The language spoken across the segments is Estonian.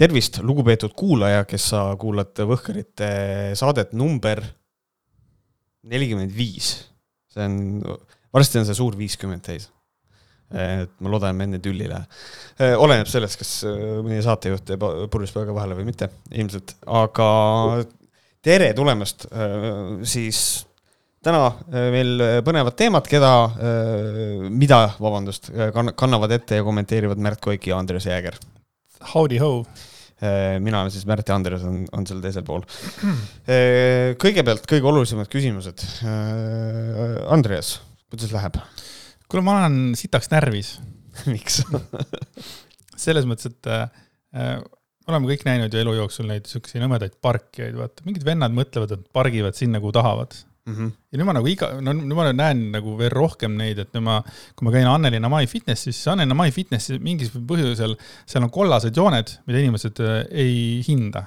tervist, lugupeetud kuulaja, kes sa kuulad Võhkerite saadet number nelikümmend viis. see on, varsti on see suur viiskümmend täis. et ma loodan, et me enne tülli ei lähe. oleneb sellest, kas meie saatejuht jääb purjus peaga vahele või mitte, ilmselt, aga tere tulemast siis täna meil põnevad teemad, keda, mida, vabandust, kannavad ette ja kommenteerivad Märt Koik ja Andres Jääger. Howdy ho mina olen siis Märt ja Andres on, on seal teisel pool. Äh, kõigepealt kõige olulisemad küsimused. Äh, Andreas, kuidas läheb? kuule, ma olen sitaks närvis miks selles mõttes, et äh, oleme kõik näinud ju elu jooksul neid siukseid nõmedaid parkijaid, vaata, mingid vennad mõtlevad, et pargivad sinna, kuhu tahavad mm. -hmm. ja nüüd ma nagu iga, no nüüd ma näen nagu veel rohkem neid, et nüüd ma, kui ma käin Annelina My Fitnessis, siis Annelina My Fitnessis mingisugusel põhjusel, seal on kollased jooned, mida inimesed äh, ei hinda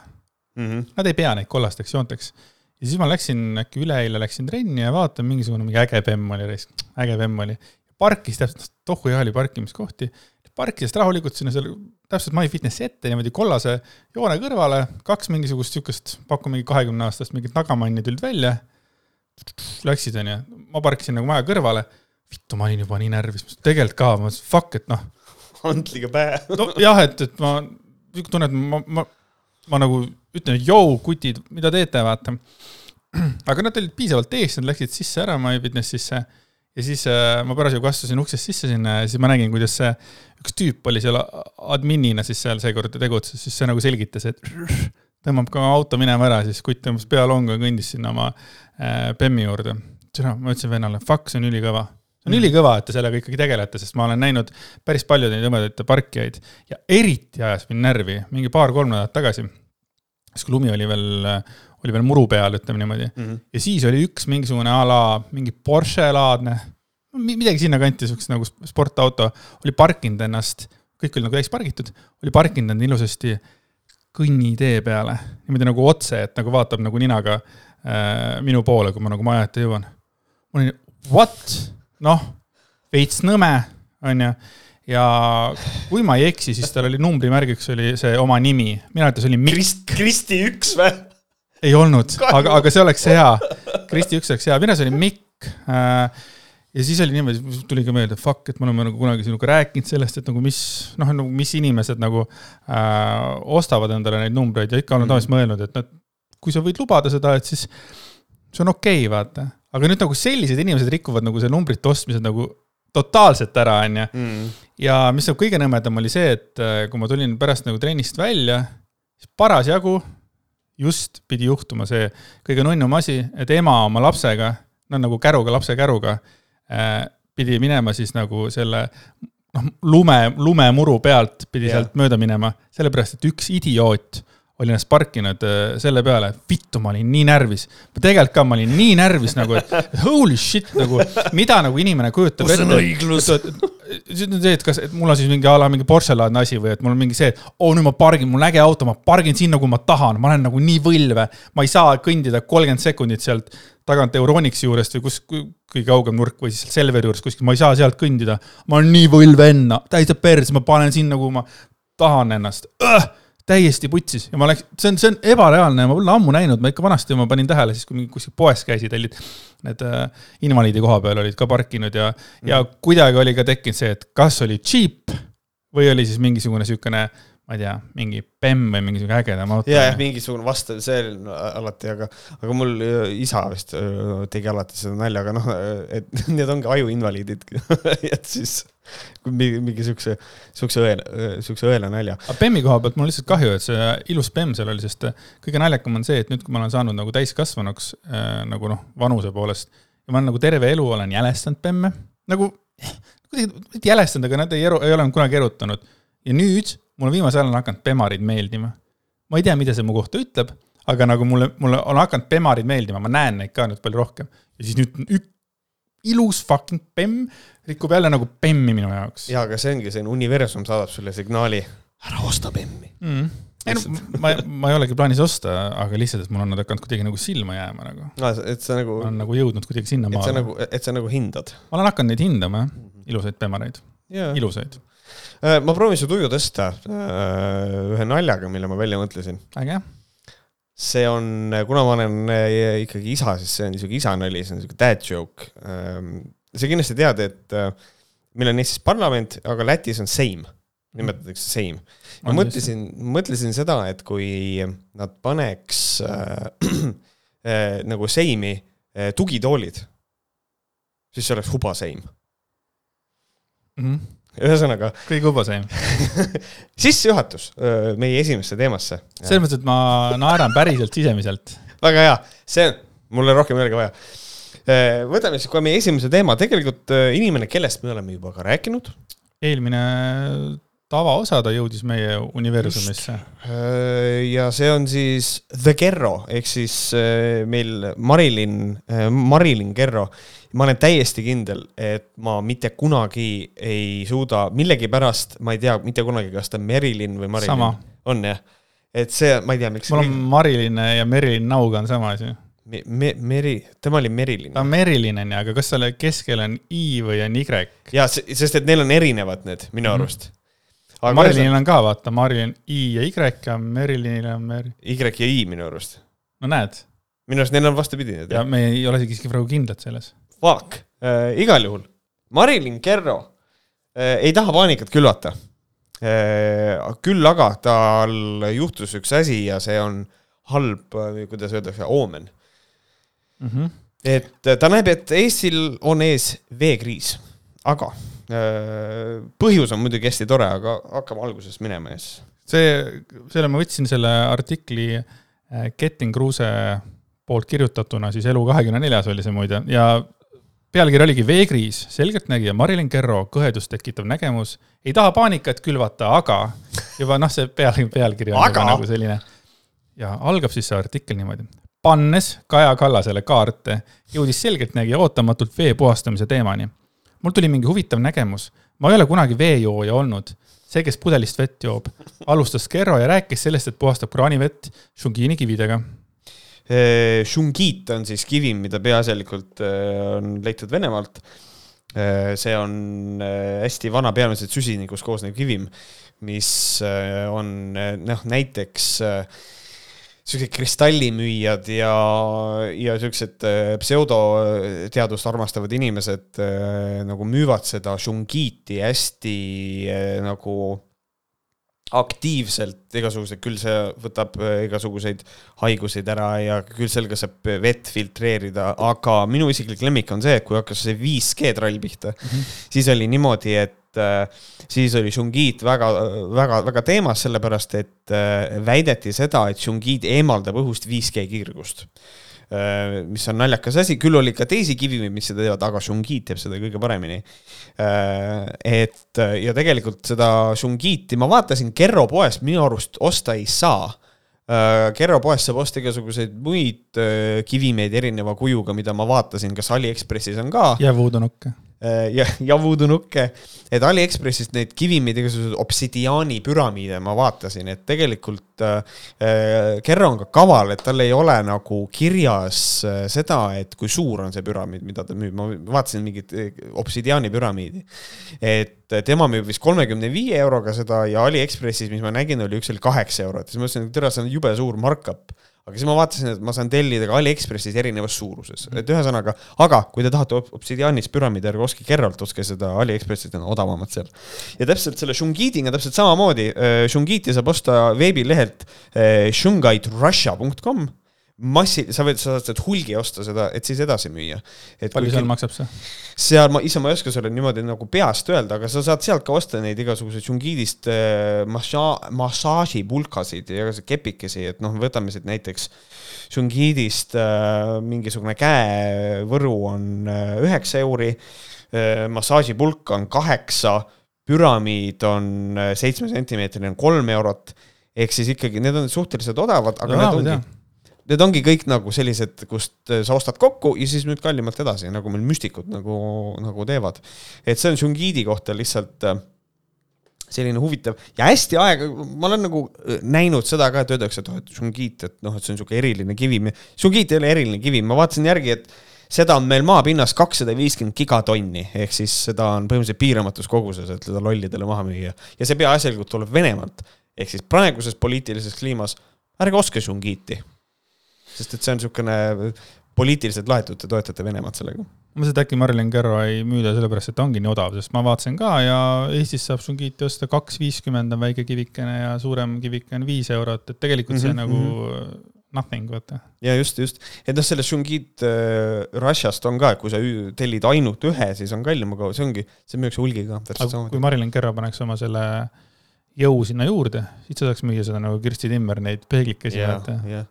mm. -hmm. Nad ei pea neid kollasteks joonteks. ja siis ma läksin äkki üleeile läksin trenni ja vaatan, mingisugune mingi äge bemm oli, äge bemm oli. parkis täpselt, tohu ja oli parkimiskohti, parkis rahulikult sinna seal täpselt My Fitnessi ette niimoodi kollase joone kõrvale, kaks mingisugust siukest, pakun mingi kahekümne aastast mingit nagamanni tulid välja läksid, onju, ma parkisin nagu maja kõrvale. vittu, ma olin juba nii närvis, tegelikult ka, ma mõtlesin, fuck, et noh. antliga pähe. nojah, et, et ma tunnen, et ma, ma, ma nagu ütlen, et jõu, kutid, mida teete, vaata. aga nad olid piisavalt ees, nad läksid sisse ära My Fitnessisse ja siis äh, ma parasjagu astusin uksest sisse sinna ja siis ma nägin, kuidas see üks tüüp oli seal adminina siis seal seekord tegutses, siis see nagu selgitas, et tõmbab ka auto minema ära, siis kutt tõmbas pea longu ja kõndis sinna oma äh, Bemmi juurde. ma ütlesin vennale, fuck, see on ülikõva. see on ülikõva, et te sellega ikkagi tegelete, sest ma olen näinud päris palju neid hõbedaid parkijaid ja eriti ajas mind närvi mingi paar-kolm nädalat tagasi. siis kui lumi oli veel, oli veel muru peal, ütleme niimoodi mm. -hmm. ja siis oli üks mingisugune a la mingi Porsche laadne, midagi sinnakanti, siukest nagu sportauto, oli parkinud ennast, kõik oli nagu täis pargitud, oli parkinud end ilusasti kõnnitee peale, niimoodi nagu otse, et nagu vaatab nagu ninaga äh, minu poole, kui ma nagu maja ette jõuan. ma olin, what? noh, veits nõme, onju. ja kui ma ei eksi, siis tal oli numbrimärgiks oli see oma nimi, minu arvates oli Mikk Krist,. Kristi üks või? ei olnud, aga, aga see oleks hea. Kristi üks oleks hea, arust oli Mikk äh, ja siis oli niimoodi, tuli ka meelde, fuck, et me oleme nagu kunagi sinuga rääkinud sellest, et nagu mis, noh, nagu mis inimesed nagu äh, ostavad endale neid numbreid ja ikka olen tavaliselt mõelnud, et noh, kui sa võid lubada seda, et siis see on okei okay,, vaata. aga nüüd nagu sellised inimesed rikuvad nagu see numbrite ostmised nagu totaalselt ära, onju. Mm. ja mis nagu kõige nõmedam oli see, et äh, kui ma tulin pärast nagu trennist välja, siis parasjagu just pidi juhtuma see kõige nunnum asi, et ema oma lapsega, no nagu käruga, lapse käruga Äh, pidi minema siis nagu selle noh, lume, lumemuru pealt pidi yeah. sealt mööda minema, sellepärast et üks idioot oli ennast parkinud äh, selle peale, vittu, ma olin nii närvis. tegelikult ka, ma olin nii närvis nagu, et holy shit nagu, mida nagu inimene kujutab ette. kus on õiglus? see et kas, et mul on siis mingi a la mingi Porsche-laadne asi või et mul on mingi see, et oo oh, nüüd ma pargin, mul on äge auto, ma pargin sinna, kuhu ma tahan, ma olen nagu nii võlve. ma ei saa kõndida kolmkümmend sekundit sealt tagant Euronixi juurest või kus, kõige kaugem nurk või siis Selveri juures kuskil, ma ei saa sealt kõndida. ma olen nii võlvenna, täitsa perse, ma panen sinna, kuhu ma tahan ennast äh! Täiesti putsis ja ma läks, see on, see on ebareaalne, ma pole ammu näinud, ma ikka vanasti ma panin tähele, siis kui kuskil poes käisid, olid need äh, invaliidi koha peal olid ka parkinud ja mm., ja kuidagi oli ka tekkinud see, et kas oli cheap või oli siis mingisugune niisugune äh, ma ei tea, mingi bemm või mingisugune ägedam auto. ja, jah, mingisugune vastav, see on alati, aga, aga mul äh, isa vist äh, tegi alati seda nalja, aga noh, et need ongi ajuinvaliidid et siis kui mingi, mingi siukse, siukse õela, siukse õela nalja. aga bemmi koha pealt mul lihtsalt kahju, et see ilus bemm seal oli, sest kõige naljakam on see, et nüüd, kui ma olen saanud nagu täiskasvanuks äh, nagu noh, vanuse poolest ja ma olen nagu terve elu olen jälestanud bemme, nagu kuidagi jälestanud, aga nad ei eru, ei ole kunagi erutanud. ja nüüd mulle viimasel ajal on hakanud Bemarid meeldima. ma ei tea, mida see mu kohta ütleb, aga nagu mulle, mulle on hakanud Bemarid meeldima, ma näen neid ka nüüd palju rohkem. ja siis nüüd ük, ilus fucking bemm rikub jälle nagu bemmi minu jaoks. jaa, aga see ongi, see universum saadab sulle signaali, ära osta bemmi mm ei no ma, ma ei olegi plaanis osta, aga lihtsalt, et mul on nad hakanud kuidagi nagu silma jääma nagu no,. et sa nagu. olen nagu jõudnud kuidagi sinnamaale. et sa nagu, et sa nagu hindad. ma olen hakanud neid hindama, jah, ilusaid bemareid, ilusaid ma proovin su tuju tõsta ühe naljaga, mille ma välja mõtlesin. äge. see on, kuna ma olen ikkagi isa, siis see on niisugune isanali, see on niisugune dad joke. sa kindlasti tead, et meil on Eestis parlament, aga Lätis on seim, nimetatakse seim. ma mõtlesin, mõtlesin seda, et kui nad paneks äh, äh, nagu seimi äh, tugitoolid, siis see oleks hubaseim mm. -hmm ühesõnaga. kõige hubaseim sissejuhatus meie esimesse teemasse. selles mõttes, et ma naeran päriselt sisemiselt. väga hea, see, mul on rohkem meelega vaja Äh, võtame siis kohe meie esimese teema, tegelikult inimene, kellest me oleme juba ka rääkinud. eelmine tavaosa ta jõudis meie universumisse. Äh, ja see on siis The Gerro ehk siis meil Marilyn, Marilyn Gerro. ma olen täiesti kindel, et ma mitte kunagi ei suuda, millegipärast ma ei tea mitte kunagi, kas ta on Marilyn või Marilyn. on jah, et see, ma ei tea, miks. mul on Marilyn ja Marilyn Nauga on sama asi me-, me-, Meri, tema oli Merilin. ta on Merilin on ju, aga kas selle keskel on I või on Y? jaa, sest et neil on erinevad need minu mm. arust. Marilinil on ka, vaata, Marilyn I ja Y ja Merilinil on Mer-. Y ja I minu arust. no näed. minu arust neil on vastupidi ja me ei ole isegi praegu kindlad selles. Fuck äh,, igal juhul. Marilyn Kerro äh, ei taha paanikat külvata äh,. küll aga tal juhtus üks asi ja see on halb, äh, kuidas öeldakse, oomen mm. -hmm. et äh, ta näeb, et Eestil on ees veekriis, aga põhjus on muidugi hästi tore, aga hakkame algusest minema siis. see, selle ma võtsin selle artikli äh, Getting Kruuse poolt kirjutatuna, siis Elu24-s oli see muide ja pealkiri oligi Veekriis, selgeltnägija Marilyn Kerro, kõhedust tekitav nägemus, ei taha paanikat külvata, aga juba noh, see peal, pealkiri on aga... nagu selline. ja algab siis see artikkel niimoodi pannes Kaja Kallasele kaarte, jõudis selgeltnägija ootamatult vee puhastamise teemani. Mul tuli mingi huvitav nägemus. ma ei ole kunagi veejooja olnud. see, kes pudelist vett joob, alustas Kerro ja rääkis sellest, et puhastab kraanivett Shungini kividega. Shungit on siis kivim, mida peaasjalikult on leitud Venemaalt. see on hästi vana, peamiselt süsinikust koosnev kivim, mis on noh, näiteks siuksed kristallimüüjad ja, ja siuksed äh, pseudoteadust armastavad inimesed äh, nagu müüvad seda šungiiti hästi äh, nagu aktiivselt igasuguseid, küll see võtab igasuguseid haiguseid ära ja küll sellega saab vett filtreerida, aga minu isiklik lemmik on see, et kui hakkas see 5G trall pihta mm, -hmm. siis oli niimoodi, et äh, siis oli Shungit väga, väga, väga teemas, sellepärast et äh, väideti seda, et Shungit eemaldab õhust 5G kiirgust äh, mis on naljakas asi, küll oli ka teisi kivimeid, mis seda teevad, aga Shungit teeb seda kõige paremini. Et ja tegelikult seda Shungiti ma vaatasin Kerro poest, minu arust osta ei saa. Kerro poest saab osta igasuguseid muid kivimeid erineva kujuga, mida ma vaatasin, kas Aliekspressis on ka. ja voodoonukke Äh, ja, ja voodoo-nukke, et Aliekspressist neid kivimeid, igasuguseid obsidiaani püramiide ma vaatasin, et tegelikult äh, äh, Kerro on ka kaval, et tal ei ole nagu kirjas äh, seda, et kui suur on see püramiid, mida ta müüb, ma vaatasin mingit äh, obsidiaani püramiidi. et tema müüb vist kolmekümne viie euroga seda ja Aliekspressis, mis ma nägin, oli üks oli kaheksa eurot, siis ma mõtlesin, et tere, see on jube suur markup aga siis ma vaatasin, et ma saan tellida ka Aliekspressis erinevas suuruses, et ühesõnaga, aga kui te tahate obsidiaanis püramiidi, ärge ostke Kerrolt, ostke seda Aliekspressist, on odavamad seal. ja täpselt selle Shungiitiga täpselt samamoodi, äh, Shungiiti saab osta veebilehelt äh, shungaitrussia.com massi, sa võid, sa saad hulgi osta seda, et siis edasi müüa. palju seal maksab see? seal ma, ise ma ei oska sulle niimoodi nagu peast öelda, aga sa saad sealt ka osta neid igasuguseid Džungiidist äh, massa-, massaažipulkasid ja kepikesi, et noh, võtame siit näiteks Džungiidist äh, mingisugune käevõru on äh, üheksa euri massaažipulk on kaheksa, püramiid on seitsme sentimeetrine on kolm eurot, ehk siis ikkagi need on suhteliselt odavad, aga no, need ongi need ongi kõik nagu sellised, kust äh, sa ostad kokku ja siis müüd kallimalt edasi, nagu meil müstikud nagu, nagu teevad. et see on Shungiidi kohta lihtsalt äh, selline huvitav ja hästi aega, ma olen nagu äh, näinud seda ka, et öeldakse, et oh, et Shungit, et noh, et see on niisugune eriline kivim. Shungit ei ole eriline kivim, ma vaatasin järgi, et seda on meil maapinnas kakssada viiskümmend gigatonni, ehk siis seda on põhimõtteliselt piiramatus koguses, et seda lollidele maha müüa. ja see peaasjalikult tuleb Venemaalt. ehk siis praeguses poliitilises kliimas ärge ostke Shungiiti. Sest et see on niisugune poliitiliselt laetud, te toetate Venemaad sellega. ma et äkki Marilyn Kerro ei müüda sellepärast, et ta ongi nii odav, sest ma vaatasin ka ja Eestis saab Shungiiti osta kaks viiskümmend on väike kivikene ja suurem kivike on viis eurot, et tegelikult see mm -hmm. nagu mhm. nothing, vaata. ja just, just, et noh, sellest Shungit äh, Russiast on ka, et kui sa tellid ainult ühe, siis on kallim, aga see ongi, see müüakse hulgiga. kui Marilyn Kerro paneks oma selle jõu sinna juurde, siis sa saaks müüa seda nagu Kirsti Timmer neid peeglikesi vaata.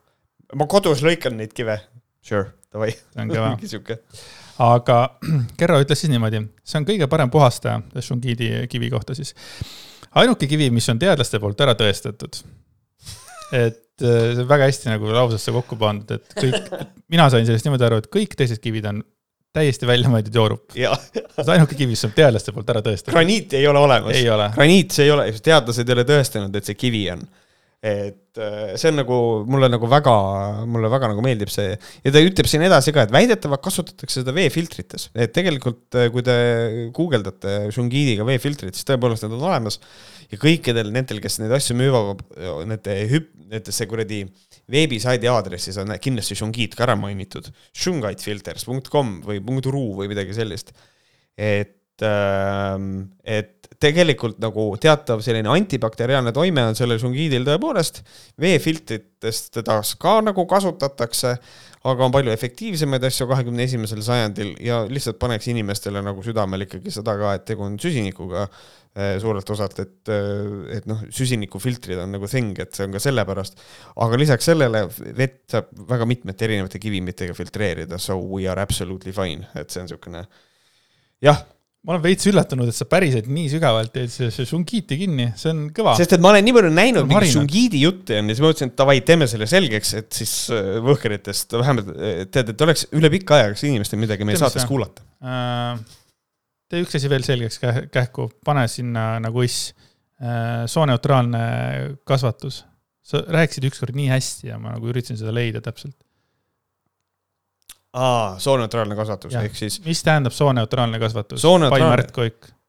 Ma kodus lõikan neid kive Sure, davai. see on kõva. aga Kerro ütles siis niimoodi, see on kõige parem puhastaja, Shungidi kivi kohta siis. ainuke kivi, mis on teadlaste poolt ära tõestatud. et äh, see on väga hästi nagu lausesse kokku pandud, et kõik, mina sain sellest niimoodi aru, et kõik teised kivid on täiesti välja mõeldud joorup. see on ainuke kivi, mis on teadlaste poolt ära tõestatud. graniiti ei ole olemas. graniit, see ei ole, teadlased ei ole tõestanud, et see kivi on et äh, see on nagu, mulle nagu väga, mulle väga nagu meeldib see ja ta ütleb siin edasi ka, et väidetavalt kasutatakse seda veefiltrites, et tegelikult äh, kui te guugeldate Shungidiga veefiltrit, siis tõepoolest need on olemas. ja kõikidel nendel, kes neid asju müüvad, nende hüp-, nendesse kuradi veebisaidi aadressis on kindlasti Shungit ka ära mainitud. Shungitefilters.com või .ru või midagi sellist. et Ähm, et tegelikult nagu teatav selline antibakteriaalne toime on sellel šungiidil tõepoolest, veefiltritest teda ka nagu kasutatakse, aga on palju efektiivsemaid asju kahekümne esimesel sajandil ja lihtsalt paneks inimestele nagu südamel ikkagi seda ka, et tegu on süsinikuga äh, suurelt osalt, et, äh, et noh, süsinikufiltrid on nagu thing, et see on ka sellepärast. aga lisaks sellele vett saab väga mitmete erinevate kivimitega filtreerida, so we are absolutely fine, et see on niisugune jah ma olen veits üllatunud, et sa päriselt nii sügavalt teed see Shungiiti kinni, see on kõva. sest et ma olen nii palju näinud mingeid Shungiidi jutte ja siis ma mõtlesin, et davai, teeme selle selgeks, et siis äh, võhkeritest vähemalt äh, tead, et oleks üle pika aja kas inimestel midagi meie saates kuulata äh,. tee üks asi veel selgeks kähku, pane sinna nagu iss äh,, sooneutraalne kasvatus. sa rääkisid ükskord nii hästi ja ma nagu üritasin seda leida täpselt aa, sooneutraalne kasvatus, ehk siis. mis tähendab sooneutraalne kasvatus?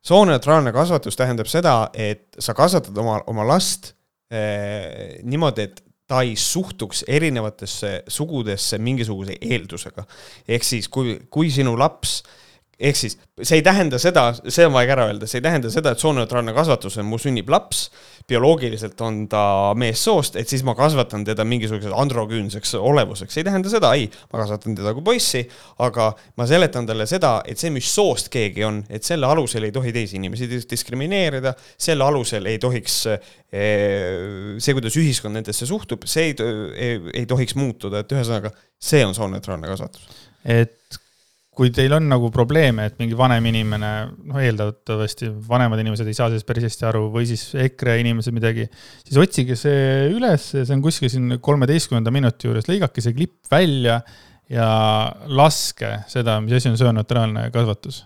sooneutraalne kasvatus tähendab seda, et sa kasvatad oma, oma last eh, niimoodi, et ta ei suhtuks erinevatesse sugudesse mingisuguse eeldusega. ehk siis, kui, kui sinu laps eh, ehk siis see ei tähenda seda, see on vaja ära öelda, see ei tähenda seda, et sooneutraalne kasvatus on, mul sünnib laps, bioloogiliselt on ta meessoost, et siis ma kasvatan teda mingisuguseks androküünseks olevuseks, ei tähenda seda, ei, ma kasvatan teda kui poissi, aga ma seletan talle seda, et see, mis soost keegi on, et selle alusel ei tohi teisi inimesi diskrimineerida, selle alusel ei tohiks eh, see, kuidas ühiskond nendesse suhtub, see ei, ei, ei tohiks muutuda, et ühesõnaga, see on sooneutraalne kasvatus. et kui teil on nagu probleeme, et mingi vanem inimene, noh eeldatavasti vanemad inimesed ei saa sellest päris hästi aru või siis EKRE inimesed midagi, siis otsige see üles, see on kuskil siin kolmeteistkümnenda minuti juures, lõigake see klipp välja ja laske seda, mis asi on sööneutraalne kasvatus.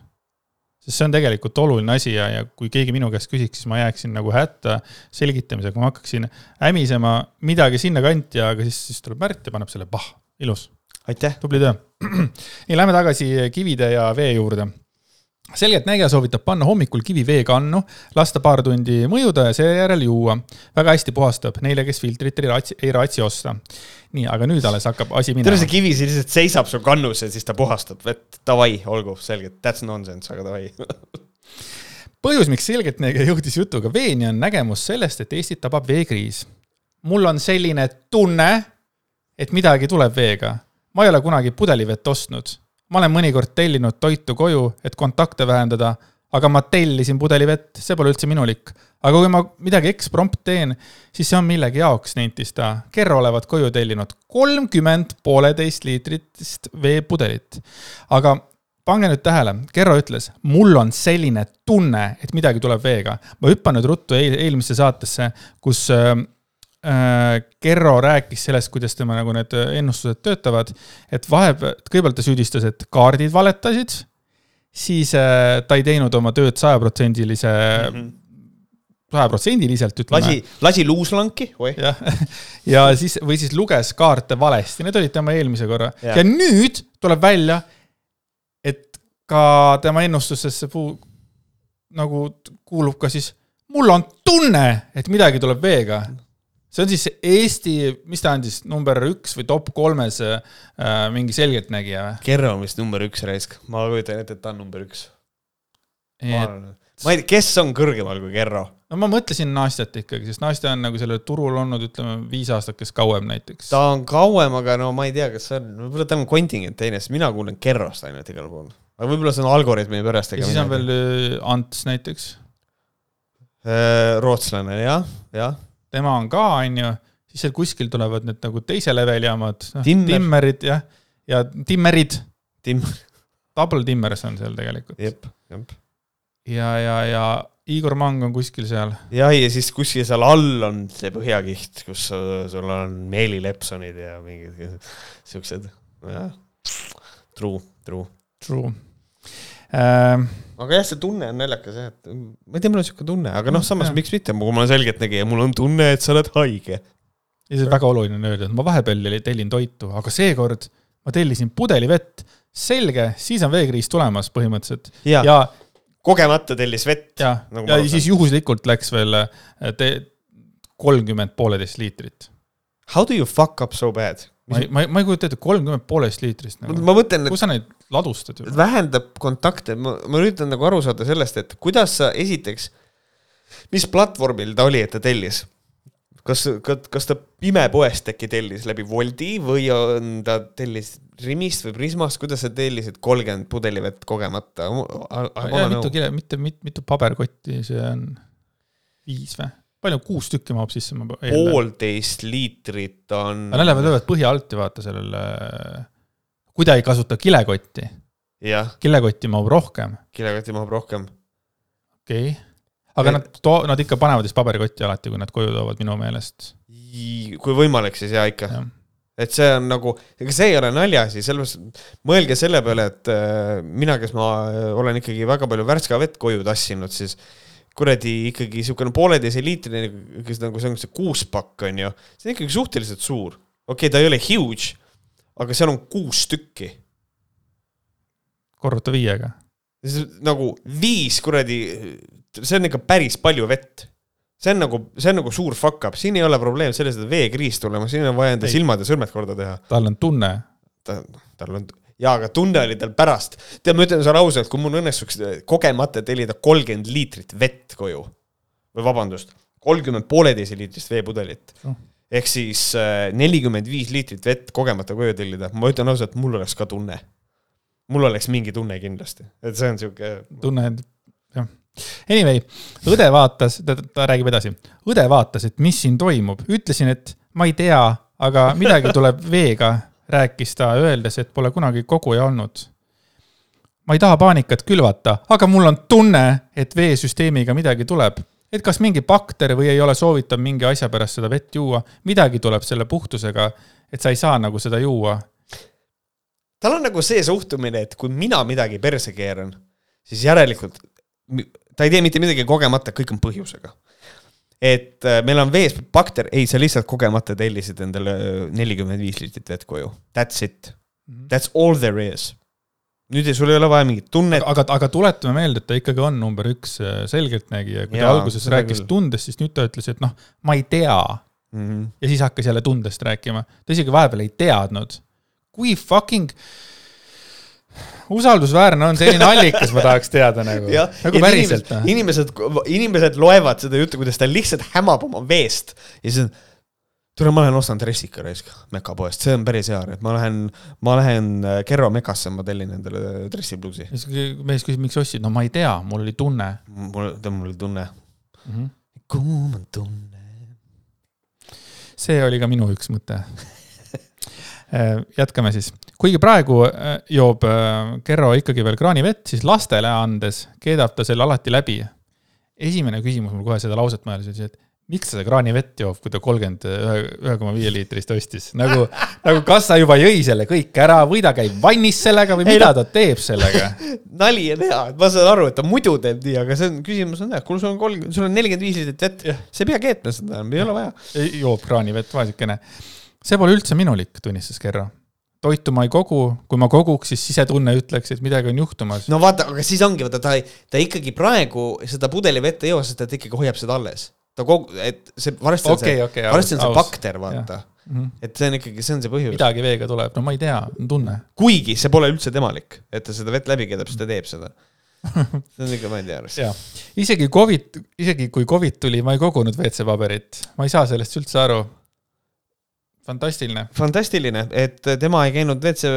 sest see on tegelikult oluline asi ja, ja kui keegi minu käest küsiks, siis ma jääksin nagu hätta selgitamisega, ma hakkaksin hämisema midagi sinnakanti, aga siis, siis tuleb Märt ja paneb selle pah, ilus aitäh! tubli töö. nii, lähme tagasi kivide ja vee juurde selgeltnägija soovitab panna hommikul kivi veekannu, lasta paar tundi mõjuda ja seejärel juua. väga hästi puhastab neile, kes filtrit ei ratsi, ei ratsi osta. nii, aga nüüd alles hakkab asi minema. tead, see kivi lihtsalt seisab su kannus ja siis ta puhastab vett, davai, olgu, selge, that's nonsense, aga davai põhjus, miks selgeltnägija jõudis jutuga veeni, on nägemus sellest, et Eestit tabab veekriis. mul on selline tunne, et midagi tuleb veega ma ei ole kunagi pudelivett ostnud. ma olen mõnikord tellinud toitu koju, et kontakte vähendada, aga ma tellisin pudelivett, see pole üldse minulik. aga kui ma midagi eksprompt teen, siis see on millegi jaoks, nentis ta. Kerro olevat koju tellinud kolmkümmend pooleteist liitritist veepudelit. aga pange nüüd tähele, Kerro ütles, mul on selline tunne, et midagi tuleb veega. ma hüppan nüüd ruttu eel, eelmisse saatesse, kus äh, Kerro rääkis sellest, kuidas tema nagu need ennustused töötavad, et vahepeal, kõigepealt ta süüdistas, et kaardid valetasid, siis äh, ta ei teinud oma tööd sajaprotsendilise mm -hmm sajaprotsendiliselt ütleme. lasi, lasi luuslanki, oih. jah, ja siis, või siis luges kaarte valesti, need olid tema eelmise korra ja. ja nüüd tuleb välja, ka tema ennustustesse puu- nagu kuulub ka siis mul on tunne, et midagi tuleb veega. See on siis Eesti, mis ta on siis number üks või top kolmes äh, mingi selgeltnägija või? Kerro on vist number üks raisk, ma kujutan ette, et ta on number üks. et ma ei tea, kes on kõrgemal kui Kerro? no ma mõtlesin Nastjat ikkagi, sest Nastja on nagu sellel turul olnud, ütleme viis aastat, kes kauem näiteks. ta on kauem, aga no ma ei tea, kas see on, võib-olla tal on kontingent teine, sest mina kuulen Kerrost ainult igal pool. aga võib-olla see on algoritmi pärast. ja siis on veel äh, Ants näiteks, Äh, rootslane, jah, jah. Tema on ka, onju, siis seal kuskil tulevad need nagu teise leveli omad no,, Timmer. timmerid jah, ja timmerid, Tim, double timmers on seal tegelikult jep, jep. ja, ja, ja Igor Mang on kuskil seal. ja, ja siis kuskil seal all on see põhjakiht, kus sul on Meeli Lepsonid ja mingid siuksed, jah. True, true. True ähm,. Aga jah, see tunne on naljakas jah, et ma ei tea, mul on siuke tunne, aga noh, samas Jah. miks mitte, kui ma olen selgeltnägija, mul on tunne, et sa oled haige. ja see on väga oluline on öelda, et ma vahepeal tellin toitu, aga seekord ma tellisin pudeli vett. selge, siis on veekriis tulemas põhimõtteliselt ja, ja, kogemata tellis vett. ja, Nagu ja siis juhuslikult läks veel te- kolmkümmend pooleteist liitrit. How do you fuck up so bad? Ma ei, ma ei, ma ei kujuta ette, kolmkümmend pooleteist liitrist nagu. ma mõtlen, et kus sa neid ladustad vähendab kontakte, ma, ma üritan nagu aru saada sellest, et kuidas sa esiteks, mis platvormil ta oli, et ta tellis? kas, kas, kas ta pimepoest äkki tellis läbi Woldi või on ta tellis Rimist või Prismast, kuidas sa tellisid kolmkümmend pudelivett kogemata? mitu kile, mitte, mitte, mitu paberkotti see on? viis või? palju, kuus tükki mahub sisse, ma eeldan. poolteist liitrit on. aga nad lähevad, löövad põhja alt ju vaata sellele, kui ta ei kasuta kilekotti, kilekotti mahub rohkem, kilekotti mahub rohkem. okei okay.. aga nad too-, nad ikka panevad siis paberkotti alati, kui nad koju toovad minu meelest. kui võimalik, siis jaa ikka. jah, et see on nagu, ega see ei ole naljaasi, sellepärast mõelge selle peale, et äh, mina, kes ma äh, olen ikkagi väga palju värska vett koju tassinud, siis kuradi ikkagi niisugune pooleteise liitrine, nagu see on see kuuspakk on ju, see on ikkagi suhteliselt suur. okei okay,, ta ei ole huge, aga seal on kuus tükki. korruta viiega. nagu viis kuradi, see on ikka päris palju vett see on nagu, see on nagu suur fuck up, siin ei ole probleem selles, et veekriis tulema, siin on vaja enda silmad ja sõrmed korda teha. tal on tunne, ta, tal on, jaa, aga tunne oli tal pärast. tead, ma ütlen sulle ausalt, kui mul õnnestuks kogemata tellida kolmkümmend liitrit vett koju või vabandust, kolmkümmend pooleteise liitrist veepudelit Oh. ehk siis nelikümmend viis liitrit vett kogemata koju tellida, ma ütlen ausalt, mul oleks ka tunne. mul oleks mingi tunne kindlasti, et see on sihuke, tunne, jah. Anyway, õde vaatas, ta, ta räägib edasi. õde vaatas, et mis siin toimub, ütlesin, et ma ei tea, aga midagi tuleb veega, rääkis ta, öeldes, et pole kunagi koguja olnud. ma ei taha paanikat külvata, aga mul on tunne, et veesüsteemiga midagi tuleb. et kas mingi bakter või ei ole soovitav mingi asja pärast seda vett juua, midagi tuleb selle puhtusega, et sa ei saa nagu seda juua. tal on nagu see suhtumine, et kui mina midagi perse keeran, siis järelikult ta ei tee mitte midagi kogemata, kõik on põhjusega. Et äh, meil on vees bakter, ei, sa lihtsalt kogemata tellisid endale nelikümmend viis liitrit vett koju. That's it. That's all there is. nüüd sul ei ole vaja mingit tunnet. aga, aga tuletame meelde, et ta ikkagi on number üks äh, selgeltnägija, kui ta Jaa, alguses seda rääkis küll. tundest, siis nüüd ta ütles, et noh, ma ei tea Mm -hmm. ja siis hakkas jälle tundest rääkima. ta isegi vahepeal ei teadnud. kui fucking usaldusväärne on selline allikas, ma tahaks teada nagu, nagu päriselt. noh. inimesed, inimesed loevad seda juttu, kuidas ta lihtsalt hämab oma veest ja siis on tule, ma lähen ostan dressika raisk mekapoest, see on päris hea, et ma lähen, ma lähen äh, Kerro mekasse, ma tellin endale dressipluusi. siis mees küsis, miks ostsid, no ma ei tea, mul oli tunne mul, mul oli tunne. mm. -hmm. kuum on tunne. see oli ka minu üks mõte. Jätkame siis, kuigi praegu äh, joob äh, Kerro ikkagi veel kraanivett, siis lastele andes keedab ta selle alati läbi. esimene küsimus mul kohe seda lauset mõeldes oli see, et miks ta seda kraanivett joob, kui ta kolmkümmend ühe, ühe koma viie liitrist ostis, nagu, nagu kas ta juba jõi selle kõik ära või ta käib vannis sellega või mida ta teeb sellega? nali on hea, ma saan aru, et ta muidu teeb nii, aga see on, küsimus on jah, kuule, sul on kolm, sul on nelikümmend viis liitrit vett, sa ei pea keetma seda enam, ei ole vaja. joob kraanivett, vaesekene. See pole üldse minulik, tunnistas Kerro. toitu ma ei kogu, kui ma koguks, siis sisetunne ütleks, et midagi on juhtumas. no vaata, aga siis ongi, vaata ta, ta ikkagi praegu seda pudelivett ei joo, sest ta ikkagi hoiab seda alles. ta kogu, et see varsti on okei, see, okei. varsti on see bakter, vaata. et see on ikkagi, see on see põhjus. midagi veega tuleb, no ma ei tea, tunne. kuigi see pole üldse temalik, et ta seda vett läbi keedab, siis ta teeb seda. see on ikka, ma ei tea. jaa, isegi Covid, isegi kui Covid tuli, ma ei kogunud WC-paberit, ma ei saa sellest üldse aru. fantastiline. fantastiline, et tema ei käinud WC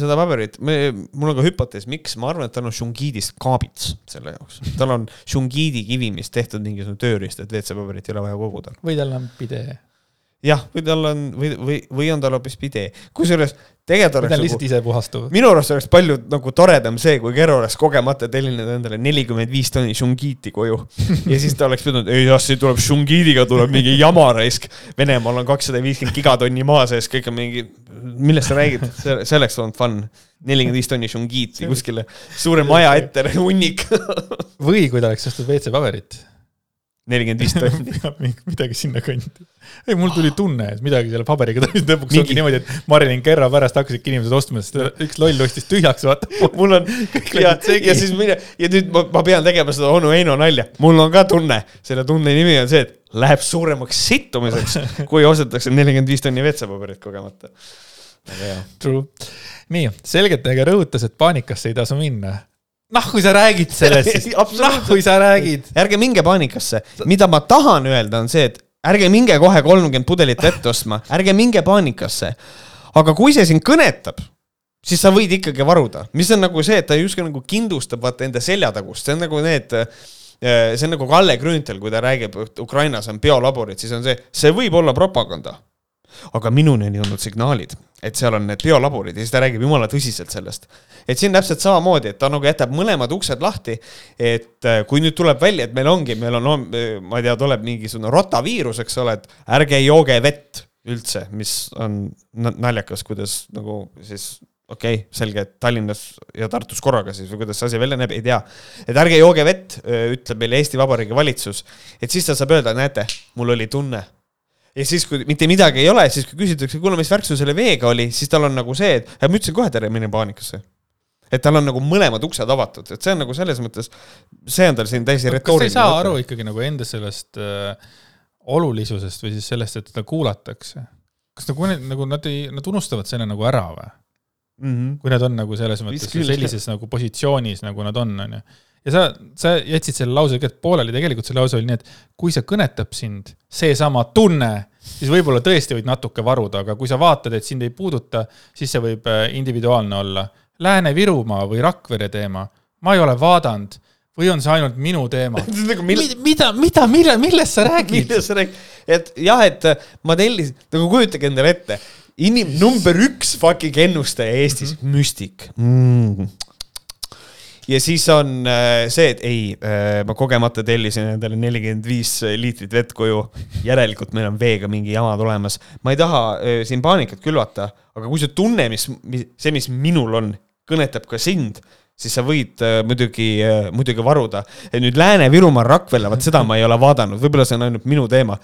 seda paberit, mul on ka hüpotees, miks, ma arvan, et tal on šungiidist kaabits selle jaoks. tal on šungiidi kivimist tehtud mingisugune tööriist, et WC paberit ei ole vaja koguda. või tal on pidee. jah, või tal on, või, või, või on tal hoopis pidee, kusjuures tegelikult või ta oleks on nagu lihtsalt ise puhastuv. minu arust oleks palju nagu toredam see, kui Kero oleks kogemata tellinud endale nelikümmend viis tonni šungiiti koju ja siis ta oleks pidanud, ei jah, see tuleb šungiidiga tuleb mingi jama raisk. Venemaal on kakssada viiskümmend gigatonni maa sees, kõik on mingi, millest sa räägid, see oleks olnud fun. nelikümmend viis tonni šungiiti kuskile suure maja ette, hunnik. või kui ta oleks ostnud WC-paberit. Nelikümmend viis tonni. midagi sinnakanti. ei, mul tuli tunne, et midagi selle paberiga toimus, lõpuks Mingi- ongi niimoodi, et Marilyn Kerro pärast hakkasidki inimesed ostma, sest üks loll ostis tühjaks, vaata. mul on ja ja siis mine ja nüüd ma, ma pean tegema seda onu Heino nalja, mul on ka tunne, selle tunne nimi on see, et läheb suuremaks sittumiseks, kui ostetakse nelikümmend viis tonni WC-paberit kogemata. True. nii, selgeltnägija rõhutas, et paanikasse ei tasu minna. noh, kui sa räägid sellest, siis noh, kui sa räägid. ärge minge paanikasse, mida ma tahan öelda, on see, et ärge minge kohe kolmkümmend pudelit vett ostma, ärge minge paanikasse. aga kui see sind kõnetab, siis sa võid ikkagi varuda, mis on nagu see, et ta justkui nagu kindlustab vaata enda seljatagust, see on nagu need see on nagu Kalle Grünthal, kui ta räägib, et Ukrainas on biolaborid, siis on see, see võib olla propaganda. Aga minuni on jõudnud signaalid, et seal on need biolaborid ja siis ta räägib jumala tõsiselt sellest. et siin täpselt samamoodi, et ta nagu jätab mõlemad uksed lahti, et äh, kui nüüd tuleb välja, et meil ongi, meil on, ma ei tea, tuleb mingisugune rotaviirus, eks ole, et ärge jooge vett üldse, mis on na- naljakas, kuidas nagu siis okei okay,, selge, et Tallinnas ja Tartus korraga siis või kuidas see asi välja näeb, ei tea. et ärge jooge vett, ütleb meile Eesti Vabariigi valitsus, et siis ta saab öelda, näete, mul oli tunne. Ja siis, kui mitte midagi ei ole, siis kui küsitakse, kuule, mis värk sul selle veega oli, siis tal on nagu see, et ma ütlesin kohe, et ärge mine paanikasse. et tal on nagu mõlemad uksed avatud, et see on nagu selles mõttes, see on tal siin täiesti kas sa ei retooriline. saa aru ikkagi nagu enda sellest äh, olulisusest või siis sellest, et teda kuulatakse? kas nagu need, nagu nad ei, nad unustavad selle nagu ära või? mm. -hmm. kui nad on nagu selles mõttes sellises nagu positsioonis, nagu nad on, onju. Ja sa, sa jätsid selle lause tegelikult pooleli, tegelikult see lause oli nii, et kui see kõnetab sind, seesama tunne, siis võib-olla tõesti võid natuke varuda, aga kui sa vaatad, et sind ei puuduta, siis see võib äh, individuaalne olla. Lääne-Virumaa või Rakvere teema, ma ei ole vaadanud või on see ainult minu teema? nagu mille, mida, mida, mille, millest sa räägid? millest sa räägid, et jah, et ma tellisin, nagu kujutage endale ette, inim-, number üks fucking ennustaja Eestis mm, -hmm. müstik mm.. Ja siis on äh, see, et ei äh,, ma kogemata tellisin endale nelikümmend viis liitrit vett koju. järelikult meil on veega mingi jama tulemas. ma ei taha äh, siin paanikat külvata, aga kui see tunne, mis, mis, see, mis minul on, kõnetab ka sind, siis sa võid muidugi muidugi varuda. nüüd Lääne-Virumaal Rakvere, vot seda ma ei ole vaadanud, võib-olla see on ainult minu teema.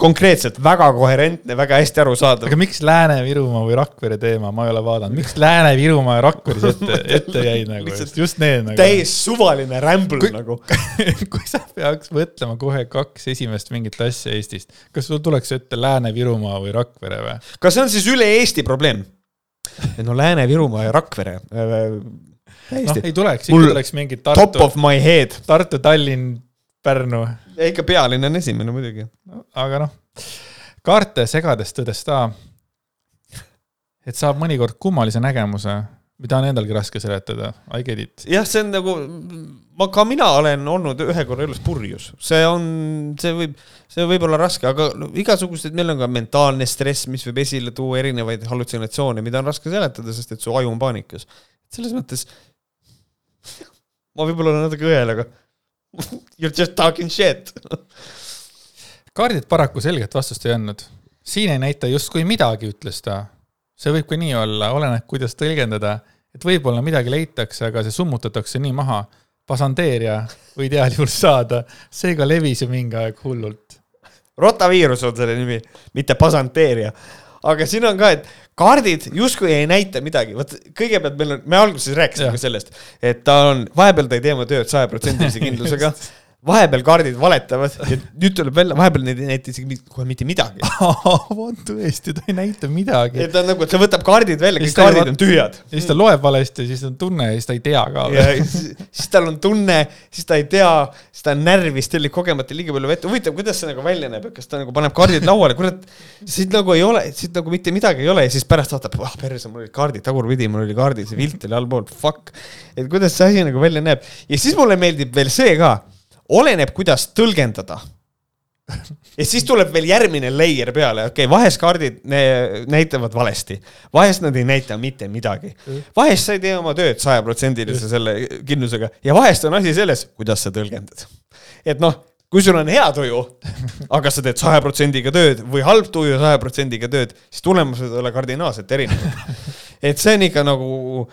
Konkreetselt väga koherentne, väga hästi arusaadav aga. miks Lääne-Virumaa või Rakvere teema, ma ei ole vaadanud, miks Lääne-Virumaa ja Rakvere ette, ette jäid nagu Lihtsalt, just need nagu. täiesti suvaline rämbl Kui- nagu. kui sa peaks mõtlema kohe kaks esimest mingit asja Eestist, kas sul tuleks ette Lääne-Virumaa või Rakvere või? kas see on siis üle Eesti probleem? no Lääne-Virumaa ja Rakvere äh,. noh, täiesti ei tuleks, Mul ikka tuleks mingi top Tartu, of my head. Tartu, Tallinn, Pärnu, ikka pealinn on esimene muidugi. aga noh, kaarte segades tõdes ta, et saab mõnikord kummalise nägemuse, mida on endalgi raske seletada, I get it. jah, see on nagu, ma ka mina olen olnud ühe korra elus purjus, see on, see võib, see võib olla raske, aga no, igasugused, meil on ka mentaalne stress, mis võib esile tuua erinevaid hallutsinatsioone, mida on raske seletada, sest et su aju on paanikas. selles mõttes ma võib-olla olen natuke õel, aga you are just talking shit. kaardid paraku selget vastust ei andnud. siin ei näita justkui midagi, ütles ta. see võib ka nii olla, oleneb, kuidas tõlgendada, et võib-olla midagi leitakse, aga see summutatakse nii maha. pasanteeria võid heal juhul saada, seega levis ju mingi aeg hullult. rotaviirus on selle nimi, mitte pasanteeria. Aga siin on ka, et kaardid justkui ei näita midagi, vot kõigepealt meil on, me alguses rääkisime sellest, et ta on, vahepeal ta ei tee oma tööd sajaprotsendilise kindlusega vahepeal kaardid valetavad ja nüüd tuleb välja, vahepeal need ei näita isegi kohe mitte midagi. on tõesti, ta ei näita midagi. et ta on nagu, et ta võtab kaardid välja, kõik kaardid vaat... on tühjad. ja siis ta loeb valesti, siis on tunne ja siis ta ei tea ka. ja siis, siis tal on tunne, siis ta ei tea, siis ta on närvis, ta oli kogemata liiga palju vett. huvitav, kuidas see nagu välja näeb, et kas ta nagu paneb kaardid lauale, kurat, siit nagu ei ole, siit nagu mitte midagi ei ole ja siis pärast vaatab, ah perse, mul olid kaardid tagurpidi, mul oli kaardid, see vilt oli allpool, fuck. et kuidas see asi nagu välja näeb ja siis mulle meeldib veel see ka oleneb, kuidas tõlgendada ja siis tuleb veel järgmine layer peale, okei okay,, vahest kaardid näitavad valesti, vahest nad ei näita mitte midagi. vahest sa ei tee oma tööd sajaprotsendilise selle kindlusega ja vahest on asi selles, kuidas sa tõlgendad. et noh, kui sul on hea tuju, aga sa teed saja protsendiga tööd või halb tuju saja protsendiga tööd, siis tulemused ei ole kardinaalselt erinevad. et see on ikka nagu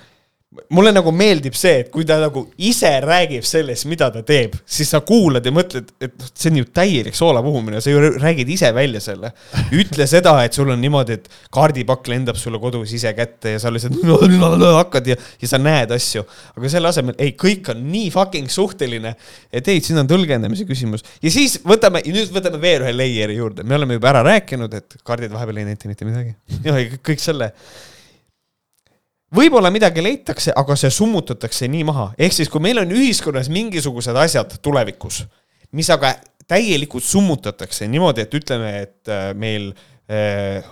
mulle nagu meeldib see, et kui ta nagu ise räägib sellest, mida ta teeb, siis sa kuulad ja mõtled, et noh, see on ju täielik soola puhumine, sa ju räägid ise välja selle. ütle seda, et sul on niimoodi, et kaardipakk lendab sulle kodus ise kätte ja sa lihtsalt hakkad ja, ja sa näed asju. aga selle asemel, ei, kõik on nii fucking suhteline, et ei, siin on tõlgendamise küsimus. ja siis võtame, nüüd võtame veel ühe layer'i juurde, me oleme juba ära rääkinud, et kaardid vahepeal ei näita mitte midagi. ja kõik selle võib-olla midagi leitakse, aga see summutatakse nii maha, ehk siis kui meil on ühiskonnas mingisugused asjad tulevikus, mis aga täielikult summutatakse niimoodi, et ütleme, et äh, meil äh,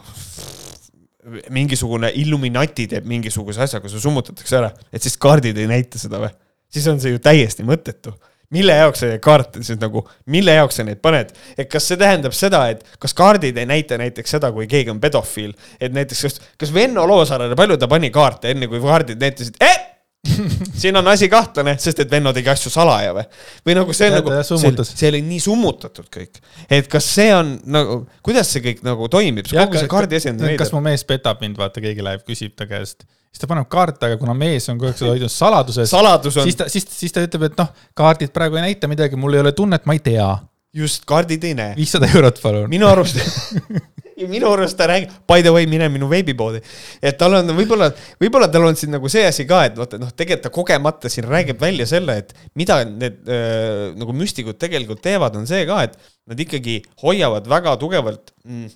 mingisugune Illuminati teeb mingisuguse asja, kus see summutatakse ära, et siis kaardid ei näita seda või? siis on see ju täiesti mõttetu mille jaoks sa neid kaarte siis nagu, mille jaoks sa neid paned, et kas see tähendab seda, et kas kaardid ei näita näiteks seda, kui keegi on pedofiil, et näiteks kas, kas Venno Loosaarele, palju ta pani kaarte enne, kui kaardid näitasid eh!, siin on asi kahtlane, sest et Venno tegi asju salaja või? või nagu see on nagu, see, see oli nii summutatud kõik. et kas see on nagu, kuidas see kõik nagu toimib, kogu see kaardi veider. kas mu mees petab mind, vaata, keegi läheb, küsib ta käest siis ta paneb kaarte, aga kuna mees on kogu aeg seda hoidnud saladuses Saladus on... siis ta, siis, siis ta ütleb, et noh, kaardid praegu ei näita midagi, mul ei ole tunnet, ma ei tea. just, kaardid ei näe. viissada eurot, palun. minu arust minu arust ta räägib, by the way, mine minu veebipoodi. et tal on võib-olla, võib-olla tal on siin nagu see asi ka, et vaata noh, tegelikult ta kogemata siin räägib välja selle, et mida need äh, nagu müstikud tegelikult teevad, on see ka, et nad ikkagi hoiavad väga tugevalt mm,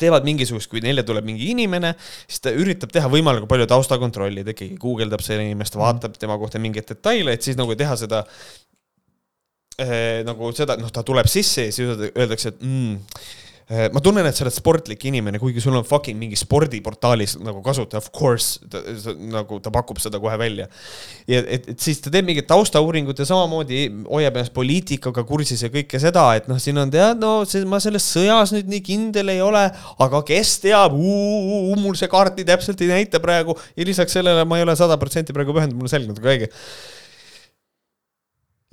teevad mingisugust, kui neile tuleb mingi inimene, siis ta üritab teha võimalikult palju taustakontrolli, ta ikkagi guugeldab selle inimest, vaatab tema kohta mingeid detaile, et siis nagu teha seda äh, nagu seda, noh, ta tuleb sisse ja siis öeldakse, et mm, ma tunnen, et sa oled sportlik inimene, kuigi sul on fucking mingi spordiportaalis nagu kasutaja, of course, nagu ta pakub seda kohe välja. ja et, et siis ta teeb mingit taustauuringut ja samamoodi hoiab ennast poliitikaga kursis ja kõike seda, et noh, siin on tead, no see, ma selles sõjas nüüd nii kindel ei ole, aga kes teab, mul see kaarti täpselt ei näita praegu ja lisaks sellele ma ei ole sada protsenti praegu pühendunud, mul selg natuke haige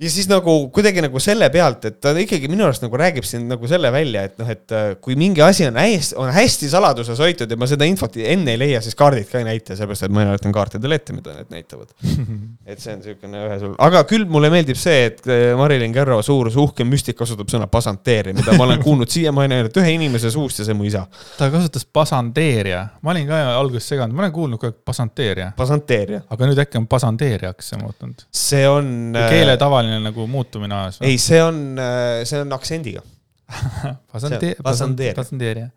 ja siis nagu kuidagi nagu selle pealt, et ta ikkagi minu arust nagu räägib siin nagu selle välja, et noh, et äh, kui mingi asi on hästi, on hästi saladuses hoitud ja ma seda infot enne ei leia, siis kaardid ka ei näita, sellepärast et ma näitan kaartidele ette, mida need näitavad. et see on niisugune ühe sul, aga küll mulle meeldib see, et äh, Marilyn Kärro suur uhke müstik kasutab sõna pasanteeria, mida ma olen kuulnud siiamaani ainult ühe inimese suust ja see on mu isa. ta kasutas pasanteeria, ma olin ka alguses seganud, ma olen kuulnud kogu aeg pasanteeria. pasanteeria. aga nüüd äkki on pasanteeriaks see muutunud. see on. keele tavaline selline nagu muutumine ajas? ei, see on, äh, see on aktsendiga pasanteerija.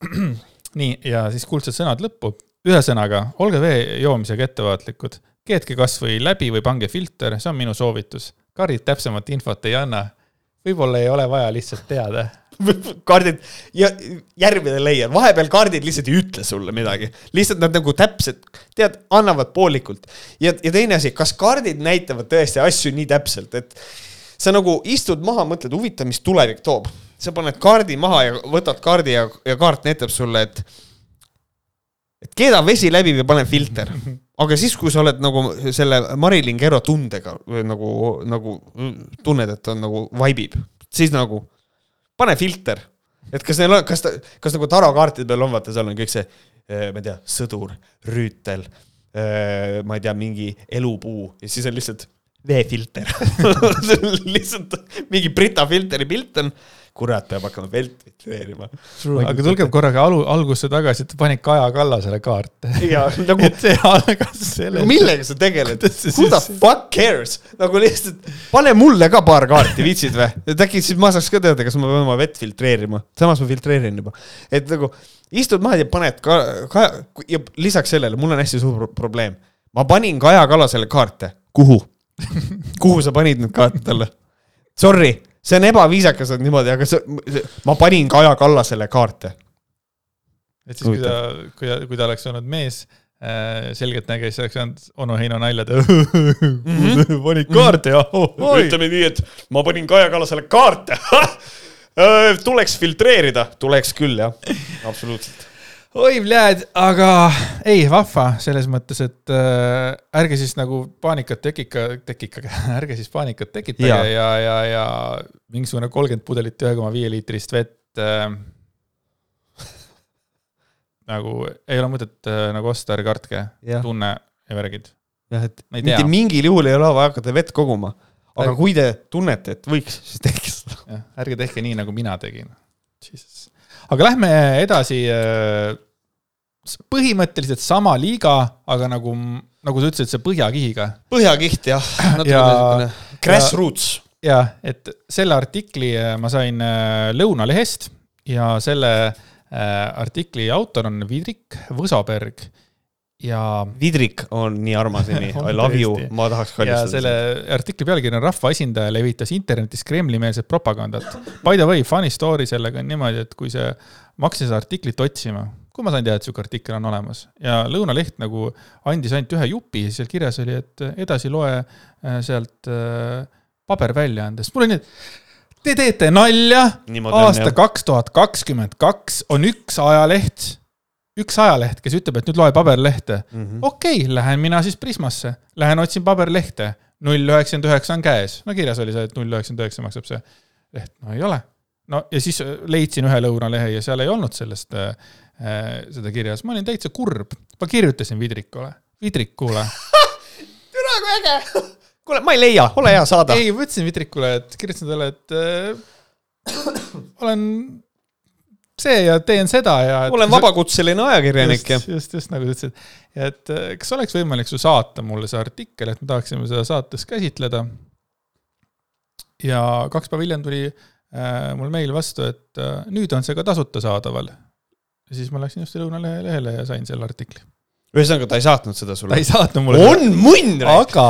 nii, ja siis kuldsed sõnad lõppu. ühesõnaga, olge vee joomisega ettevaatlikud, keetke kasvõi läbi või pange filter, see on minu soovitus. kaardid täpsemat infot ei anna. võib-olla ei ole vaja lihtsalt teada kaardid ja järgmine layer, vahepeal kaardid lihtsalt ei ütle sulle midagi, lihtsalt nad nagu täpselt, tead, annavad poolikult. ja, ja teine asi, kas kaardid näitavad tõesti asju nii täpselt, et sa nagu istud maha, mõtled, huvitav, mis tulevik toob. sa paned kaardi maha ja võtad kaardi ja, ja kaart näitab sulle, et et keeda vesi läbi või pane filter. aga siis, kui sa oled nagu selle Marilyn Kero tundega nagu, nagu tunned, et on nagu vaibib, siis nagu pane filter, et kas neil on, kas ta, kas nagu tarokaartide peal on, vaata, seal on kõik see, eh, ma ei tea, sõdur, rüütel, eh, ma ei tea, mingi elupuu ja siis on lihtsalt veefilter lihtsalt mingi Brita filteri pilt on, kurat peab hakkama vett filtreerima. aga tulgem korraga alu, algusse tagasi, et ta pani Kaja Kallasele kaarte. ja nagu et see algas sellest. millega sa tegeled who the fuck cares, nagu lihtsalt pane mulle ka paar kaarti, viitsid või? et äkki siis ma saaks ka teada, kas ma pean oma vett filtreerima, samas ma filtreerin juba. et nagu istud maha ja paned ka, ka ja lisaks sellele, mul on hästi suur pro- probleem. ma panin Kaja Kallasele kaarte, kuhu? kuhu sa panid need kaarte talle? Sorry, see on ebaviisakas, et niimoodi, aga see, ma panin Kaja Kallasele kaarte. et siis, kui ta, kui ta, kui ta oleks olnud mees äh,, selgeltnägija, siis oleks saanud onu Heino nalja teha. panid kaarte ja oi. ütleme nii, et ma panin Kaja Kallasele kaarte. tuleks filtreerida, tuleks küll jah, absoluutselt. oi, pljääd, aga ei, vahva selles mõttes, et äh, ärge siis nagu paanikat tekika, tekikage, ärge siis paanikat tekitage ja, ja, ja, ja mingisugune kolmkümmend pudelit ühe koma viie liitrist vett äh. nagu ei ole mõtet äh, nagu osta, ärge kartke, tunne ja värgid. jah, et mitte mingil juhul ei ole vaja hakata vett koguma. aga Ärge- kui te tunnete, et võiks, siis tehke seda. ärge tehke nii, nagu mina tegin. Aga lähme edasi. põhimõtteliselt sama liiga, aga nagu, nagu sa ütlesid, see põhjakihiga põhjakiht jah, natuke Ja- niisugune grassroots. ja et selle artikli äh, ma sain äh, Lõunalehest ja selle äh, artikli autor on Vidrik Võsoberg ja Vidrik on nii armas nimi, On I love you. ma tahaks ja kallistada selle artikli pealkiri on Rahvaesindaja levitas internetis Kremli-meelset propagandat. By the way, funny story sellega on niimoodi, et kui see, ma hakkasin seda artiklit otsima, kui ma sain teada, et sihuke artikkel on olemas ja Lõunaleht nagu andis ainult ühe jupi, seal kirjas oli, et edasi loe äh, sealt äh, paberväljaandest, mul oli nii, et te teete nalja, on aasta kaks tuhat kakskümmend kaks on üks ajaleht, üks ajaleht, kes ütleb, et nüüd loe paberlehte Mhm. okei okay,, lähen mina siis Prismasse, lähen otsin paberlehte, null üheksakümmend üheksa on käes, no kirjas oli see, et null üheksakümmend üheksa maksab see leht, no ei ole. no ja siis leidsin ühe lõunalehe ja seal ei olnud sellest äh, äh, seda kirjas, ma olin täitsa kurb, ma kirjutasin Vidrikule, Vidrik, kuule. türa kui äge. kuule, ma ei leia, ole hea, saada. ei, ma ütlesin Vidrikule, et kirjutasin talle, et äh, olen see ja teen seda ja. olen vabakutseline ajakirjanik ja just, just, just nagu sa ütlesid. et äh, kas oleks võimalik su saata mulle see artikkel, et me tahaksime seda saates käsitleda. ja kaks päeva hiljem tuli äh, mul meil vastu, et äh, nüüd on see ka tasuta saadaval. ja siis ma läksin just Lõunalehe lehele ja sain selle artikli. ühesõnaga, ta ei saatnud seda ta sulle ei. saatnud mulle. on munn. aga,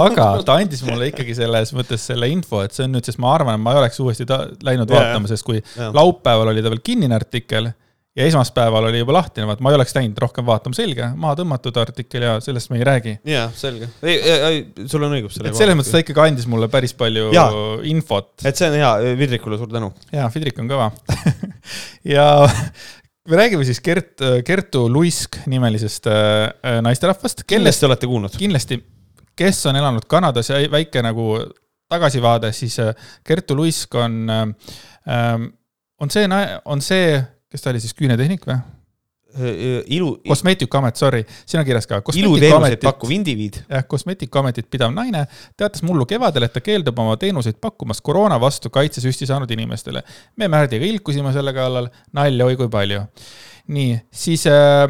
aga ta andis mulle ikkagi selles mõttes selle info, et see on nüüd, sest ma arvan, et ma ei oleks uuesti ta läinud Jaa, vaatama, sest kui Jah. laupäeval oli ta veel kinnine artikkel ja esmaspäeval oli juba lahtine, vaat ma ei oleks läinud rohkem vaatama, selge, maha tõmmatud artikkel ja sellest me ei räägi. jaa, selge. ei, ei, sul on õigus et selles mõttes ta ikkagi andis mulle päris palju Jaa. infot et see on hea, Vidrikule suur tänu. ja Fidrik on kõva ja me räägime siis Gert, Kertu Luisk nimelisest äh, naisterahvast, kellest kindlasti olete kuulnud. kindlasti, kes on elanud Kanadas ja väike nagu tagasivaade, siis äh, Kertu Luisk on, on see, on see, kes ta oli siis, küünetehnik või? ilu, kosmeetikuamet, sorry, siin on kirjas ka. iluteenuseid pakkuv indiviid. jah, kosmeetikuametit pidav naine teatas mullu kevadel, et ta keeldub oma teenuseid pakkumast koroona vastu kaitsesüsti saanud inimestele. me Märdiga ilkusime selle kallal, nalja oi kui palju. nii, siis äh,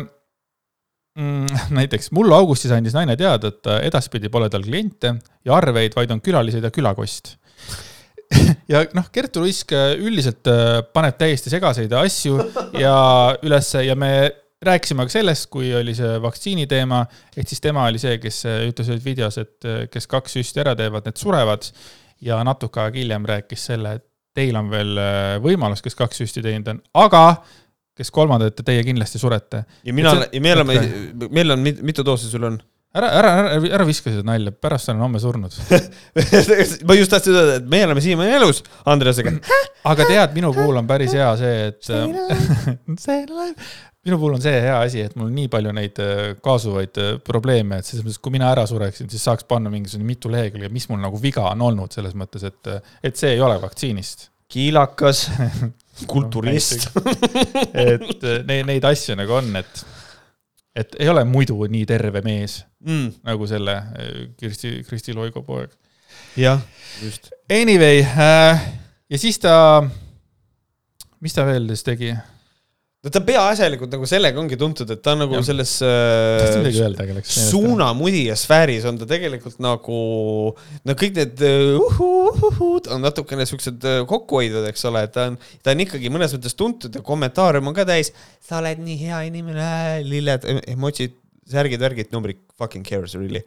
mm, näiteks mullu augustis andis naine teada, et edaspidi pole tal kliente ja arveid, vaid on külalised ja külakost ja noh, Kertu Luisk äh, üldiselt äh, paneb täiesti segaseid asju ja ülesse ja me rääkisime ka sellest, kui oli see vaktsiini teema, et siis tema oli see, kes äh, ütles videos, et kes kaks süsti ära teevad, need surevad. ja natuke aega hiljem rääkis selle, et teil on veel võimalus, kes kaks süsti teinud on, aga kes kolmandat, teie kindlasti surete. ja mina Et, ja me oleme, meil on, mitu doosi sul on? ära, ära, ära, ära viska seda nalja, pärast olen homme surnud. ma just tahtsin öelda, et me oleme siiamaani elus Andresega. aga tead, minu puhul on päris hea see, et minu puhul on see hea asi, et mul on nii palju neid äh, kaasuvaid äh, probleeme, et selles mõttes, kui mina ära sureksin, siis saaks panna mingisugune mitu lehekülge, mis mul nagu viga on olnud selles mõttes, et, et see ei ole vaktsiinist. kiilakas, kulturist. et äh, neid, neid asju nagu on, et, et ei ole muidu nii terve mees Mm, nagu selle äh, Kirsti, Kristi Loigo poeg. jah, just. Anyway äh, ja siis ta mis ta veel siis tegi? No ta peaasjalikult nagu sellega ongi tuntud, et ta on nagu selles äh, öelda, aga läks. suunamudija sfääris on ta tegelikult nagu, no kõik need äh, uhuhuhud on natukene siuksed äh, kokkuhoidvad, eks ole, et ta on, ta on ikkagi mõnes mõttes tuntud ja kommentaarium on ka täis. sa oled nii hea inimene, lilled, emotsid, särgid, värgid, nobody fucking cares really.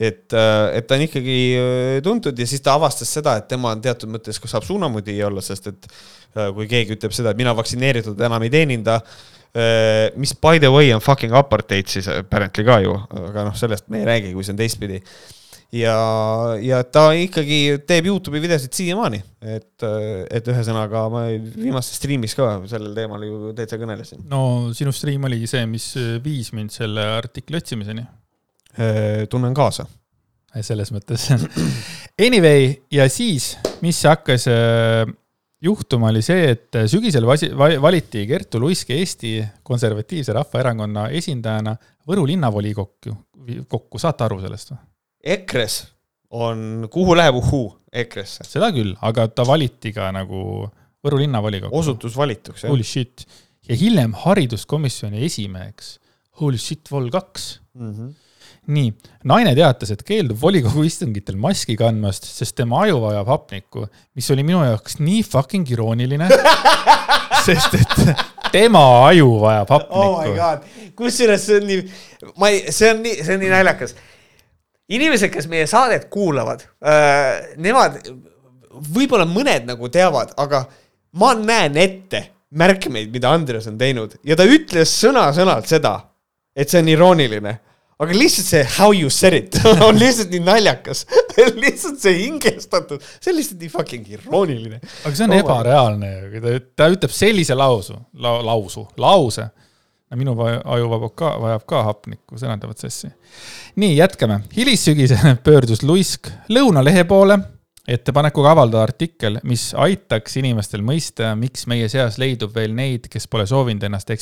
et, et ta on ikkagi äh, tuntud ja siis ta avastas seda, et tema teatud mõttes, kas saab suunamudija olla, sest et äh, kui keegi ütleb seda, et mina vaktsineeritud enam ei teeninda, mis by the way on fucking apartheid siis apparently ka ju, aga noh, sellest me ei räägi, kui see on teistpidi. ja, ja ta ikkagi teeb Youtube'i videosid siiamaani, et, et ühesõnaga ma viimases striimis ka sellel teemal ju täitsa kõnelesin. no sinu stream oligi see, mis viis mind selle artikli otsimiseni. Tunnen kaasa. selles mõttes. Anyway, ja siis, mis hakkas äh, juhtuma, oli see, et sügisel vasi- va- valiti Kertu Luisk Eesti Konservatiivse Rahvaerakonna esindajana Võru linnavolikokku, kokku, saate aru sellest või? EKRE-s on, kuhu läheb uhuu EKRE-sse? seda küll, aga ta valiti ka nagu Võru linnavolikokku. osutus valituks, jah Holy shit. ja hiljem hariduskomisjoni esimeheks. Holy shit, vol kaks. mm. -hmm. nii, naine teatas, et keeldub volikogu istungitel maski kandmast, sest tema aju vajab hapnikku, mis oli minu jaoks nii fucking irooniline. sest et tema aju vajab oh my hapnikku. god, kusjuures see on nii, ma ei, see on nii, see on nii naljakas. inimesed, kes meie saadet kuulavad äh,, nemad, võib-olla mõned nagu teavad, aga ma näen ette märkmeid, mida Andres on teinud ja ta ütles sõna-sõnalt seda, et see on irooniline aga lihtsalt see how you said it on lihtsalt nii naljakas. lihtsalt see hingestatud, see on lihtsalt nii fucking irooniline. aga see on Oh ebareaalne ju, ta, ta ütleb sellise lausu la,, lausu, lause. minu aju vajab ka, vajab ka hapnikku, see näitavad sassi. nii, jätkame. hilissügisel pöördus Luisk Lõunalehe poole ettepanekuga avaldada artikkel, mis aitaks inimestel mõista, miks meie seas leidub veel neid, kes pole soovinud ennast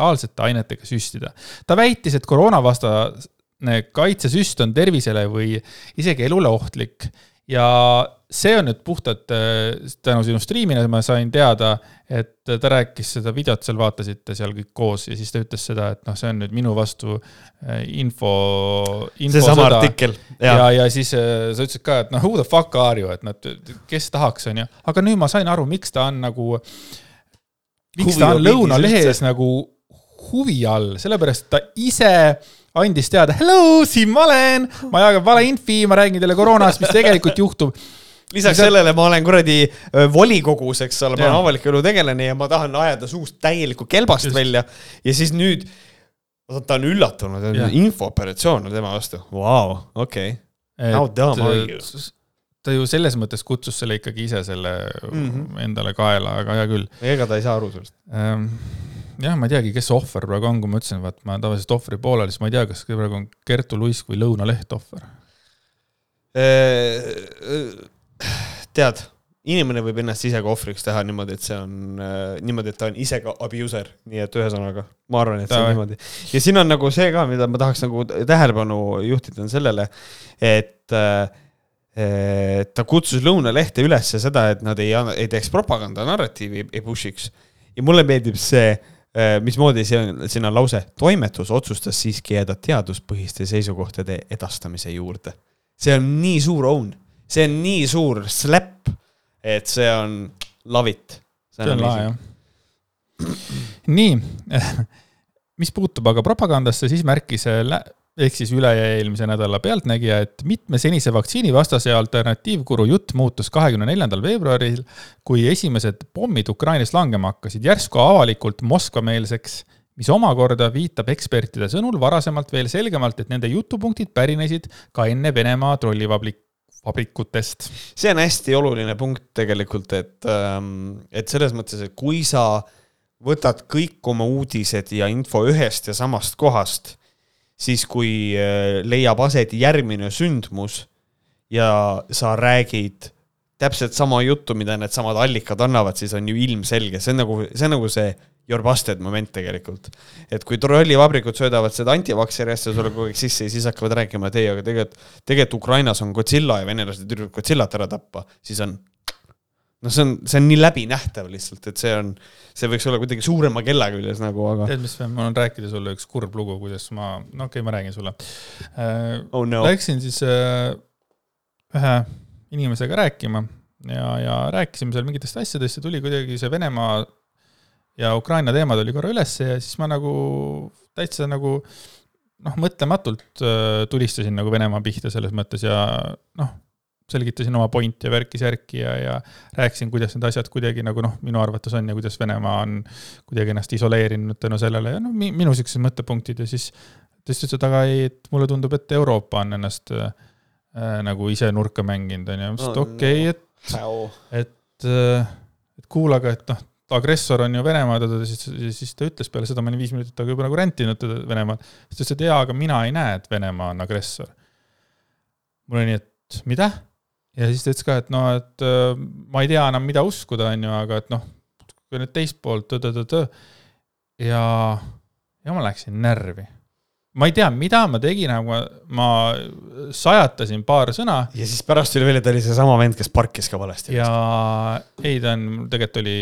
eksperimentaalsete ainetega süstida. ta väitis, et koroonavastane kaitsesüst on tervisele või isegi elule ohtlik ja see on nüüd puhtalt äh, tänu sinu striimile ma sain teada, et ta rääkis seda videot seal, vaatasite seal kõik koos ja siis ta ütles seda, et noh, see on nüüd minu vastu äh, info, seesama infosõda. artikkel. ja, ja siis äh, sa ütlesid ka, et noh, who the fuck are you, et nad, kes tahaks, onju. aga nüüd ma sain aru, miks ta on nagu, miks ta on Lõunalehes nagu huvi all, sellepärast ta ise andis teada, hello, siin ma olen, ma jagan valeinfi, ma räägin teile koroonast, mis tegelikult juhtub. lisaks See- sellele ma olen kuradi öö, volikogus, eks ole, ma olen avaliku elu tegelane ja ma tahan ajada suust täielikku kelbast Just. Välja ja siis nüüd ta on üllatunud, infooperatsioon on tema vastu, vau, okei. How dumb are you? ta ju selles mõttes kutsus selle ikkagi ise selle mm. -hmm. endale kaela, aga hea küll ega ta ei saa aru sellest. Ehm, jah, ma ei teagi, kes ohver praegu on, kui ma ütlesin, vaat ma tavaliselt ohvri poolel, siis ma ei tea, kas praegu on Kertu Luisk või Lõunaleht ohver. tead, inimene võib ennast ise ka ohvriks teha niimoodi, et see on äh, niimoodi, et ta on ise ka abuser, nii et ühesõnaga ma arvan, et see on niimoodi. ja siin on nagu see ka, mida ma tahaks nagu tähelepanu juhtida, on sellele, et äh, ta kutsus Lõunalehte üles seda, et nad ei, ei teeks propaganda narratiivi, ei push'iks. ja mulle meeldib see, mismoodi see on, siin on lause, toimetus otsustas siiski jääda teaduspõhiste seisukohtade edastamise juurde. see on nii suur own, see on nii suur slap, et see on love it. see on lahe jah. nii, mis puutub aga propagandasse, siis märkis äh, ehk siis üle-eelmise nädala Pealtnägija, et mitme senise vaktsiinivastase alternatiivguru jutt muutus kahekümne neljandal veebruaril, kui esimesed pommid Ukrainas langema hakkasid järsku avalikult Moskva-meelseks, mis omakorda viitab ekspertide sõnul varasemalt veel selgemalt, et nende jutupunktid pärinesid ka enne Venemaa trollivabrik-, vabrikutest. see on hästi oluline punkt tegelikult, et, et selles mõttes, et kui sa võtad kõik oma uudised ja info ühest ja samast kohast, siis kui äh, leiab aset järgmine sündmus ja sa räägid täpselt sama juttu, mida needsamad allikad annavad, siis on ju ilmselge, see on nagu, see on nagu see your busted moment tegelikult. et kui trollivabrikud söödavad seda antivakseri asja sulle kogu aeg sisse ja siis hakkavad rääkima, et ei, aga tegelikult, tegelikult Ukrainas on Godzilla ja venelased üritavad Godzillat ära tappa, siis on noh, see on, see on nii läbinähtav lihtsalt, et see on, see võiks olla kuidagi suurema kella küljes nagu, aga tead, mis, mul on rääkida sulle üks kurb lugu, kuidas ma, no okei okay,, ma räägin sulle äh,. oh no. Läksin siis äh, ühe inimesega rääkima ja, ja rääkisime seal mingitest asjadest ja tuli kuidagi see Venemaa ja Ukraina teema tuli korra ülesse ja siis ma nagu täitsa nagu noh, mõtlematult äh, tulistasin nagu Venemaa pihta selles mõttes ja noh, selgitasin oma pointi ja värki-särki ja, ja rääkisin, kuidas need asjad kuidagi nagu noh, minu arvates on ja kuidas Venemaa on kuidagi ennast isoleerinud tänu sellele ja noh, minu siuksed mõttepunktid ja siis ta ütles, et aga ei, et mulle tundub, et Euroopa on ennast äh, nagu ise nurka mänginud, onju, ma ütlesin, et okei okay,, et et, et kuule, aga et noh, agressor on ju Venemaa, siis, siis ta ütles peale seda, ma olin viis minutit temaga juba nagu rändtinud teda Venemaal, siis ta ütles, et jaa, aga mina ei näe, et Venemaa on agressor. mul oli nii, et mida? Ja siis ta ütles ka, et noh, et äh, ma ei tea enam, mida uskuda, on ju, aga et noh, kui nüüd teist poolt, ja, ja ma läksin närvi. ma ei tea, mida ma tegin, aga ma, ma sajatasin paar sõna ja siis pärast tuli välja, ta oli seesama vend, kes parkis ka valesti. ja ei, ta on, tegelikult oli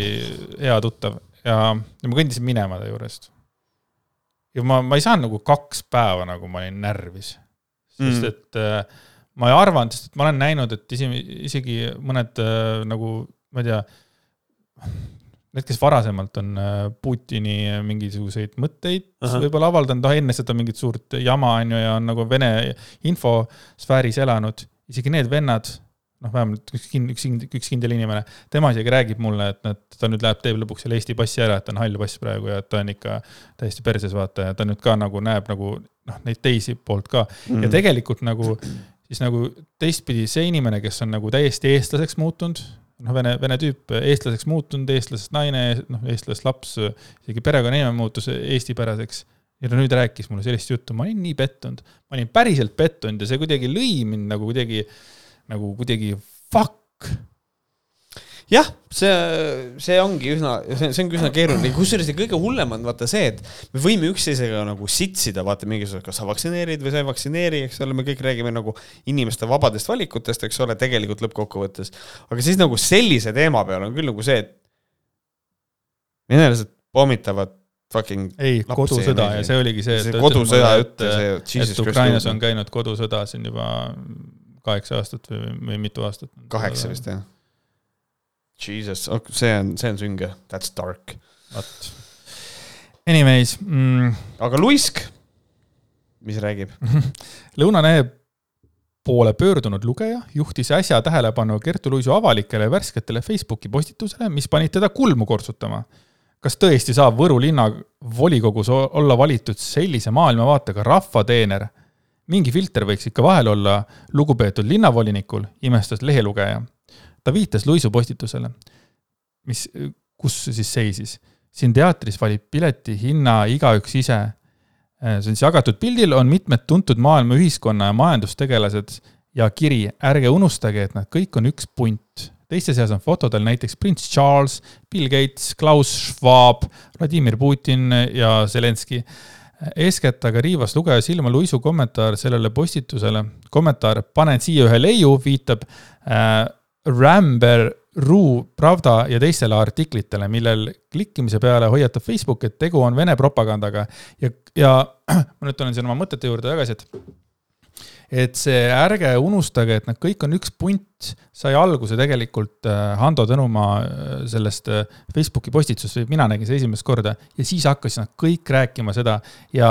hea tuttav ja, ja ma kõndisin minema ta juurest. ja ma, ma ei saanud nagu kaks päeva nagu ma olin närvis, sest Mm. et äh, ma ei arvanud, sest et ma olen näinud, et isegi, isegi mõned äh, nagu, ma ei tea, need, kes varasemalt on äh, Putini mingisuguseid mõtteid võib-olla avaldanud, noh enne seda mingit suurt jama on ju ja on nagu Vene infosfääris elanud, isegi need vennad, noh, vähemalt üks kind-, üks, üks kindel inimene, tema isegi räägib mulle, et nad, ta nüüd läheb, teeb lõpuks selle Eesti passi ära, et ta on hall pass praegu ja ta on ikka täiesti perses, vaata, ja ta nüüd ka nagu näeb nagu noh, neid teisi poolt ka mm. ja tegelikult nagu siis nagu teistpidi see inimene, kes on nagu täiesti eestlaseks muutunud, noh, vene, vene tüüp, eestlaseks muutunud, eestlasest naine, noh, eestlasest laps, isegi perekonnanime muutus eestipäraseks. ja ta nüüd rääkis mulle sellist juttu, ma olin nii pettunud, ma olin päriselt pettunud ja see kuidagi lõi mind nagu kuidagi, nagu kuidagi fuck. jah, see, see ongi üsna, see, ongi üsna keeruline, kusjuures kõige hullem on vaata see, et me võime üksteisega nagu sitsida, vaata mingisugune, kas sa vaktsineerid või sa ei vaktsineeri, eks ole, me kõik räägime nagu inimeste vabadest valikutest, eks ole, tegelikult lõppkokkuvõttes. aga siis nagu sellise teema peal on küll nagu see, et venelased pommitavad fucking ei, kodusõda ja see oligi see, see kodusõja jutt ja see et Jesus Ukrainas on käinud kodusõda siin juba kaheksa aastat või, või mitu aastat. kaheksa vist jah. Jesus, see on, see on sünge, that's dark. vot. Anyways mm,, aga Luisk, mis räägib? Lõunalehe poole pöördunud lugeja juhtis äsja tähelepanu Kertu Luisu avalikele värsketele Facebooki postitusele, mis panid teda kulmu kortsutama. kas tõesti saab Võru linna volikogus olla valitud sellise maailmavaatega rahvateener? mingi filter võiks ikka vahel olla lugupeetud linnavolinikul, imestas lehelugeja. Ta viitas Luisu postitusele, mis, kus siis seisis. siin teatris valib pileti hinna igaüks ise see on siis jagatud pildil on mitmed tuntud maailma ühiskonna ja majandustegelased ja kiri, ärge unustage, et nad kõik on üks punt. teiste seas on fotodel näiteks prints Charles, Bill Gates, Klaus Schwab, Vladimir Putin ja Zelenskõi. eeskätt aga riivas lugeja silma Luisu kommentaar sellele postitusele. kommentaar Panen siia ühe leiu viitab äh, Ramber Ru Pravda ja teistele artiklitele, millel klikkimise peale hoiatab Facebook, et tegu on Vene propagandaga. Ja, ja ma nüüd tulen siin oma mõtete juurde tagasi, et et see ärge unustage, et nad kõik on üks punt, sai alguse tegelikult äh, Hando Tõnumaa äh, sellest äh, Facebooki postitusest mina nägin seda esimest korda ja siis hakkasid nad kõik rääkima seda. Ja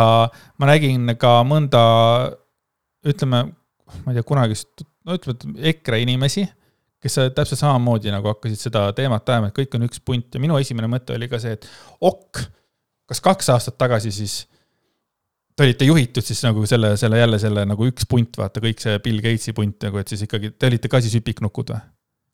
ma nägin ka mõnda, ütleme, ma ei tea, kunagist, no ütleme, et EKRE inimesi, kes täpselt samamoodi nagu hakkasid seda teemat ajama, et kõik on üks punt ja minu esimene mõte oli ka see, et ok, kas kaks aastat tagasi siis te olite juhitud siis nagu selle, selle jälle selle nagu üks punt, vaata kõik see Bill Gatesi punt nagu, et siis ikkagi te olite ka siis hüpiknukud või?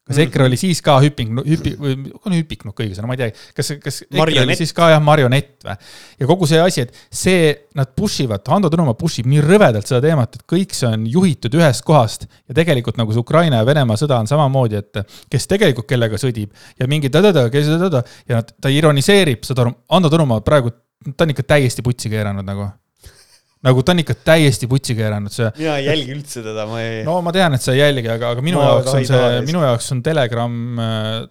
Kas. EKRE oli siis ka hüping, hüpi, või on hüpiknukk õige sõna, ma ei tea, kas, kas EKRE oli siis ka jah, marionett või? ja kogu see asi, et see, nad push ivad, Hando Tõnumaa push ib nii rõvedalt seda teemat, et kõik see on juhitud ühest kohast ja tegelikult nagu see Ukraina ja Venemaa sõda on samamoodi, et kes tegelikult kellega sõdib ja mingi ta-ta-ta, kes ta-ta ja nad, ta ironiseerib, aru, Hando Tõnumaa praegu, ta on ikka täiesti putsi keeranud nagu nagu ta on ikka täiesti putsi keeranud, see. mina ei jälgi üldse teda, ma ei. no ma tean, et sa ei jälgi, aga, aga minu Ma jaoks on see, minu jaoks on Telegram,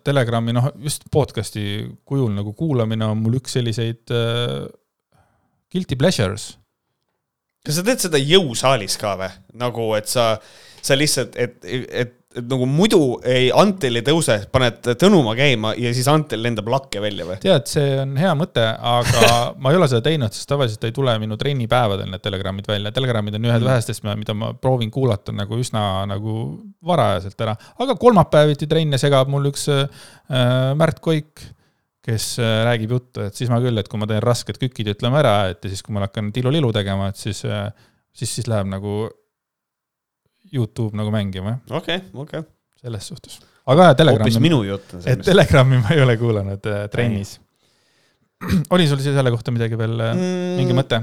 Telegrami noh, just podcast'i kujul nagu kuulamine on mul üks selliseid uh, guilty pleasures. kas sa teed seda jõusaalis ka või? nagu, et sa, sa lihtsalt, et, et et nagu muidu ei, Antel ei tõuse, paned Tõnumaa käima ja siis Antel lendab lakke välja või? tead, see on hea mõte, aga ma ei ole seda teinud, sest tavaliselt ei tule minu trennipäevadel need telegrammid välja. telegramid on ühed mm. vähestest, mida ma proovin kuulata nagu üsna nagu varajaselt ära, aga kolmapäeviti trenne segab mul üks äh, Märt Koik kes äh, räägib juttu, et siis ma küll, et kui ma teen rasked kükid, ütleme ära, et ja siis, kui ma hakkan tilulilu tegema, et siis, äh, siis, siis läheb nagu Youtube nagu mängima, jah. okei okay,, okei okay.. selles suhtes. aga jah, Telegrami. hoopis minu jutt on see. et Telegrami ma ei ole kuulanud äh, trennis. oli sul siis selle kohta midagi veel äh, mm,, mingi mõte?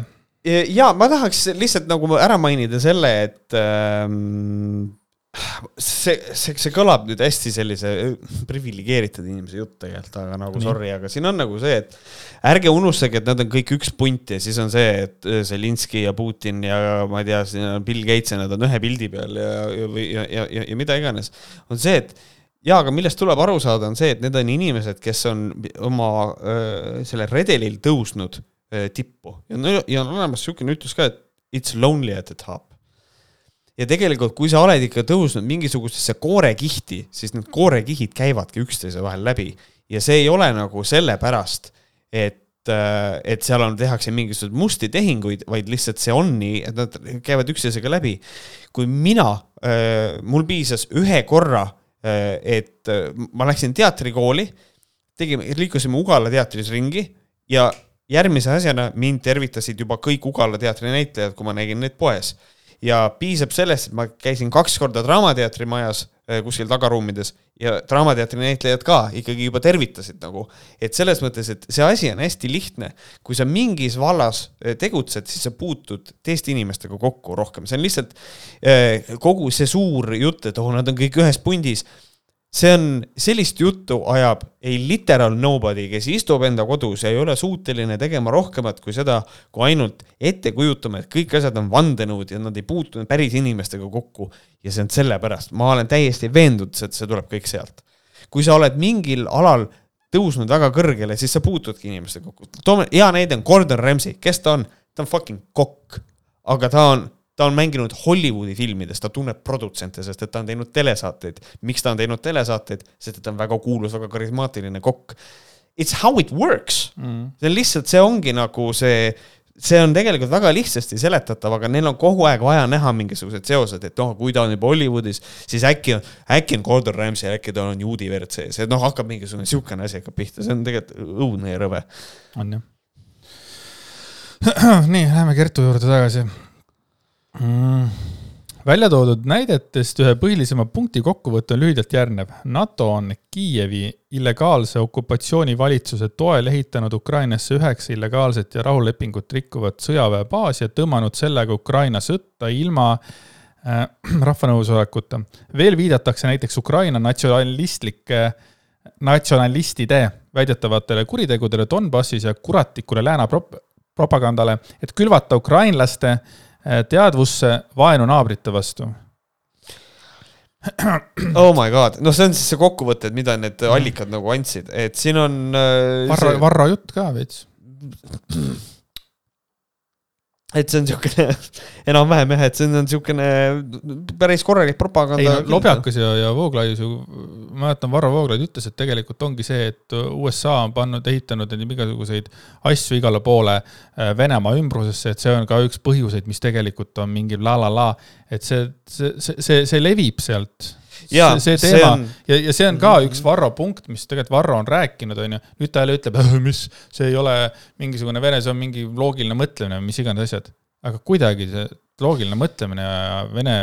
ja ma tahaks lihtsalt nagu ära mainida selle, et ähm, see, see, see kõlab nüüd hästi sellise äh, priviligeeritud inimese jutt tegelikult, aga nagu Nii. sorry, aga siin on nagu see, et ärge unustage, et nad on kõik üks punt ja siis on see, et äh, Zelinski ja Putin ja ma ei tea, siin on Bill Gates ja nad on ühe pildi peal ja, ja, ja, ja, ja, ja mida iganes. on see, et jaa, aga millest tuleb aru saada, on see, et need on inimesed, kes on oma öö, sellel redelil tõusnud öö, tippu ja, ja on olemas niisugune ütlus ka, et it's lonely at the top ja tegelikult, kui sa oled ikka tõusnud mingisugusesse koorekihti, siis need koorekihid käivadki üksteise vahel läbi ja see ei ole nagu sellepärast, et äh, et seal on, tehakse mingisuguseid musti tehinguid, vaid lihtsalt see on nii, et nad käivad üksteisega läbi. kui mina, äh, mul piisas ühe korra, äh, et ma läksin teatrikooli, tegime, liikusime Ugala teatris ringi ja järgmise asjana mind tervitasid juba kõik Ugala teatri näitlejad, kui ma nägin neid poes ja piisab sellest, et ma käisin kaks korda Draamateatri majas äh, kuskil tagaruumides ja Draamateatri näitlejad ka ikkagi juba tervitasid nagu. et selles mõttes, et see asi on hästi lihtne. kui sa mingis vallas äh, tegutsed, siis sa puutud teiste inimestega kokku rohkem, see on lihtsalt äh, kogu see suur jutt, et oh, nad on kõik ühes pundis see on, sellist juttu ajab ei literal nobody, kes istub enda kodus ja ei ole suuteline tegema rohkemat kui seda, kui ainult ette kujutama, et kõik asjad on vandenõud ja nad ei puutu päris inimestega kokku. ja see on sellepärast, ma olen täiesti veendunud, et see tuleb kõik sealt. kui sa oled mingil alal tõusnud väga kõrgele, siis sa puutudki inimestega kokku. toome, hea näide on Gordon Ramsay, kes ta on? ta on fucking kokk, aga ta on ta on mänginud Hollywoodi filmides, ta tunneb produtsente, sest et ta on teinud telesaateid. miks ta on teinud telesaateid? sest et ta on väga kuulus, väga karismaatiline kokk. It's how it works mm.. see on lihtsalt, see ongi nagu see, see on tegelikult väga lihtsasti seletatav, aga neil on kogu aeg vaja näha mingisugused seosed, et noh, kui ta on juba Hollywoodis, siis äkki on, äkki on Gordon Ramsay, äkki tal on juudi verd sees, et noh, hakkab mingisugune sihukene asi hakkab pihta, see on tegelikult õudne ja rõve. on jah. nii, läheme Kertu juurde tagasi mm.? välja toodud näidetest ühe põhilisema punkti kokkuvõte on lühidalt järgnev. NATO on Kiievi illegaalse okupatsioonivalitsuse toel ehitanud Ukrainasse üheksa illegaalset ja rahulepingut rikkuvat sõjaväebaasi ja tõmmanud sellega Ukraina sõtta ilma äh, rahva nõusolekuta. veel viidatakse näiteks Ukraina natsionalistlike, natsionalistide väidetavatele kuritegudele Donbassis ja kuratlikule lääne prop-, propagandale, et külvata ukrainlaste Äh, teadvusse vaenu naabrite vastu. Oh my god, noh, see on siis see kokkuvõte, et mida need allikad nagu andsid, et siin on äh,. Varro see..., Varro jutt ka veits et see on niisugune enam-vähem jah, et see on niisugune päris korralik propaganda. no Lobjakas ja, ja Vooglaius ju, ma mäletan, Varro Vooglaid ütles, et tegelikult ongi see, et USA on pannud, ehitanud igasuguseid asju igale poole äh, Venemaa ümbrusesse, et see on ka üks põhjuseid, mis tegelikult on mingi la la la, et see, see, see, see, levib sealt see, see teema on... ja, ja see on ka üks Varro punkt, mis tegelikult Varro on rääkinud, on ju. nüüd ta jälle ütleb, mis, see ei ole mingisugune vene, see on mingi loogiline mõtlemine, mis iganes asjad. aga kuidagi see loogiline mõtlemine ja vene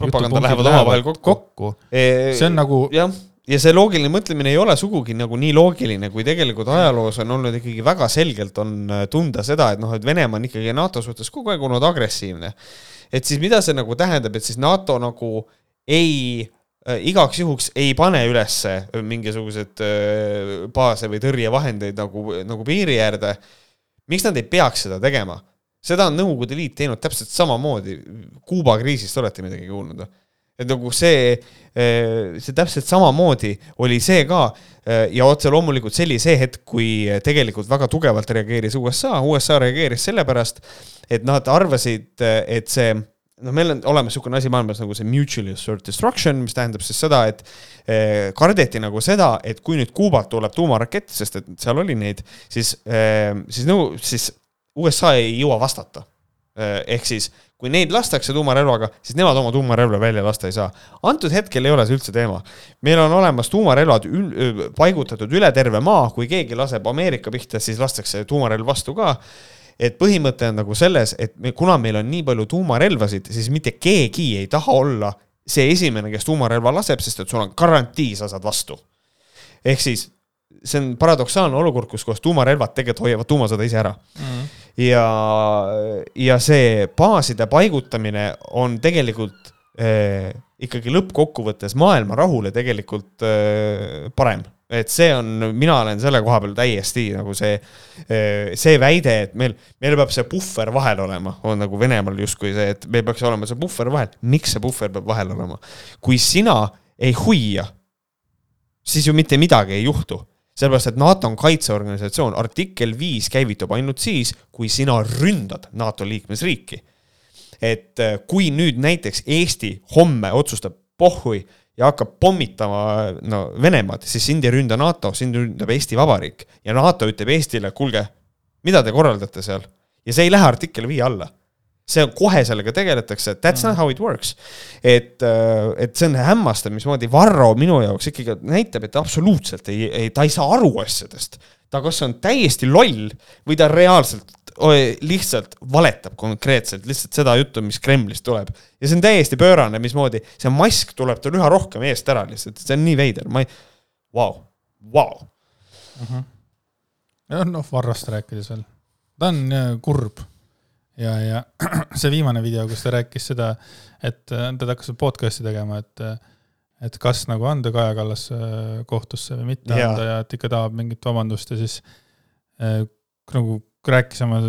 propaganda lähevad omavahel kokku, kokku.. see on nagu. jah, ja see loogiline mõtlemine ei ole sugugi nagu nii loogiline, kui tegelikult ajaloos on olnud ikkagi väga selgelt on äh, tunda seda, et noh, et Venemaa on ikkagi NATO suhtes kogu aeg olnud agressiivne. et siis mida see nagu tähendab, et siis NATO nagu ei Äh, igaks juhuks ei pane ülesse mingisuguseid äh, baase või tõrjevahendeid nagu, nagu piiri äärde. miks nad ei peaks seda tegema? seda on Nõukogude Liit teinud täpselt samamoodi. Kuuba kriisist olete midagi kuulnud või? et nagu see, see täpselt samamoodi oli see ka ja otse loomulikult see oli see hetk, kui tegelikult väga tugevalt reageeris USA, USA reageeris sellepärast, et nad arvasid, et see noh, meil on olemas niisugune asi maailmas nagu see mutually assured destruction, mis tähendab siis seda, et eh, kardeti nagu seda, et kui nüüd Kuubalt tuleb tuumarakett, sest et seal oli neid, siis eh,, siis nõu-, siis USA ei jõua vastata eh,. ehk siis, kui neid lastakse tuumarelvaga, siis nemad oma tuumarelva välja lasta ei saa. antud hetkel ei ole see üldse teema. meil on olemas tuumarelvad ül, paigutatud üle terve maa, kui keegi laseb Ameerika pihta, siis lastakse tuumarelv vastu ka et põhimõte on nagu selles, et me, kuna meil on nii palju tuumarelvasid, siis mitte keegi ei taha olla see esimene, kes tuumarelva laseb, sest et sul on garantii, sa saad vastu. ehk siis see on paradoksaalne olukord, kus kohas tuumarelvad tegelikult hoiavad tuumasõda ise ära mm. ja, ja see baaside paigutamine on tegelikult eh, ikkagi lõppkokkuvõttes maailma rahule tegelikult eh, parem et see on, mina olen selle koha peal täiesti nagu see, see väide, et meil, meil peab see puhver vahel olema, on nagu Venemaal justkui see, et meil peaks olema see puhver vahel. miks see puhver peab vahel olema? kui sina ei hoia, siis ju mitte midagi ei juhtu sellepärast, et NATO on kaitseorganisatsioon, artikkel viis käivitub ainult siis, kui sina ründad NATO liikmesriiki. et kui nüüd näiteks Eesti homme otsustab, pohhui ja hakkab pommitama no Venemaad, siis sind ei ründa NATO, sind ründab Eesti Vabariik. ja NATO ütleb Eestile, kuulge, mida te korraldate seal? ja see ei lähe artikkel viie alla. see on, kohe sellega tegeletakse, that's not how it works. et, äh, et see on hämmastav, mismoodi Varro minu jaoks ikkagi näitab, et absoluutselt ei, ei, ta ei saa aru asjadest. ta kas on täiesti loll või ta reaalselt lihtsalt valetab konkreetselt lihtsalt seda juttu, mis Kremlist tuleb. ja see on täiesti pöörane, mismoodi see mask tuleb tal üha rohkem eest ära lihtsalt, see on nii veider, ma ei, vau, vau. Mhm. noh, Varrost rääkides veel, ta on äh, kurb ja, ja see viimane video, kus ta rääkis seda, et äh, ta hakkas podcast'i tegema, et äh, et kas nagu anda Kaja Kallas kohtusse või mitte ja. anda ja et ikka tahab mingit vabandust ja siis äh, nagu rääkis oma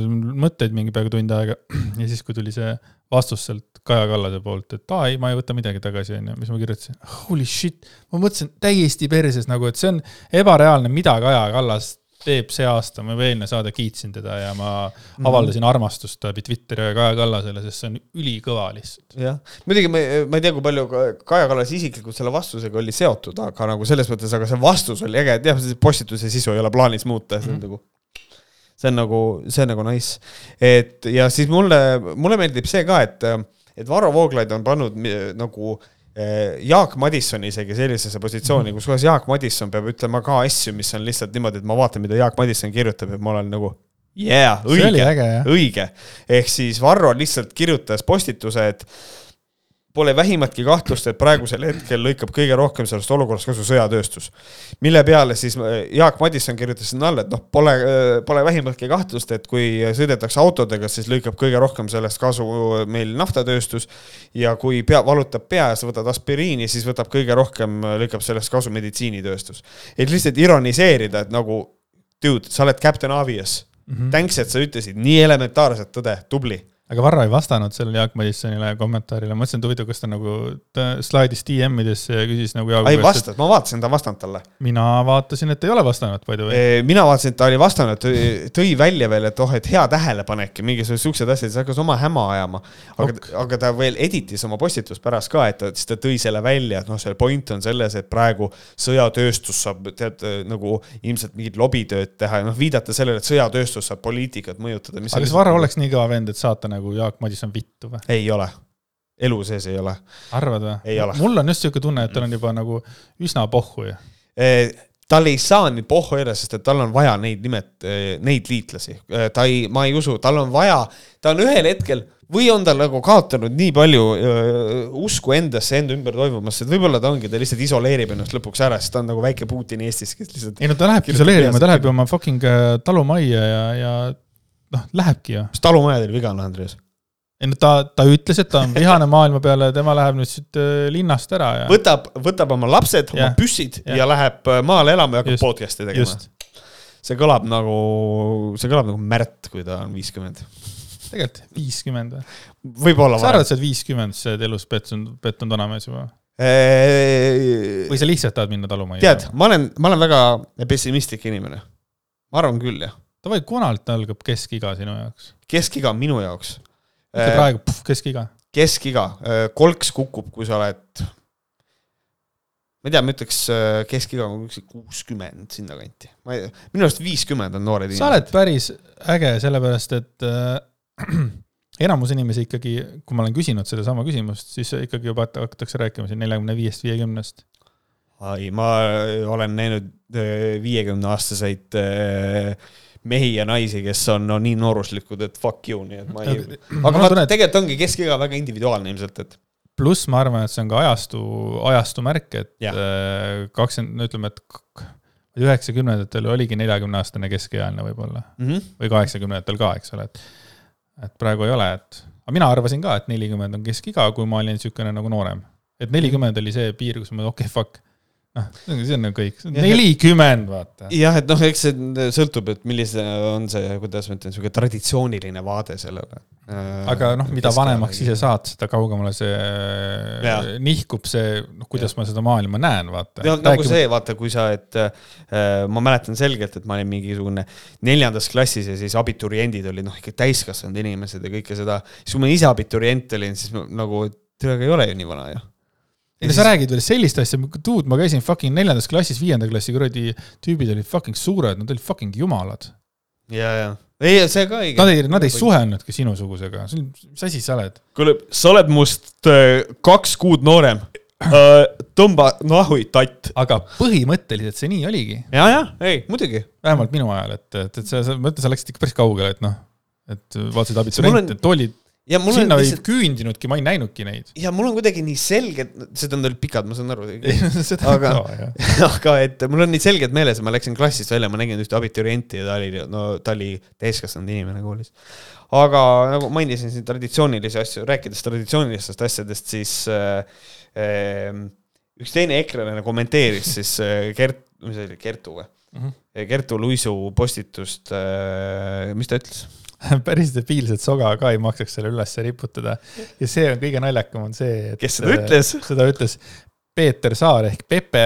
mõtteid mingi peaaegu tund aega ja siis, kui tuli see vastus sealt Kaja Kallase poolt, et aa ei, ma ei võta midagi tagasi, onju, mis ma kirjutasin, holy shit, ma mõtlesin täiesti perses nagu, et see on ebareaalne, mida Kaja Kallas teeb see aasta, ma eelmine saade kiitsin teda ja ma mm. avaldasin armastust läbi Twitteri Kaja Kallasele, sest see on ülikõva lihtsalt. jah, muidugi ma, ma ei tea, kui palju Kaja Kallas isiklikult selle vastusega oli seotud, aga nagu selles mõttes, aga see vastus oli äge, et jah, postituse sisu ei ole plaanis muuta, see on mm. nagu see on nagu, see on nagu nice. et ja siis mulle, mulle meeldib see ka, et, et Varro Vooglaid on pannud nagu eh, Jaak Madissoni isegi sellisesse positsiooni, kus kohas Jaak Madisson peab ütlema ka asju, mis on lihtsalt niimoodi, et ma vaatan, mida Jaak Madisson kirjutab ja ma olen nagu yeah, õige, õige. ehk siis Varro lihtsalt kirjutas postituse, et Pole vähimatki kahtlust, et praegusel hetkel lõikab kõige rohkem sellest olukorrast kasu sõjatööstus. mille peale siis äh, Jaak Madisson kirjutas sinna alla, et noh, pole, äh, pole vähimatki kahtlust, et kui sõidetakse autodega, siis lõikab kõige rohkem sellest kasu meil naftatööstus. ja kui pea, valutab pea ja sa võtad aspiriini, siis võtab kõige rohkem, äh, lõikab sellest kasu meditsiinitööstus. et lihtsalt ironiseerida, et nagu dude, sa oled Captain Obvious mm. -hmm. Thanks, et sa ütlesid nii elementaarset tõde, tubli aga Varro ei vastanud sellele Jaak Madissonile kommentaarile, mõtlesin, et huvitav, kas ta nagu ta slaidis DM-idesse ja küsis nagu Jaagu. ei vastanud, ma vaatasin, ta ei vastanud talle. mina vaatasin, et ei ole vastanud, by the way. mina vaatasin, et ta oli vastanud, tõi välja veel, et oh, et hea tähelepanek ja mingisugused siuksed asjad, siis hakkas oma häma ajama. aga okay., aga ta veel editis oma postitust pärast ka, et ta, siis ta tõi selle välja, et noh, selle point on selles, et praegu sõjatööstus saab tead nagu ilmselt mingit lobitööd teha ja noh, viidata sellele, et sõjatööstus saab poliitikat mõjutada. aga kas Varro oleks nii kõva vend, et saata nagu nagu Jaak Madison vittu või? ei ole, elu sees ei ole. arvad või? mul on just siuke tunne, et tal on juba nagu üsna pohhu ju e tal ei saa nii pohhu jääda, sest et tal on vaja neid nimet-, e, neid liitlasi. E, ta ei, ma ei usu, tal on vaja, ta on ühel hetkel või on ta nagu kaotanud nii palju uh, usku endasse, enda ümber toimumasse, et võib-olla ta ongi, ta lihtsalt isoleerib ennast lõpuks ära, sest ta on nagu väike Putin Eestis, kes lihtsalt. ei no ta lähebki isoleerima, ta läheb ju oma fucking talumajja ja, ja noh, lähebki ju. mis talumajadel viga on, Andres? ei no ta, ta ütles, et ta on vihane maailma peale ja tema läheb nüüd siit äh, linnast ära ja. võtab, võtab oma lapsed, oma püssid ja. ja läheb äh, maale elama ja hakkab podcast'i tegema. see kõlab nagu, see kõlab nagu Märt, kui ta on viiskümmend tegelikult viiskümmend või? võib-olla sa arvad, sa oled viiskümmend, sa oled elus pettunud, pettunud vanamees juba? Või sa lihtsalt tahad minna taluma? tead, ma olen, ma olen väga pessimistlik inimene. ma arvan küll, jah. davai, kunalt algab keskiga sinu jaoks? keskiga on minu jaoks. ütle praegu, keskiga. keskiga, kolks kukub, kui sa oled, ma ei tea, ma ütleks äh, keskiga on kuuskümmend sinnakanti. ma ei, minu arust viiskümmend on noored sa oled päris äge, sellepärast et äh, enamus inimesi ikkagi, kui ma olen küsinud sedasama küsimust, siis ikkagi juba hakatakse rääkima siin neljakümne viiest, viiekümnest. ai, ma olen näinud viiekümneaastaseid mehi ja naisi, kes on no nii nooruslikud, et fuck you, nii et ma ei, aga mul on vaata tunne, et tegelikult ongi keskiga väga individuaalne ilmselt, et pluss ma arvan, et see on ka ajastu, ajastu märk, et Jah. kakskümmend, no ütleme, et üheksakümnendatel oligi neljakümne aastane keskealine võib-olla mm. -hmm. või kaheksakümnendatel ka, eks ole, et et praegu ei ole, et aga mina arvasin ka, et nelikümmend on keskiga, kui ma olin niisugune nagu noorem. et nelikümmend oli see piir, kus ma okei okay,, fuck. noh, see on nagu kõik, nelikümmend, vaata. jah, et noh, eks see sõltub, et millise on see, kuidas ma ütlen, niisugune traditsiooniline vaade sellele. aga noh, mida vanemaks ise saad, seda kaugemale see Jah. nihkub see, noh, kuidas ma seda maailma näen, vaata. ja nagu see, vaata, kui sa, et äh, ma mäletan selgelt, et ma olin mingisugune neljandas klassis ja siis abituriendid olid noh, ikka täiskasvanud inimesed ja kõike seda. siis kui ma ise abiturient olin, siis ma nagu, tüdruk ei ole ju nii vana ju. Ei no sa räägid veel sellist asja, dude, ma käisin fucking neljandas klassis, viienda klassi kuradi tüübid olid fucking suured, nad olid fucking jumalad. ja, ja, ei, see ka õige. Nad ei, nad ei. suhelnudki sinusugusega, mis asi sa oled? kuule, sa oled must äh, kaks kuud noorem. tõmba nahui tatt. aga põhimõtteliselt see nii oligi, ja, ja, ei, muidugi. vähemalt minu ajal, et, et, et sa, sa mõtled, sa läksid ikka päris kaugele, et noh, et vaatasid mul on- abituriente, et olid, mul sinna on ei lihtsalt, küündinudki, ma ei näinudki neid. ja mul on kuidagi nii selge, seda on veel pikad, ma saan aru. Aga- aga et mul on nii selgelt meeles, ma läksin klassist välja, ma nägin ühte abiturienti ja ta oli, no ta oli täiskasvanud inimene koolis. aga nagu mainisin siin traditsioonilisi asju, rääkides traditsioonilistest asjadest, siis äh, äh, üks teine ekrelane kommenteeris siis äh, Gert, mis see oli, Kertu või? Mhm. Kertu Luisu postitust äh,, mis ta ütles? päris debiilset soga ka ei maksaks selle üles riputada. ja see on kõige naljakam, on see, et kes seda ütles? seda ütles Peeter Saar ehk Pepe,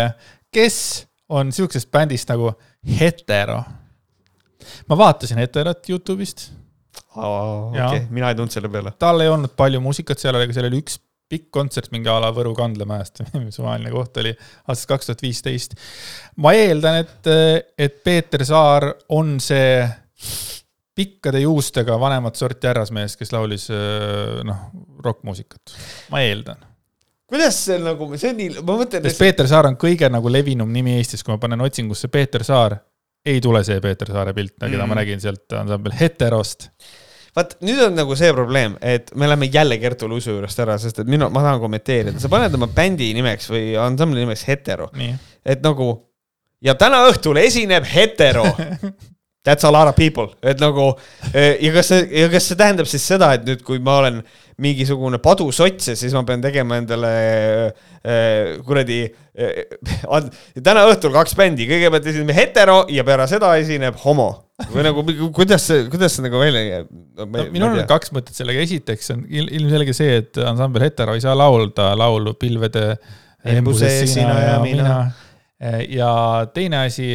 kes on siuksest bändist nagu Hetero. ma vaatasin Heterot Youtube'ist, okei, mina ei tulnud selle peale. tal ei olnud palju muusikat seal, aga seal oli üks pikk kontsert mingi a la Võru kandlemäest või mis suvaline koht oli, aastast kaks tuhat viisteist. ma eeldan, et, et Peeter Saar on see pikkade juustega vanemat sorti härrasmees, kes laulis äh, noh, rokkmuusikat. ma eeldan. kuidas see nagu, see on nii, ma mõtlen, sest Peeter Saar on kõige nagu levinum nimi Eestis, kui ma panen otsingusse Peeter Saar, ei tule see Peeter Saare pilt, keda Mm. ma nägin sealt ansambel Heterost. vaat nüüd on nagu see probleem, et me läheme jälle Kertu Luisu juurest ära, sest et minu, ma tahan kommenteerida, sa paned oma bändi nimeks või ansambli nimeks Hetero, et nagu ja täna õhtul esineb Hetero. That's a lot of people, et nagu eh, ja kas see, ja kas see tähendab siis seda, et nüüd, kui ma olen mingisugune padusots ja siis ma pean tegema endale eh, kuradi eh,, täna õhtul kaks bändi, kõigepealt esineb hetero ja peale seda esineb homo või nagu kuidas see, kuidas see nagu välja jääb no,? no, minul on kaks mõtet sellega, esiteks on il- ilmselge see, et ansambel Hetero ei saa laulda laulu Pilvede Embuses sina ja mina.. ja teine asi,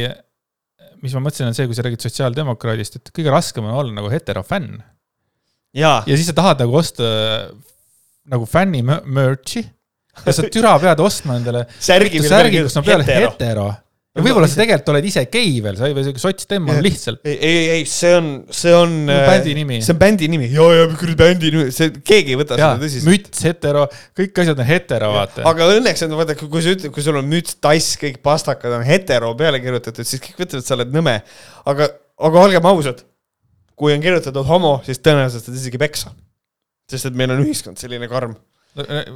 mis ma mõtlesin, on see, kui sa räägid sotsiaaldemokraadist, et kõige raskem on olla nagu heterofänn ja siis sa tahad nagu osta nagu fänni merch'i ja sa türa pead ostma endale särgi, särgi, kus on peal hetero, hetero.. Ja võib-olla sa tegelikult oled ise gei veel, sa ei või sots temma Jah. lihtsalt ei, ei, ei, see on, see on. bändi nimi. see on bändi nimi, ja, ja kuradi bändi nimi, see, keegi ei võta ja seda tõsiselt. müts, hetero, kõik asjad on hetero, vaata. aga õnneks on, vaata, kui sa ütled, kui sul on müts, tass, kõik pastakad on hetero peale kirjutatud, siis kõik ütlevad, sa oled nõme. aga, aga olgem ausad, kui on kirjutatud homo, siis tõenäoliselt saad isegi peksa. sest et meil on ühiskond selline karm.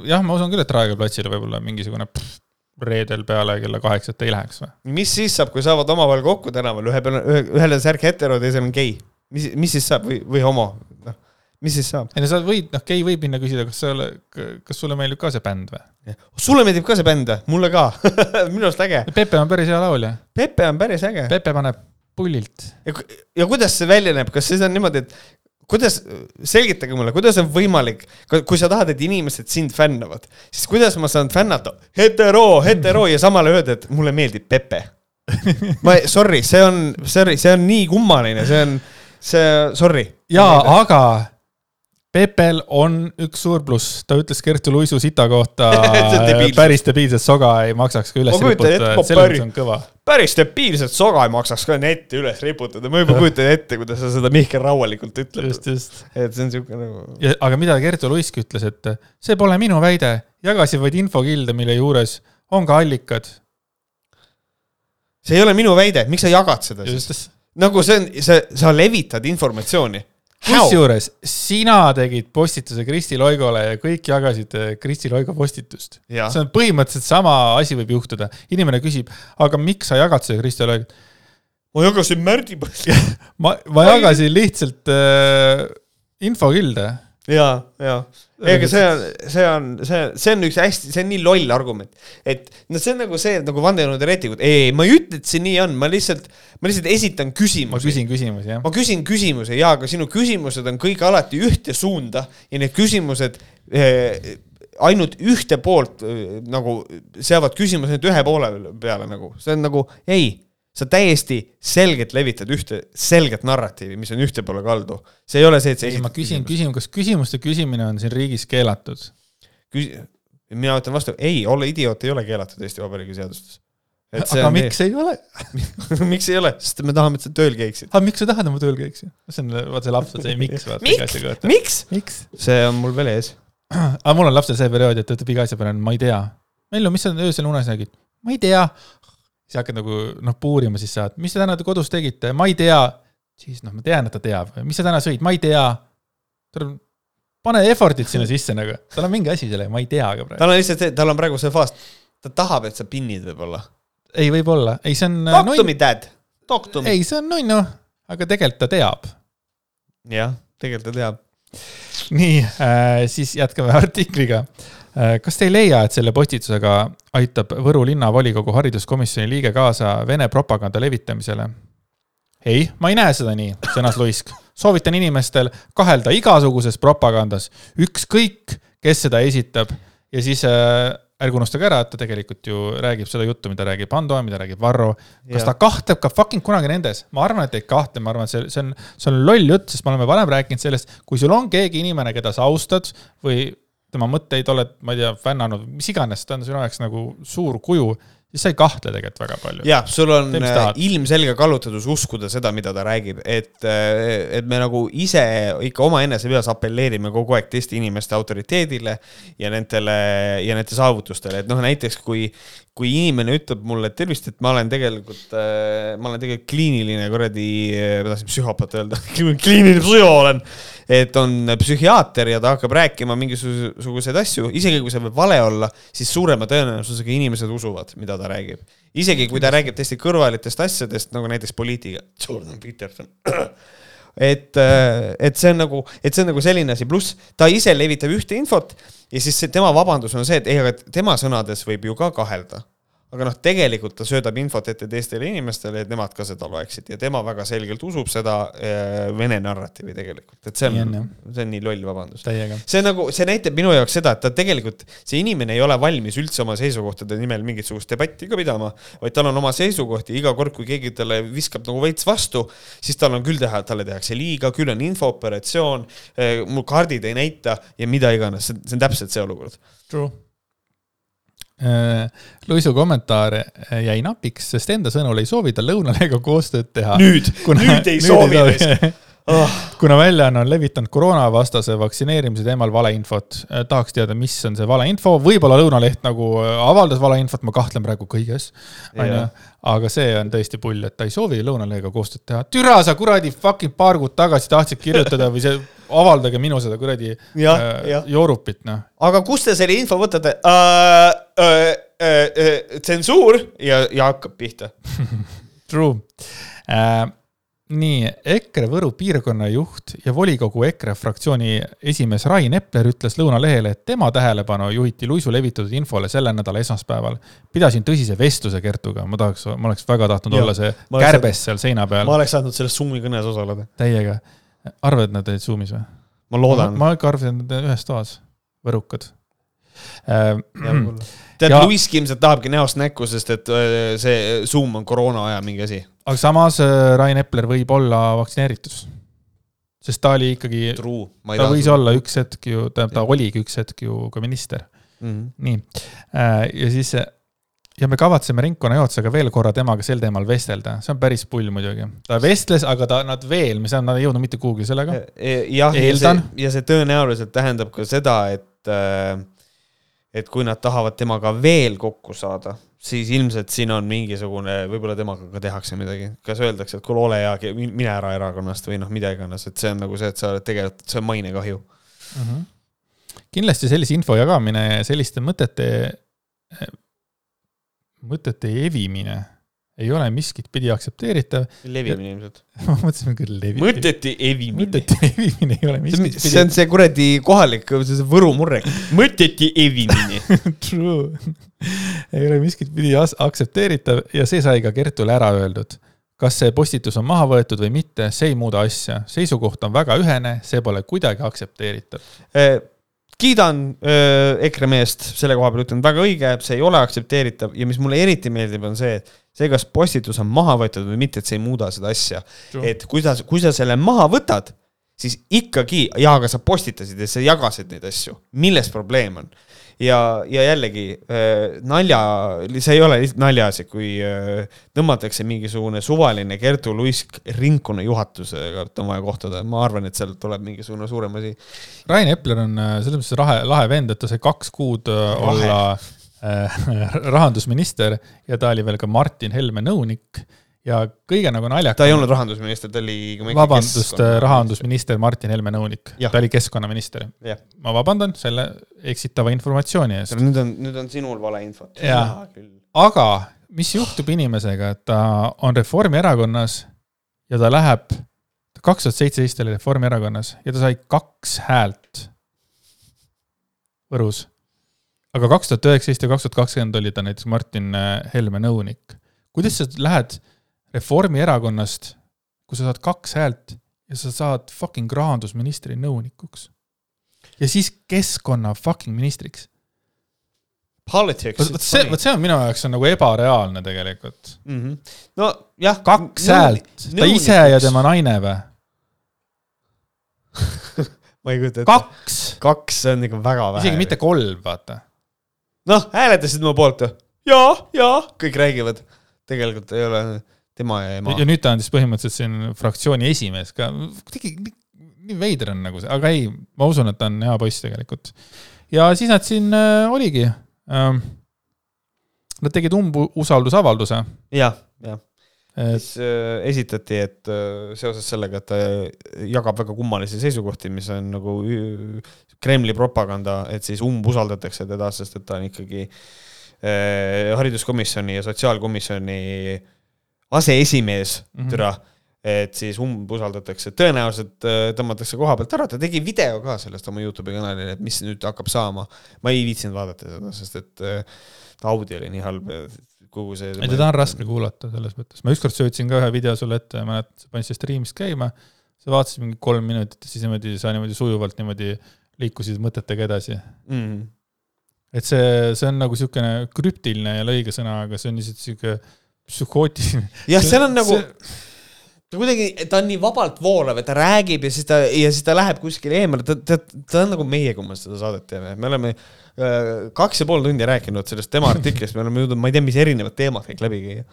jah, ma usun küll, et Raekoja platsile võib-olla mingisugune pff, reedel peale kella kaheksat ei läheks või? mis siis saab, kui saavad omavahel kokku tänaval, ühe peal ühel on särk hetero, teisel on gei. mis, mis siis saab või, või homo, noh, mis siis saab? ei no sa võid, noh, gei võib minna küsida, kas sa ole, kas sulle meeldib ka see bänd või? sulle meeldib ka see bänd või? mulle ka. minu arust äge. Pepe on päris hea laulja. Pepe on päris äge. Pepe paneb pullilt. ja, ja kuidas see välja näeb, kas siis on niimoodi, et kuidas, selgitage mulle, kuidas on võimalik, kui sa tahad, et inimesed sind fännavad, siis kuidas ma saan fännata hetero, hetero ja samal öelda, et mulle meeldib Pepe. ma, sorry, see on, sorry, see on nii kummaline, see on, see, sorry. jaa, aga Pepel on üks suur pluss, ta ütles Kertu Luisu sita kohta See debiilsus. päris debiilset soga ei maksaks ka üles riputada, et selles mõttes on kõva. päris debiilset soga ei maksaks ka netti üles riputada, ma juba kujutan ette, kuidas sa seda Mihkel Raualikult ütled. et see on siuke nagu. aga mida Kertu Luisk ütles, et see pole minu väide, jagasin vaid infokilde, mille juures on ka allikad. see ei ole minu väide, miks sa jagad seda siis? nagu see on, sa, sa levitad informatsiooni. Kusjuures sina tegid postituse Kristi Loigole ja kõik jagasid eh, Kristi Loigo postitust. See on põhimõtteliselt sama asi võib juhtuda. inimene küsib, aga miks sa jagad seda Kristi Loigot? ma jagasin Märdi posti. ma, ma jagasin lihtsalt äh, infokilde. ja, ja, ega see on, see on, see, see on üks hästi, see on nii loll argument, et no see on nagu see, nagu vandenõuteoreetikud, ei, ma ei ütle, et see nii on, ma lihtsalt, ma lihtsalt esitan ma küsimusi. küsin küsimusi, jah. ma küsin küsimuse ja, aga sinu küsimused on kõik alati ühte suunda ja need küsimused eh, ainult ühte poolt eh, nagu seavad küsimuse ainult ühe poole peale nagu, see on nagu ei, sa täiesti selgelt levitad ühte selget narratiivi, mis on ühte poole kaldu. see ei ole see, et sa ei, ma küsin, küsin, kas küsimuste küsimine on siin riigis keelatud? küsi-, mina ütlen vastu, ei, olla idioot ei ole keelatud Eesti Vabariigi seadustes. aga miks ei ole? miks ei ole, sest me tahame, et sa tööl käiksid. aga miks sa tahad, et ma tööl käiksin? see on, vaata see laps on see miks, vaata iga asja, kohta. miks? miks? see on mul veel ees. aga mul on lapsel see periood, et ta ütleb iga asja peale, ma ei tea. Mellu, mis sa öösel unes nägid? ma ei tea. Siis hakkad nagu noh, puurima siis saad, mis te täna kodus tegite, ma ei tea. siis noh, ma tean, et ta teab, mis sa täna sõid, ma ei tea. pane effort'it sinna sisse nagu, tal on mingi asi sellega, ma ei tea ka praegu. tal on lihtsalt see, tal on praegu see faas, ta tahab, et sa pinnid võib-olla. ei, võib-olla, ei, see on. Talk to me, dad. Talk to me. ei, see on nunnu, aga tegelikult ta teab jah, tegelikult ta teab. nii äh,, siis jätkame artikliga äh,. kas te ei leia, et selle postitusega aitab Võru linnavolikogu hariduskomisjoni liige kaasa Vene propaganda levitamisele? ei, ma ei näe seda nii, sõnas Luisk. soovitan inimestel kahelda igasuguses propagandas, ükskõik, kes seda esitab ja siis äh, ärge unustage ära, et ta tegelikult ju räägib seda juttu, mida räägib Ando, mida räägib Varro. kas Jah. ta kahtleb ka fucking kunagi nendes? ma arvan, et ei kahtle, ma arvan, et see, see on, see on loll jutt, sest me oleme varem rääkinud sellest, kui sul on keegi inimene, keda sa austad või tema mõtteid oled, ma ei tea, fännanud, mis iganes, ta on sinu jaoks nagu suur kuju, siis sa ei kahtle tegelikult väga palju. jah, sul on Tee, äh, ilmselge kallutatus uskuda seda, mida ta räägib, et, et me nagu ise ikka omaenese peas apelleerime kogu aeg teiste inimeste autoriteedile ja nendele ja nende saavutustele, et noh, näiteks kui, kui inimene ütleb mulle, et tervist, et ma olen tegelikult, ma olen tegelikult kliiniline kuradi, ma tahtsin psühhopaat öelda, kliiniline psühho olen. et on psühhiaater ja ta hakkab rääkima mingisuguseid asju, isegi kui see võib vale olla, siis suurema tõenäosusega inimesed usuvad, mida ta räägib. isegi kui ta räägib täiesti kõrvalitest asjadest, nagu näiteks poliitika, Jordan Peterson. et, et see on nagu, et see on nagu selline asi, pluss ta ise levitab ühte infot ja siis see tema vabandus on see, et ei, aga tema sõnades võib ju ka kahelda. Aga noh, tegelikult ta söödab infot ette teistele inimestele, et nemad ka seda loeksid. Ja tema väga selgelt usub seda äh, vene narratiivi tegelikult, et see on see on nii loll vabandus. See nagu, see näitab minu jaoks seda, et ta tegelikult, see inimene ei ole valmis üldse oma seisukohtade nimel mingisugust debatti ka pidama, vaid tal on oma seisukoht ja iga kord, kui keegi talle viskab nagu veits vastu, siis tal on küll teha, talle tehakse liiga, küll on infooperatsioon, mul kaardid ei näita ja mida iganes, see on täpselt see olukord. True. Luisu kommentaar äh, jäi napiks, sest enda sõnul ei soovi ta lõunaleega koostööd teha. nüüd, nüüd ei soovi raisk. Oh, kuna väljaanne on levitanud koroonavastase vaktsineerimise teemal valeinfot, tahaks teada, mis on see valeinfo, võib-olla Lõunaleht nagu äh, avaldas valeinfot, ma kahtlen praegu kõiges, onju aga see on tõesti pull, et ta ei soovi Lõunalehega koostööd teha. türa sa kuradi fucking paar kuud tagasi tahtsid kirjutada või see, avaldage minu seda kuradi Jah, äh, jah. joorupit, noh. aga kust te selle info võtate uh,? Uh, uh, uh, tsensuur ja, ja hakkab pihta. True äh,. nii, EKRE Võru piirkonna juht ja volikogu EKRE fraktsiooni esimees Rain Epler ütles Lõunalehele, et tema tähelepanu juhiti luisu levitatud infole selle nädala esmaspäeval. pidasin tõsise vestluse Kertuga, ma tahaks, ma oleks väga tahtnud Jah, olla see kärbes seal seina peal ma, oleks saanud selles Zoomi kõnes osaleda. täiega. arvad, et nad olid Zoom'is või? ma loodan. ma ikka arvasin, et nad on ühes toas, võrukad äh,. Tead Ja-, Luiski ilmselt tahabki näost näkku, sest et öö, see Zoom on koroona aja mingi asi. aga samas äh, Rain Epler võib olla vaktsineeritud. sest ta oli ikkagi, True. ta võis olla üks hetk ju, tähendab, ta oligi üks hetk ju ka minister. mm. -hmm. nii, ja siis ja me kavatseme ringkonnajuhatusega veel korra temaga sel teemal vestelda, see on päris pull muidugi. ta vestles, aga ta, nad veel, mis on, nad ei jõudnud mitte kuhugi sellega. jah, ja see ja see tõenäoliselt tähendab ka seda, et, et kui nad tahavad temaga veel kokku saada, siis ilmselt siin on mingisugune, võib-olla temaga ka tehakse midagi. kas öeldakse, et kuule, ole hea, mine ära erakonnast või noh, mida iganes, et see on nagu see, et sa oled tegelikult, see on mainekahju. Mhm. kindlasti sellise info jagamine ja selliste mõtete, mõtete evimine ei ole miskit pidi aktsepteeritav. levimine ilmselt. ma mõtlesin küll levi-. mõteti evimine. mõtete evimine ei ole miskit see on see kuradi kohalik, see see Võru murrek. mõteti evimine. True. ei ole miskit pidi aktsepteeritav ja see sai ka Kertule ära öeldud. kas see postitus on maha võetud või mitte, see ei muuda asja. seisukoht on väga ühene, see pole kuidagi aktsepteeritav. Eh, kiidan öö, EKRE meest selle koha peal, ütlen väga õige, see ei ole aktsepteeritav ja mis mulle eriti meeldib, on see, et see, kas postitus on maha võetud või mitte, et see ei muuda seda asja. et kui sa, kui sa selle maha võtad, siis ikkagi, jaa, aga sa postitasid ja sa jagasid neid asju, milles probleem on? ja, ja jällegi äh, nalja, see ei ole lihtsalt naljaasi, kui äh, tõmmatakse mingisugune suvaline Kertu Luisk ringkonna juhatusega, et on vaja kohtuda, ma arvan, et sealt tuleb mingisugune suurem asi. Rain Epler on äh, selles mõttes lahe, lahe vend, et ta sai kaks kuud äh, olla rahandusminister ja ta oli veel ka Martin Helme nõunik ja kõige nagu naljakam. ta ei olnud rahandusminister, ta oli. vabandust, rahandusminister Martin Helme nõunik, Jah. ta oli keskkonnaminister. jah, ma vabandan selle eksitava informatsiooni eest. nüüd on, nüüd on sinul valeinfot. Jaa. aga mis juhtub inimesega, et ta on Reformierakonnas ja ta läheb, kaks tuhat seitseteist oli Reformierakonnas ja ta sai kaks häält Võrus. Aga kaks tuhat üheksateist ja kaks tuhat kakskümmend oli ta näiteks Martin äh, Helme nõunik. kuidas sa lähed Reformierakonnast, kui sa saad kaks häält ja sa saad fucking rahandusministri nõunikuks ja siis keskkonna fucking ministriks Politics. vot see, vot see on minu jaoks on nagu ebareaalne tegelikult. mm. -hmm. nojah. kaks häält, ta ise ja tema naine või? ma ei kujuta ette. kaks, kaks, see on ikka väga vähe. isegi mitte kolm, vaata. noh, hääletasid mu poolt või? jaa, jaa, kõik räägivad. tegelikult ei ole tema ja ema ja. nüüd ta on siis põhimõtteliselt siin fraktsiooni esimees ka, kuidagi nii, nii veider on nagu see, aga ei, ma usun, et ta on hea poiss tegelikult. ja siis nad siin äh, oligi ähm,. Nad tegid umbusaldusavalduse, jah, jah. Et siis äh, esitati, et äh, seoses sellega, et ta jagab väga kummalisi seisukohti, mis on nagu Kremli propaganda, et siis umbusaldatakse teda, sest et ta on ikkagi äh, hariduskomisjoni ja sotsiaalkomisjoni aseesimees mm. -hmm. türa et siis umbusaldatakse, tõenäoliselt tõmmatakse koha pealt ära, ta tegi video ka sellest oma Youtube'i kanalil, et mis nüüd hakkab saama. ma ei viitsinud vaadata seda, sest et audio oli nii halb, kogu see. ei, teda on raske kuulata selles mõttes, ma ükskord söötsin ka ühe video sulle ette, sa panid seda striimist käima, sa vaatasid mingi kolm minutit ja siis niimoodi, sa niimoodi sujuvalt niimoodi liikusid mõtetega edasi. mm.. et see, see on nagu niisugune krüptiline ei ole õige sõna, aga see on lihtsalt niisugune psühhootiline. jah, seal on nagu, ta kuidagi, ta on nii vabalt voolav, et ta räägib ja siis ta, ja siis ta läheb kuskile eemale, ta, ta, ta on nagu meie, kui me seda saadet teeme, me oleme äh, kaks ja pool tundi rääkinud sellest tema artiklist, me oleme jõudnud, ma ei tea, mis erinevad teemad kõik läbi käia.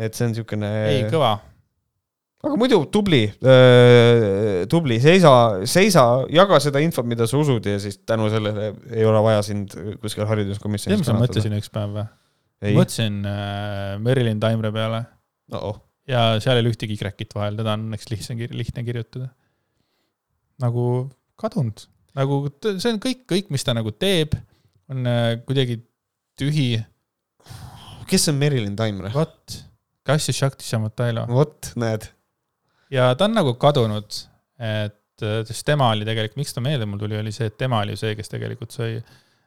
et see on niisugune. ei, kõva. aga muidu tubli, tubli, seisa, seisa, jaga seda infot, mida sa usud ja siis tänu sellele ei ole vaja sind kuskil tead, hariduskomisjonis mis ma mõtlesin üks päev või? mõtlesin äh, Merilin Taimre peale oh, ja seal ei ole ühtegi Y-kit vahel, teda on õnneks lihtne, lihtne kirjutada. nagu kadunud, nagu see on kõik, kõik, mis ta nagu teeb, on äh, kuidagi tühi, kes on Merilin Taimre? vot, Kassi Shakti Shamatailo vot, näed. ja ta on nagu kadunud, et äh, sest tema oli tegelikult, miks ta meelde mul tuli, oli see, et tema oli see, kes tegelikult sai,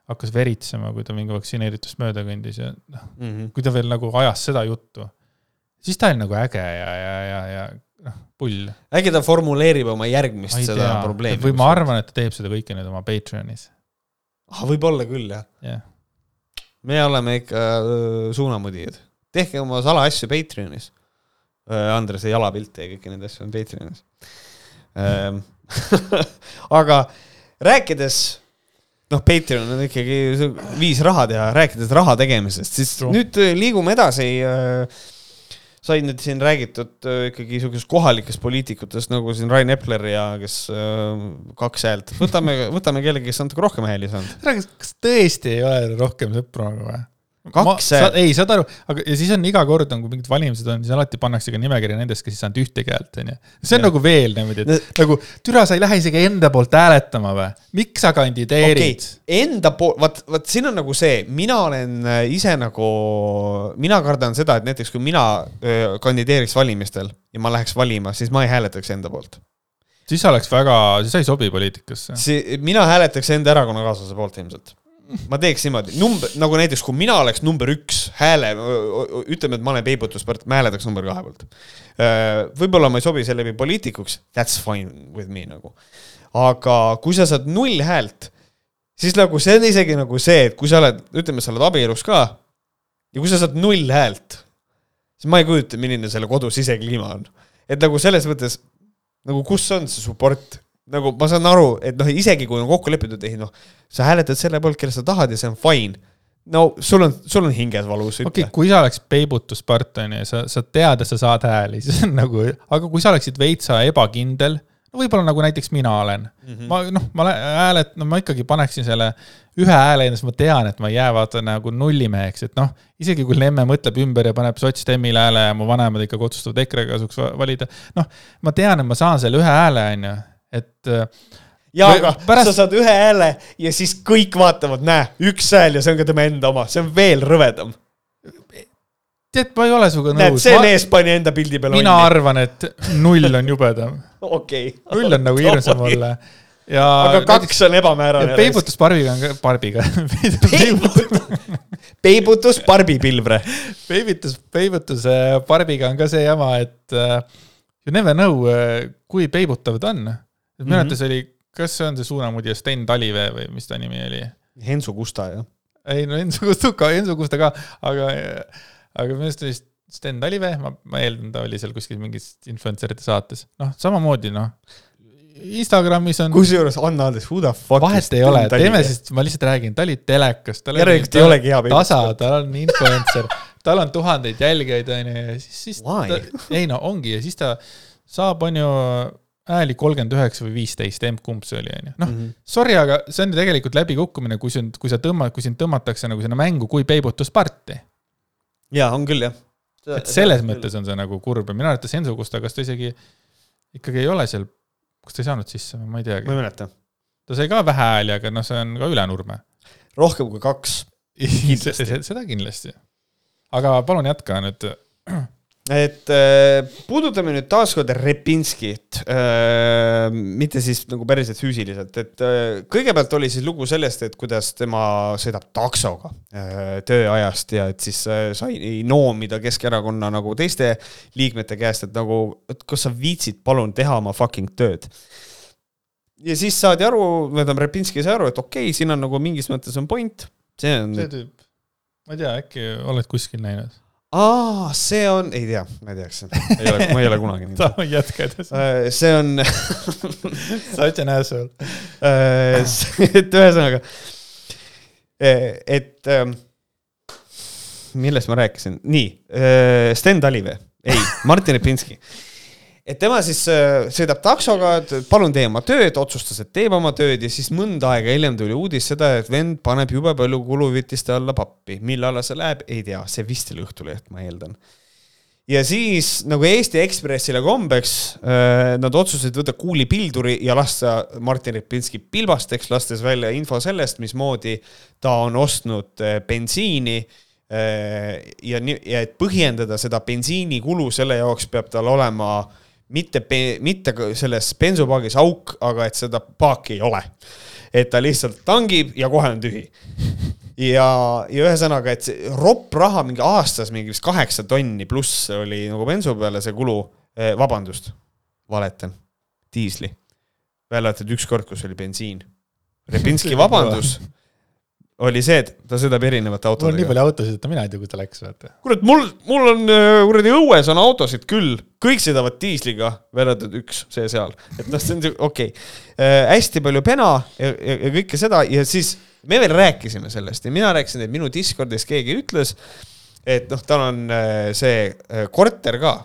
hakkas veritsema, kui ta mingi vaktsineeritust mööda kõndis ja noh, Mm -hmm. kui ta veel nagu ajas seda juttu, siis ta oli nagu äge ja, ja, ja, ja noh, pull. äkki ta formuleerib oma järgmist ma ei seda tea, probleemi. või ma arvan, et ta teeb seda kõike nüüd oma Patreonis, ah,. võib-olla küll jah, jah. me oleme ikka öö, suunamudijad, tehke oma salaasju Patreonis. Andrese jalapilte ja kõiki neid asju on Patreonis. aga rääkides, noh, Patreon on ikkagi viis raha teha, rääkides raha tegemisest, siis True. nüüd öö, liigume edasi. Sai nüüd siin räägitud öö, ikkagi sihukesest kohalikest poliitikutest nagu siin Rain Epler ja kes öö, kaks häält, võtame, võtame kellegi, kes on natuke rohkem hääli saanud. kas tõesti ei ole rohkem sõpru nagu või? Kaks sa, ei, saad aru, aga ja siis on iga kord on, kui mingid valimised on, siis alati pannakse ka nimekiri nendest, kes ei saanud ühtegi häält, onju. see on Jah. nagu veel niimoodi, et No- nagu türa, sa ei lähe isegi enda poolt hääletama või? miks sa kandideerid okay.? Enda pool, vaat, vaat siin on nagu see, mina olen äh, ise nagu, mina kardan seda, et näiteks kui mina öö, kandideeriks valimistel ja ma läheks valima, siis ma ei hääletaks enda poolt. siis oleks väga, siis sa ei sobi poliitikasse. mina hääletaks enda erakonnakaaslase poolt ilmselt. Ma teeks niimoodi, number, nagu näiteks kui mina oleks number üks hääle, ütleme, et ma olen peibutuspart, ma hääletaks number kahe poolt. võib-olla ma ei sobi selle läbi poliitikuks, that's fine with me nagu. aga kui sa saad null häält, siis nagu see on isegi nagu see, et kui sa oled, ütleme, sa oled abielus ka ja kui sa saad null häält, siis ma ei kujuta, milline selle kodu sisekliima on. et nagu selles mõttes nagu kus on see support, nagu ma saan aru, et noh, isegi kui on kokku lepitud, ei noh, sa hääletad selle poolt, kelle sa tahad ja see on fine. no sul on, sul on hinges valus, okei okay,, kui sa oleks peibutuspart onju ja sa, sa tead, et sa saad hääli, siis on nagu, aga kui sa oleksid veitsa ebakindel, no võib-olla nagu näiteks mina olen mm. -hmm. ma noh, ma häälet-, no ma ikkagi paneksin selle ühe hääle enne, sest ma tean, et ma ei jää vaata nagu nullimeheks, et noh, isegi kui Lemme mõtleb ümber ja paneb sotsdemmile hääle ja mu vanemad ikkagi otsustavad EKRE kasuks va- valida, noh, ma tean, et ma saan selle ühe hääle onju, et äh, ja Või aga pärast- sa saad ühe hääle ja siis kõik vaatavad, näe, üks hääl ja see on ka tema enda oma, see on veel rõvedam. tead, ma ei ole sinuga näed, nõus see, mees pani enda pildi peale mina arvan, et null on jubedam, okei. null on nagu hirmsam olla ja aga kaks on ebamäärane peibutusparbiga on ka, parbiga, peibutus barbipilvre. peibutus, peibutuse parbiga on ka see jama, et uh, you never know, kui peibutav ta on. Minu Mhm. arvates oli, kas see on see suunamudija Sten Talivee või mis ta nimi oli? Hensu Kusta, jah. ei no Enso Kusta ka, Enso Kusta ka, aga, aga minu arust oli Sten Talivee, ma, ma eeldan, ta oli seal kuskil mingis influencerite saates, noh, samamoodi noh. Instagramis on, kusjuures anna andeks, who the fuck. vahet ei ole, teeme siis, ma lihtsalt räägin, ta oli telekas, tal oli olegi hea tasa, tal on influencer, tal on tuhandeid jälgijaid, onju, ja siis, siis ta, ei no ongi ja siis ta saab, onju, hääli kolmkümmend üheksa või viisteist, emb-kumb see oli, onju. noh, Mhm. sorry, aga see on ju tegelikult läbikukkumine, kui sind, kui sa tõmbad, kui sind tõmmatakse nagu sinna mängu kui peibutusparti. jaa, on küll, jah. et selles mõttes on see nagu kurb ja minu arvates Enso Kusta, kas ta isegi ikkagi ei ole seal, kas ta ei saanud sisse, ma ei ma ei teagi. mäleta. ta sai ka vähe hääli, aga noh, see on ka ülenurme. rohkem kui kaks. seda kindlasti. aga palun jätka nüüd. et äh, puudutame nüüd taaskord Repinskit äh,, mitte siis nagu päriselt füüsiliselt, et äh, kõigepealt oli siis lugu sellest, et kuidas tema sõidab taksoga äh, tööajast ja et siis äh, sai noomida Keskerakonna nagu teiste liikmete käest, et nagu, et kas sa viitsid palun teha oma fucking tööd. ja siis saadi aru, tähendab Repinski sai aru, et okei okay,, siin on nagu mingis mõttes on point, see on see tüüp, ma ei tea, äkki oled kuskil näinud? aa, see on, ei tea, ma ei tea, kas see, ei ole, ma ei ole kunagi näinud. davai, jätka edasi. see on, Such an asshole. et ühesõnaga, et ähm, millest ma rääkisin, nii, Sten Talivee, ei, Martin Repinski. Et tema siis äh, sõidab taksoga, et palun tee oma tööd, otsustas, et teeb oma tööd ja siis mõnda aega hiljem tuli uudis seda, et vend paneb jube palju kuluhüvitiste alla pappi. mille alla see läheb, ei tea, see vist oli Õhtuleht, ma eeldan ja siis nagu Eesti Ekspressile kombeks äh, nad otsustasid võtta kuulipilduri ja lasta Martin Repinski pilbasteks, lastes välja info sellest, mismoodi ta on ostnud äh, bensiini äh, ja ja et põhjendada seda bensiinikulu, selle jaoks peab tal olema mitte, mitte selles bensupaagis auk, aga et seda paaki ei ole. et ta lihtsalt tangib ja kohe on tühi ja, ja ühesõnaga, et see ropp raha mingi aastas mingi vist kaheksa tonni pluss oli nagu bensu peale see kulu vabandust, valetan, diisli. välja arvatud üks kord, kus oli bensiin. Repinski vabandus oli see, et ta sõidab erinevate mul on nii autodega. palju autosid, et mina ei tea, kuhu ta läks, vaata. kurat, mul, mul on äh, kuradi õues on autosid küll, kõik sõidavad diisliga, välja arvatud üks, see seal, et noh, see on okei okay.. hästi palju pena ja, ja, ja kõike seda ja siis me veel rääkisime sellest ja mina rääkisin, et minu Discordis keegi ütles, et noh, tal on äh, see äh, korter ka,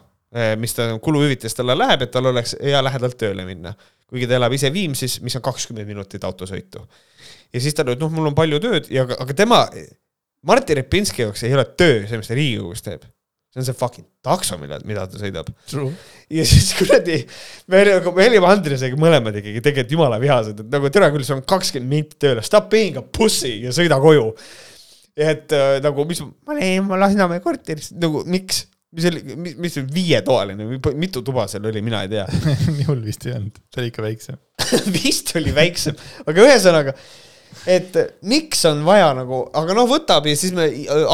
mis ta kuluhüvitis talle läheb, et tal oleks hea lähedalt tööle minna. kuigi ta elab ise Viimsis, mis on kakskümmend minutit autosõitu. Ja siis ta et noh, mul on palju tööd ja, aga tema, Martin Repinski jaoks ei ole töö see, mis ta Riigikogus teeb. see on see fucking takso, mida, mida ta sõidab. True. ja siis kuradi, me olime, me olime Andresega mõlemad ikkagi tegelikult jumala vihased, et nagu tere küll, sul on kakskümmend minti tööle, stop being a pussy ja sõida koju. et äh, nagu, mis, ma olin, ma Lasnamäe korteris, nagu miks, mis oli, mis, mis see viietoaline või mitu tuba seal oli, mina ei tea. hull vist ei olnud, see oli ikka väiksem. vist oli väiksem, aga ühesõnaga, et miks on vaja nagu, aga noh, võtab ja siis me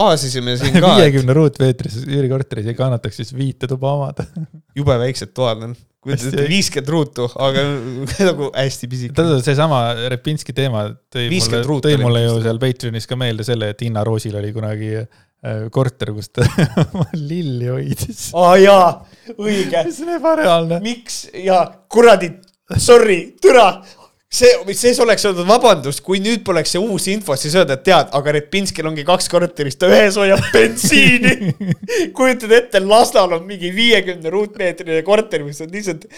aasisime siin ka, viiekümne ruutmeetris üürikorteris ei kannataks siis viite tuba omada. jube väiksed toad on. ette, viiskümmend ruutu, aga nagu hästi pisike. seesama Repinski teema tõi 50 mulle, tõi mulle ju seal Patreonis ka meelde selle, et Inna Roosil oli kunagi äh, korter, kus ta oma lilli hoidis. aa jaa, õige. see on ebareaalne. miks ja kuradi, sorry, türa, see, see oleks olnud vabandus, kui nüüd poleks see uus info, siis öelda, et tead, aga Repinskil ongi kaks korterist, ta ühes hoiab bensiini. kujutad ette, Lasnal on mingi viiekümne ruutmeetrine korter, mis on lihtsalt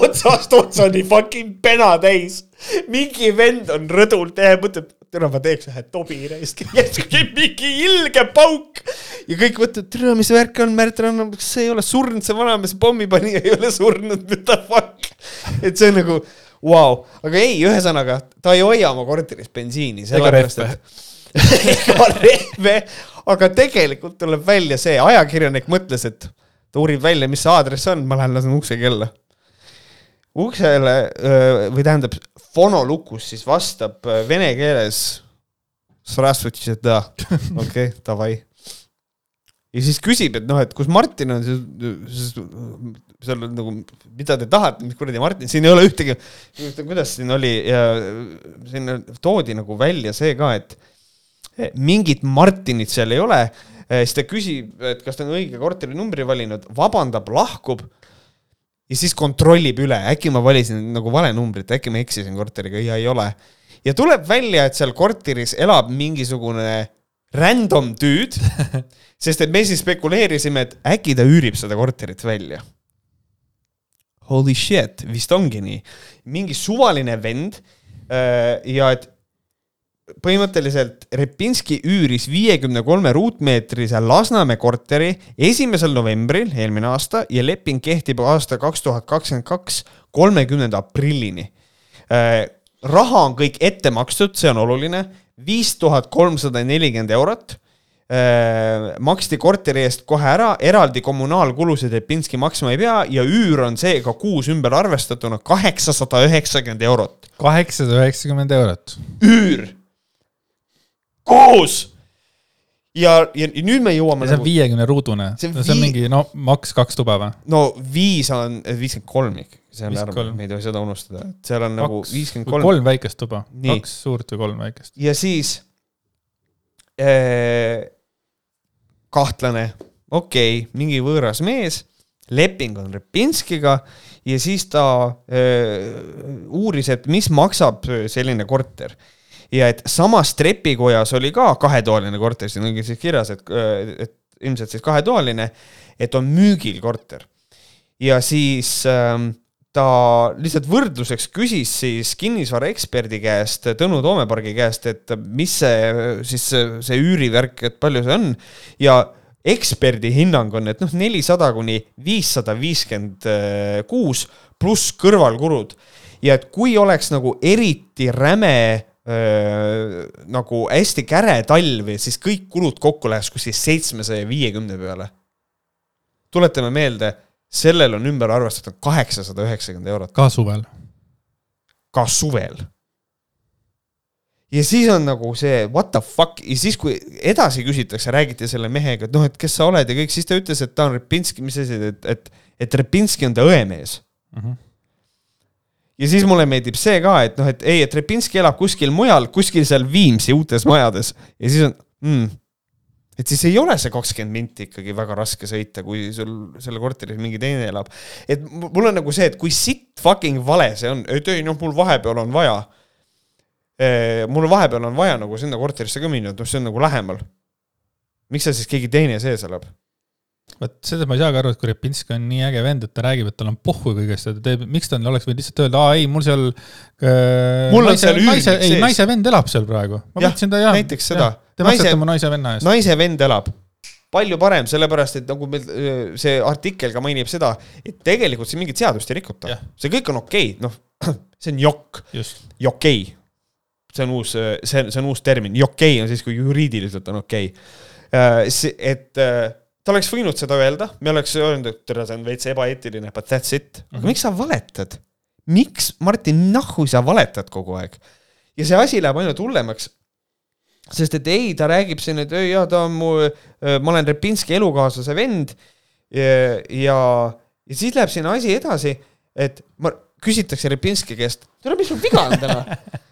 otsast otsani fucking pena täis. mingi vend on rõdul, mõtleb, täna ma teeks ühe tobi raisk, järsku mingi ilge pauk. ja kõik mõtlevad, tere, mis värk on, Märt Ranna, kas see ei ole surnud, see vanamees pommipanija ei ole surnud, mida fuck. et see on nagu vau wow., aga ei, ühesõnaga ta ei hoia oma korteris bensiini, sellepärast et. ega rehve, aga tegelikult tuleb välja see, ajakirjanik mõtles, et ta uurib välja, mis see aadress on, ma lähen lasen ukse kella. uksele või tähendab fonolukus siis vastab öö, vene keeles. okei okay,, davai. Ja siis küsib, et noh, et kus Martin on, siis seal on nagu, mida te tahate, mis kuradi Martin, siin ei ole ühtegi, kuidas siin oli ja siin toodi nagu välja see ka, et mingit Martinit seal ei ole. siis ta küsib, et kas ta on õige korterinumbri valinud, vabandab, lahkub ja siis kontrollib üle, äkki ma valisin nagu vale numbrit, äkki ma eksisin korteriga ja ei ole. ja tuleb välja, et seal korteris elab mingisugune random dude, sest et me siis spekuleerisime, et äkki ta üürib seda korterit välja. Holy shit, vist ongi nii, mingi suvaline vend äh, ja et põhimõtteliselt Repinski üüris viiekümne kolme ruutmeetrise Lasnamäe korteri esimesel novembril eelmine aasta ja leping kehtib aasta kaks tuhat kakskümmend kaks kolmekümnenda aprillini. raha on kõik ette makstud, see on oluline, viis tuhat kolmsada nelikümmend eurot maksti korteri eest kohe ära, eraldi kommunaalkulusid Repinski maksma ei pea ja üür on seega kuus ümber arvestatuna kaheksasada üheksakümmend eurot. kaheksasada üheksakümmend eurot. üür. koos. ja, ja nüüd me jõuame ja see on nagu, viiekümne ruudune, See see on on vii- mingi no maks kaks tuba või? no viis on viiskümmend kolm ikkagi, see on 53., me ei tohi seda unustada, et seal on nagu kaks, viiskümmend kolm. kolm väikest tuba, kaks suurt või kolm väikest. ja siis äh, kahtlane, okei okay,, mingi võõras mees, leping on Repinskiga. Ja siis ta äh, uuris, et mis maksab selline korter ja et samas trepikojas oli ka kahetoaline korter, siin ongi siis kirjas, et, et ilmselt siis kahetoaline, et on müügil korter. ja siis ähm, ta lihtsalt võrdluseks küsis siis kinnisvaraeksperdi käest, Tõnu Toomepargi käest, et mis see siis see, üürivärk, et palju see on ja eksperdi hinnang on, et noh, nelisada kuni viissada viiskümmend kuus pluss kõrvalkulud ja et kui oleks nagu eriti räme nagu hästi käre talv, siis kõik kulud kokku läheks kuskil seitsmesaja viiekümne peale. tuletame meelde, sellel on ümber arvestatud kaheksasada üheksakümmend eurot ka suvel. ka suvel. ja siis on nagu see what the fuck ja siis, kui edasi küsitakse, räägiti selle mehega, et noh, et kes sa oled ja kõik, siis ta ütles, et ta on Repinski, mis asi, et, et, et Repinski on ta õemees mm. -hmm. Ja siis mulle meeldib see ka, et noh, et ei, et Repinski elab kuskil mujal, kuskil seal Viimsi uutes majades ja siis on mm, et siis ei ole see kakskümmend minti ikkagi väga raske sõita, kui sul selle korteris mingi teine elab. et mul on nagu see, et kui sitt fucking vale see on, et ei noh, mul vahepeal on vaja Eh, mul vahepeal on vaja nagu sinna korterisse ka minna, et noh, see on nagu lähemal. miks seal siis keegi teine sees elab? Vot seda ma ei saagi aru, et kui Repinski on nii äge vend, et ta räägib, et tal on pohhu kõigest ja ta teeb, miks ta oleks võinud lihtsalt öelda, aa ei, mul seal äh,. mul naise, on seal naise, ei, naise vend elab seal praegu. ma mõtlesin ta jah. näiteks seda. Te maksate mu naise venna eest. naise vend elab palju parem, sellepärast et nagu meil see artikkel ka mainib seda, et tegelikult siin mingit seadust ei rikuta. see kõik on okei okay., noh, see on jokk, okei okay see on uus, see, see on uus termin, jokei on siis, kui juriidiliselt on okei okay.. et äh, ta oleks võinud seda öelda, me oleks öelnud, et tere, see on veits ebaeetiline, but that's it. aga mm -hmm. miks sa valetad? miks, Martin, nahhu sa valetad kogu aeg? ja see asi läheb ainult hullemaks. sest et ei, ta räägib siin, et ei jaa, ta on mu, äh, ma olen Repinski elukaaslase vend ja, ja, ja siis läheb siin asi edasi, et ma, küsitakse Repinski käest, tere, mis sul viga on täna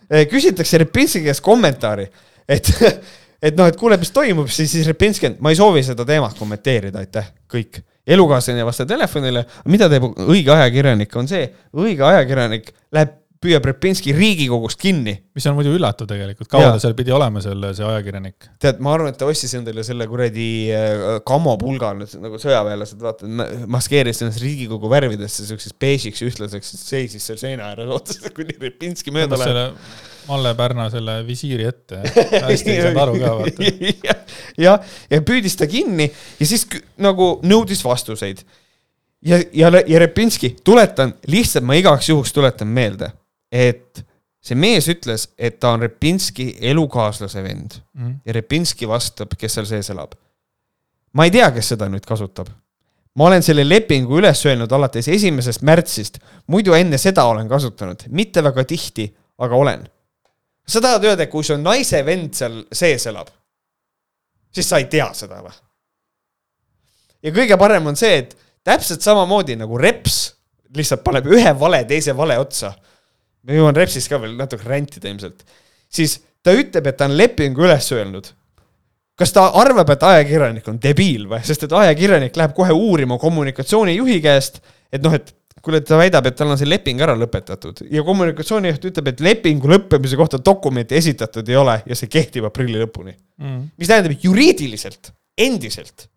Eh, küsitakse Repinski käest kommentaari, et, et noh, et kuule, mis toimub, siis, siis Repinski ma ei soovi seda teemat kommenteerida, aitäh, kõik. elukaaslane vastab telefonile, mida teeb õige ajakirjanik, on see, õige ajakirjanik läheb püüab Repinski Riigikogust kinni. mis on muidu üllatav tegelikult, kaua ta seal pidi olema, seal see ajakirjanik? tead, ma arvan, et ta ostis endale selle kuradi äh, kamopulga, nagu sõjaväelased, vaata, maskeeris ennast Riigikogu värvidesse siukseks beežiks ühtlaseks, seisis seal seina ääres, ootas, kuni Repinski mööda läheb. Malle Pärna selle visiiri ette, hästi ei saanud aru ka, vaata. jah, ja püüdis ta kinni ja siis nagu nõudis vastuseid ja, ja, ja Repinski, tuletan, lihtsalt ma igaks juhuks tuletan meelde et see mees ütles, et ta on Repinski elukaaslase vend mm. ja Repinski vastab, kes seal sees elab. ma ei tea, kes seda nüüd kasutab. ma olen selle lepingu üles öelnud alates esimesest märtsist, muidu enne seda olen kasutanud, mitte väga tihti, aga olen. Sa tahad öelda, et kui su naise vend seal sees elab, siis sa ei tea seda või? ja kõige parem on see, et täpselt samamoodi nagu reps lihtsalt paneb ühe vale teise vale otsa ma jõuan Repsist ka veel natuke rentida ilmselt, siis ta ütleb, et ta on lepingu üles öelnud. kas ta arvab, et ajakirjanik on debiil või, sest et ajakirjanik läheb kohe uurima kommunikatsioonijuhi käest, et noh, et kuule, ta väidab, et tal on see leping ära lõpetatud ja kommunikatsioonijuht ütleb, et lepingu lõppemise kohta dokumenti esitatud ei ole ja see kehtib aprilli lõpuni mm.. mis tähendab, et juriidiliselt, endiselt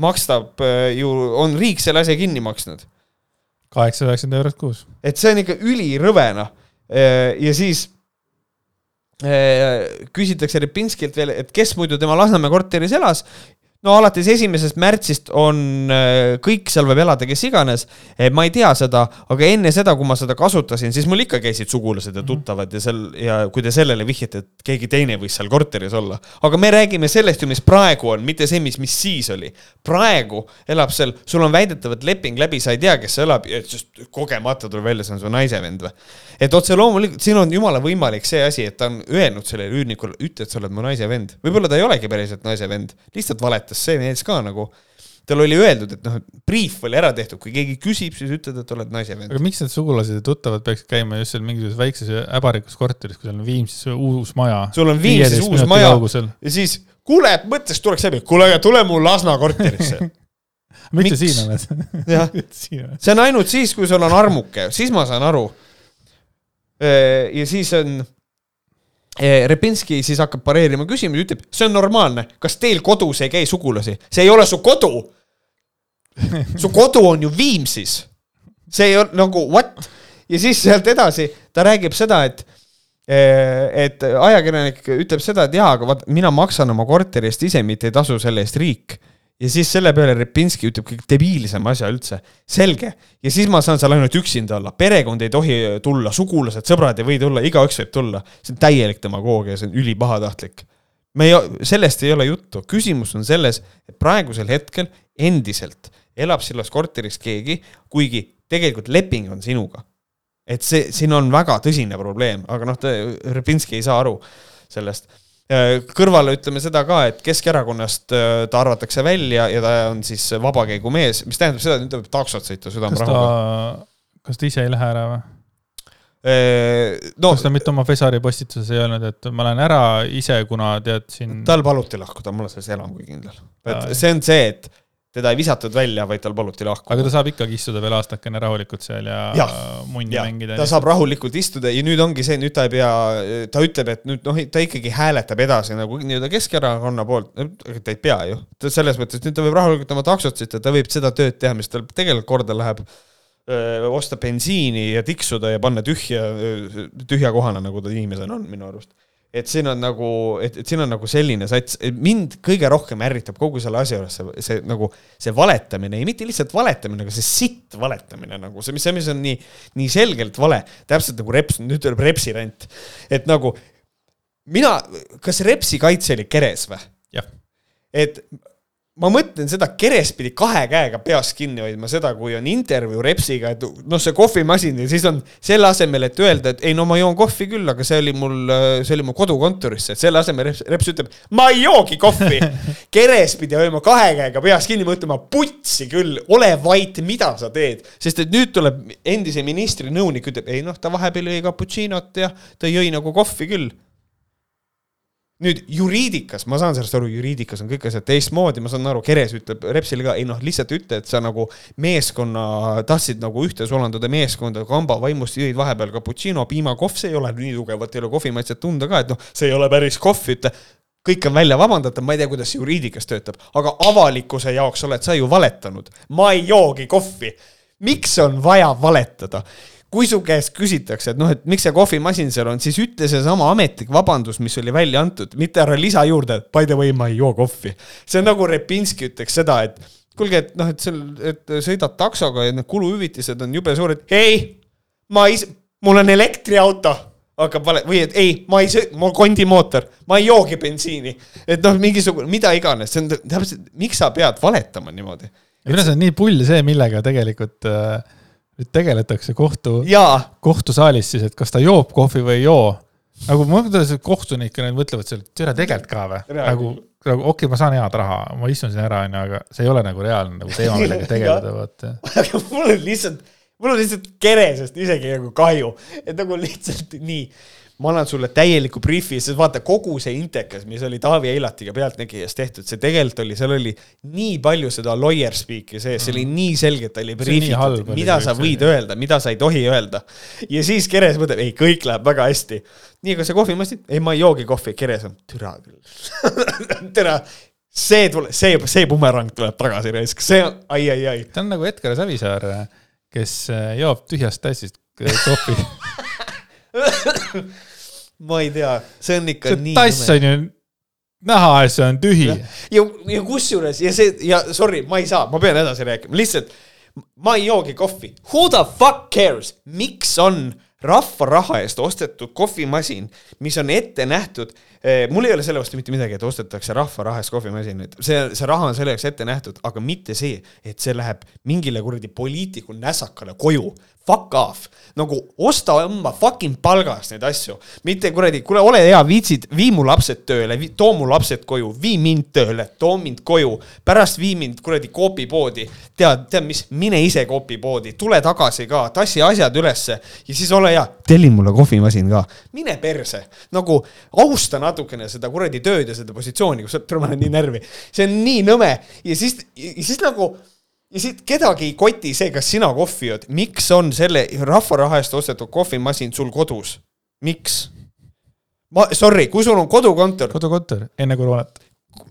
makstab äh, ju, on riik selle asja kinni maksnud. kaheksasada üheksakümmend eurot kuus. et see on ikka ülirõve, noh Äh, ja siis äh, küsitakse Repinskilt veel, et kes muidu tema Lasnamäe korteris elas no alates esimesest märtsist on äh, kõik seal võib elada, kes iganes. ma ei tea seda, aga enne seda, kui ma seda kasutasin, siis mul ikka käisid sugulased ja mhm. tuttavad ja seal ja kui te sellele vihjate, et keegi teine võis seal korteris olla. aga me räägime sellest ju, mis praegu on, mitte see, mis, mis siis oli. praegu elab seal, sul on väidetavalt leping läbi, sa ei tea, kes seal elab kogemata tuleb välja, see on su naise vend või. et otse loomulikult, siin on jumala võimalik see asi, et ta on öelnud sellele üürnikule, ütle, et sa oled mu naise vend. võib-olla ta ei olegi päriselt naise vend, lihtsalt valetas sest see mees ka nagu tal oli öeldud, et noh, briif oli ära tehtud, kui keegi küsib, siis ütled, et oled naise vend. aga miks need sugulased ja tuttavad peaksid käima just seal mingisuguses väikses äbarikus korteris, kui seal on Viimsis uus maja? sul on Viimsis uus maja kaugusel. ja siis kuule, mõttest tuleks läbi, kuule, tule mu Lasna korterisse miks sa siin oled? jah, see on ainult siis, kui sul on armuke, siis ma saan aru. ja siis on Repinski siis hakkab pareerima küsimusi, ütleb, see on normaalne, kas teil kodus ei käi sugulasi, see ei ole su kodu. su kodu on ju Viimsis. see ei ole nagu what? ja siis sealt edasi ta räägib seda, et eh, et ajakirjanik ütleb seda, et jaa, aga vaat mina maksan oma korteri eest ise, mitte ei tasu selle eest riik ja siis selle peale Repinski ütleb kõige debiilsema asja üldse. selge. ja siis ma saan seal ainult üksinda olla, perekond ei tohi tulla, sugulased, sõbrad ei või tulla, igaüks võib tulla. see on täielik demagoogia, see on ülipahatahtlik. me ei, sellest ei ole juttu, küsimus on selles, et praegusel hetkel endiselt elab selles korteris keegi, kuigi tegelikult leping on sinuga. et see, siin on väga tõsine probleem, aga noh, Repinski ei saa aru sellest kõrvale ütleme seda ka, et Keskerakonnast äh, ta arvatakse välja ja ta on siis vabakäigumees, mis tähendab seda, et nüüd ta võib taksot sõita südamerahuga. kas ta ise ei lähe ära või? Äh, no, kas ta mitte oma Fesari postituses ei öelnud, et ma lähen ära ise, kuna tead siin. tal paluti lahkuda, ma olen selles enam kui kindel. et see on see, et teda ei visatud välja, vaid tal paluti lahkuda. aga ta saab ikkagi istuda veel aastakene rahulikult seal ja, ja munni ja, mängida. ta saab rahulikult istuda ja nüüd ongi see, nüüd ta ei pea, ta ütleb, et nüüd noh, ta ikkagi hääletab edasi nagu nii-öelda Keskerakonna poolt, ta ei pea ju. selles mõttes, nüüd ta võib rahulikult oma taksot sõita, ta võib seda tööd teha, mis tal tegelikult korda läheb osta bensiini ja tiksuda ja panna tühja, tühja kohana, nagu ta inimesena on minu arust et siin on nagu, et, et siin on nagu selline sats, mind kõige rohkem ärritab kogu selle asja juures see, see nagu see valetamine ja mitte lihtsalt valetamine, aga see sitt valetamine nagu see, mis, see, mis on nii, nii selgelt vale, täpselt nagu Reps, nüüd tuleb Repsi rent, et nagu mina, kas Repsi kaitse oli keres või? et ma mõtlen seda keres pidi kahe käega peast kinni hoidma, seda, kui on intervjuu Repsiga, et noh, see kohvimasin ja siis on selle asemel, et öelda, et ei no ma joon kohvi küll, aga see oli mul, see oli mu kodukontorisse, et selle asemel Reps, Reps ütleb, ma ei joogi kohvi. keres pidi hoidma kahe käega peast kinni, mõtlema putsi küll, ole vait, mida sa teed, sest et nüüd tuleb endise ministri nõunik, ütleb ei noh, ta vahepeal jõi cappuccino't ja ta jõi nagu kohvi küll nüüd juriidikas, ma saan sellest aru, juriidikas on kõik asjad teistmoodi, ma saan aru, Keres ütleb Repsile ka, ei noh, lihtsalt ütle, et sa nagu meeskonna, tahtsid nagu ühte sulanduda meeskonda, kamba vaimust jõid vahepeal cappuccino, piimakohv, see ei ole nii tugevat, ei ole kohvimaitset tunda ka, et noh, see ei ole päris kohv, ütle. kõik on välja vabandatav, ma ei tea, kuidas juriidikas töötab, aga avalikkuse jaoks oled sa ju valetanud. ma ei joogi kohvi. miks on vaja valetada? Kui su käest küsitakse, et noh, et miks see kohvimasin seal on, siis ütle seesama ametlik vabandus, mis oli välja antud, mitte ära lisa juurde, et by the way, ma ei joo kohvi. see on nagu Repinski ütleks seda, et kuulge, et noh, et seal, et sõidad taksoga ja need kuluhüvitised on jube suured. ei, ma ei, mul on elektriauto hakkab vale või et ei, ma ei sõi-, mul kondimootor, ma ei joogi bensiini. et noh, mingisugune, mida iganes, see on täpselt, miks sa pead valetama niimoodi? minu arust on nii pull see, millega tegelikult äh, nüüd tegeletakse kohtu, kohtusaalis siis, et kas ta joob kohvi või ei joo. nagu ma mõtlen, et kohtunikena mõtlevad seal, et tere, tegelikult ka või? nagu, nagu okei okay,, ma saan head raha, ma istun siin ära, onju, aga see ei ole nagu reaalne nagu teema, millega tegeleda, vaata. aga mul on lihtsalt, mul on lihtsalt keresest isegi nagu kahju, et nagu lihtsalt nii ma annan sulle täieliku briifi, sest vaata kogu see intekas, mis oli Taavi Eilatiga Pealtnägijas tehtud, see tegelikult oli, seal oli nii palju seda lawyer speak'i sees, see oli mm. nii selgelt, oli briifitud, mida sa võid see. öelda, mida sa ei tohi öelda. ja siis Keres mõtleb, ei, kõik läheb väga hästi. nii, aga see kohvimasin, ei, ma ei joogi kohvi, Keres on, türa küll türa, see tuleb, see, see bumerang tuleb tagasi raisk, see on ai, ai, ai. ta on nagu Edgar Savisaar, kes äh, joob tühjast tassist kohvi ma ei tea, see on ikka see nii. tass on ju näha, et see on tühi. ja, ja kusjuures ja see ja sorry, ma ei saa, ma pean edasi rääkima, lihtsalt ma ei joogi kohvi. Who the fuck cares, miks on rahva raha eest ostetud kohvimasin, mis on ette nähtud eh, mul ei ole selle vastu mitte midagi, et ostetakse rahva raha eest kohvimasinaid, see, see raha on selleks ette nähtud, aga mitte see, et see läheb mingile kuradi poliitiku näsakale koju fuck off. nagu osta oma fucking palgast neid asju, mitte kuradi, kuule, ole hea, viitsid, vii mu lapsed tööle, too mu lapsed koju, vii mind tööle, too mind koju, pärast vii mind kuradi koopipoodi. tead, tead mis, mine ise koopipoodi, tule tagasi ka, tassi asjad ülesse ja siis ole hea, telli mulle kohvimasin ka, mine perse. nagu austa natukene seda kuradi tööd ja seda positsiooni, kus sa, tule ma olen nii närvi, see on nii nõme ja siis, siis nagu ja siit kedagi ei koti see, kas sina kohvi jood, miks on selle rahva raha eest ostetud kohvimasin sul kodus, miks? ma, sorry, kui sul on kodukontor. kodukontor, enne koroonat.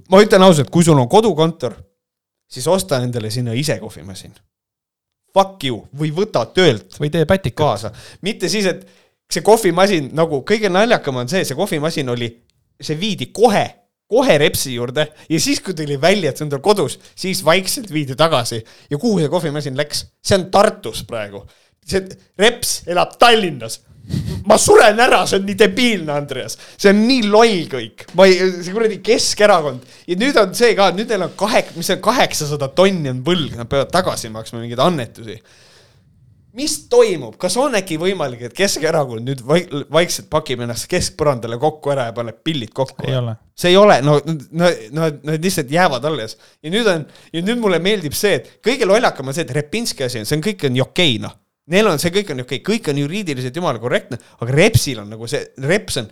ma ütlen ausalt, kui sul on kodukontor, siis osta endale sinna ise kohvimasin. Fuck you või võta töölt. või tee pätikat. kaasa, mitte siis, et see kohvimasin nagu kõige naljakam on see, see kohvimasin oli, see viidi kohe kohe Repsi juurde ja siis, kui tuli välja, et see on tal kodus, siis vaikselt viidi tagasi. ja kuhu see kohvimasin läks? see on Tartus praegu. see Reps elab Tallinnas. ma suren ära, see on nii debiilne, Andreas. see on nii loll kõik. ma ei, see kuradi Keskerakond. ja nüüd on see ka, nüüd neil on kahe, mis see kaheksasada tonni on võlg, nad peavad tagasi maksma mingeid annetusi mis toimub, kas on äkki võimalik, et Keskerakond nüüd vaik vaikselt pakib ennast keskpõrandale kokku ära ja paneb pillid kokku? see ei ole, no, no, no nad lihtsalt jäävad alles. ja nüüd on, ja nüüd mulle meeldib see, et kõige lollakam on see, et Repinski asi on, see on, kõik on okei noh. Neil on, see kõik on okei kõik on juriidiliselt jumala korrektne, aga Repsil on nagu see, Reps on,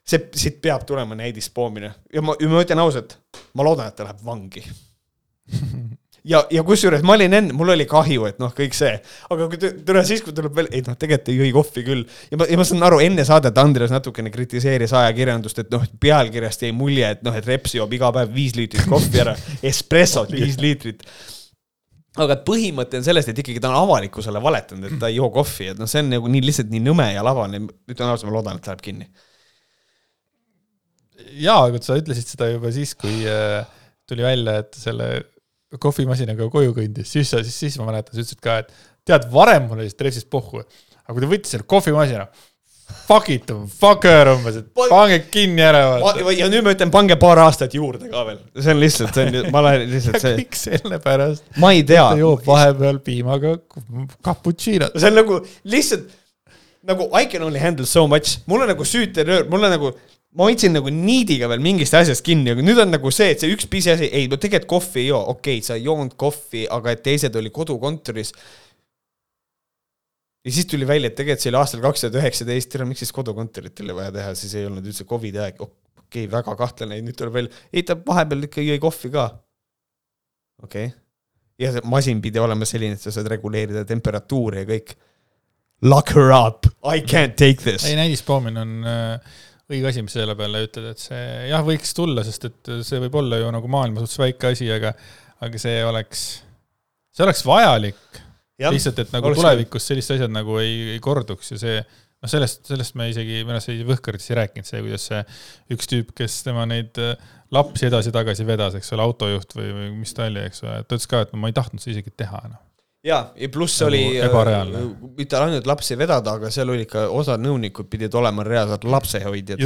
see, siit peab tulema näidispoomine ja ma, ja ma ütlen ausalt, ma loodan, et ta läheb vangi ja, ja kusjuures ma olin enne, mul oli kahju, et noh, kõik see, aga kui tule siis, kui tuleb veel, ei noh, tegelikult ei jõi kohvi küll. ja ma, ja ma saan aru, enne saadet Andres natukene kritiseeris ajakirjandust, et noh, pealkirjast jäi mulje, et noh, et Reps joob iga päev viis liitrit kohvi ära, espressot viis liitrit. Aga põhimõte on sellest, et ikkagi ta on avalikkusele valetanud, et ta ei joo kohvi, et noh, see on nagu nii lihtsalt nii nõme ja labane, ütlen ausalt, ma loodan, et läheb kinni. jaa, aga sa ütlesid seda juba siis, kui äh, tuli välja, et selle kohvimasinaga koju kõndis, siis sa, siis, siis ma mäletan, sa ütlesid ka, et tead, varem mul oli stressist pohhu, aga kui ta võttis selle kohvimasina, fuck it, fucker umbes, et pange kinni ära. ja nüüd ma ütlen, pange paar aastat juurde ka veel, see on lihtsalt, see on, ma olen lihtsalt see. kõik sellepärast. ma ei tea. ta joob vahepeal piimaga cappuccino't. see on nagu lihtsalt nagu I can only handle so much, mul on nagu süütenöör, mul on nagu ma hoidsin nagu niidiga veel mingist asjast kinni, aga nüüd on nagu see, et see üks pisiasi, ei, no tegelikult kohvi ei joo, okei okay,, sa ei joonud kohvi, aga et teised oli kodukontoris. ja siis tuli välja, et tegelikult see oli aastal kaks tuhat üheksateist, tere, miks siis kodukontorit oli vaja teha, siis ei olnud üldse Covidi aeg, okei okay,, väga kahtlane, nüüd tuleb välja, ei ta vahepeal ikka jõi kohvi ka. okei okay., ja see masin pidi olema selline, et sa saad reguleerida temperatuuri ja kõik. Lock her up, I can't take this. ei, näidispoomine on äh õige asi, mis selle peale ütled, et see jah, võiks tulla, sest et see võib olla ju nagu maailma suhtes väike asi, aga, aga see oleks, see oleks vajalik. lihtsalt, et nagu tulevikus sellised asjad nagu ei, ei korduks ja see, noh, sellest, sellest me isegi, minu arust sai Võhkaritis ei rääkinud, see, kuidas see üks tüüp, kes tema neid äh, lapsi edasi-tagasi vedas, eks ole, autojuht või, või mis ta oli, eks ole, ta ütles ka, et no ma ei tahtnud seda isegi teha, noh ja, ja pluss nagu oli ebareaalne. Äh, mitte ainult lapsi vedada, aga seal oli ikka, osad nõunikud pidid olema reaalselt lapsehoidjad,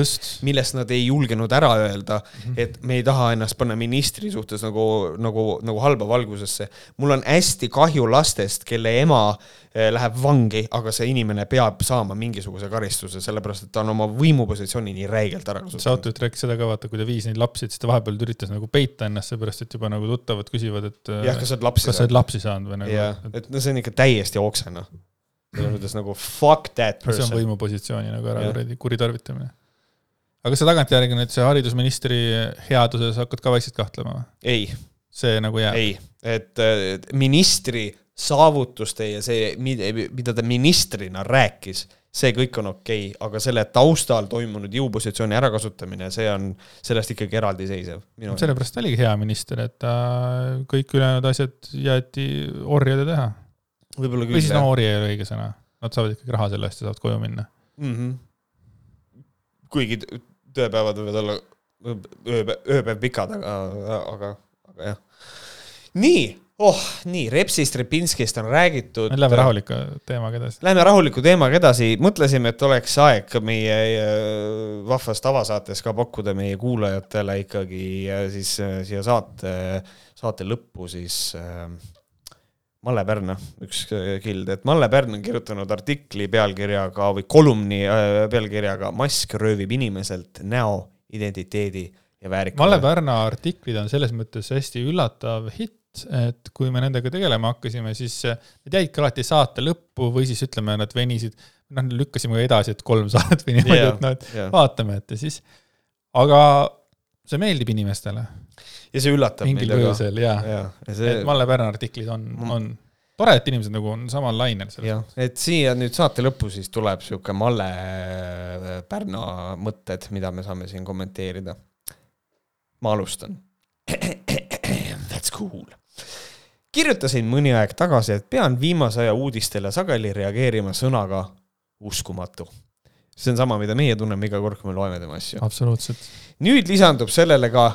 millest nad ei julgenud ära öelda -hmm. et me ei taha ennast panna ministri suhtes nagu, nagu, nagu halba valgusesse. mul on hästi kahju lastest, kelle ema Eh, läheb vangi, aga see inimene peab saama mingisuguse karistuse, sellepärast et ta on oma võimupositsiooni nii räigelt ära kasutanud. see autojuht rääkis seda ka, vaata, kui ta viis neid lapsi, siis ta vahepeal üritas nagu peita ennast, seepärast et juba nagu tuttavad küsivad, et jah, kas sa oled lapsi saanud või nagu. jah, et no see on ikka täiesti oksena. selles mõttes nagu fuck that person. see on võimupositsiooni nagu ära kuradi kuritarvitamine. aga kas sa tagantjärgi nüüd see haridusministri headuses hakkad ka vaikselt kahtlema või? ei. see nagu jääb? ei, et ministri saavutuste ja see, mida ta ministrina rääkis, see kõik on okei okay,, aga selle taustal toimunud jõupositsiooni ärakasutamine, see on sellest ikkagi eraldiseisev. sellepärast ta oligi hea minister, et ta kõik ülejäänud asjad jäeti orjade teha. või siis no ori ei ole õige sõna, nad saavad ikkagi raha selle eest ja saavad koju minna mm. -hmm. kuigi tööpäevad võivad olla ööpäev, ööpäev pikad, aga, aga, aga jah. nii oh, nii, Repsist, Repinskist on räägitud. Lähme rahuliku teemaga edasi. Lähme rahuliku teemaga edasi, mõtlesime, et oleks aeg meie äh, vahvas tavasaates ka pakkuda meie kuulajatele ikkagi äh, siis äh, siia saate, saate lõppu siis Malle Pärna, üks kild, et Malle Pärn on kirjutanud artikli pealkirjaga või kolumni pealkirjaga Mask röövib inimeselt näo, identiteedi ja väärika. Malle Pärna artiklid on selles mõttes hästi üllatav hitt, et kui me nendega tegelema hakkasime, siis need jäidki alati saate lõppu või siis ütleme, nad venisid, noh, lükkasime edasi, et kolm saadet või niimoodi yeah,, et noh, et yeah. vaatame, et ja siis, aga see meeldib inimestele. ja see üllatab mingil põhjusel jaa ja, ja. See... et Malle Pärna artiklid on, on tore, et inimesed nagu on samal lainel selles mõttes. et siia nüüd saate lõppu siis tuleb sihuke Malle äh, Pärna mõtted, mida me saame siin kommenteerida. ma alustan. That's cool kirjutasin mõni aeg tagasi, et pean viimase aja uudistele sageli reageerima sõnaga uskumatu. see on sama, mida meie tunneme iga kord, kui me loeme tema asju. absoluutselt. nüüd lisandub sellele ka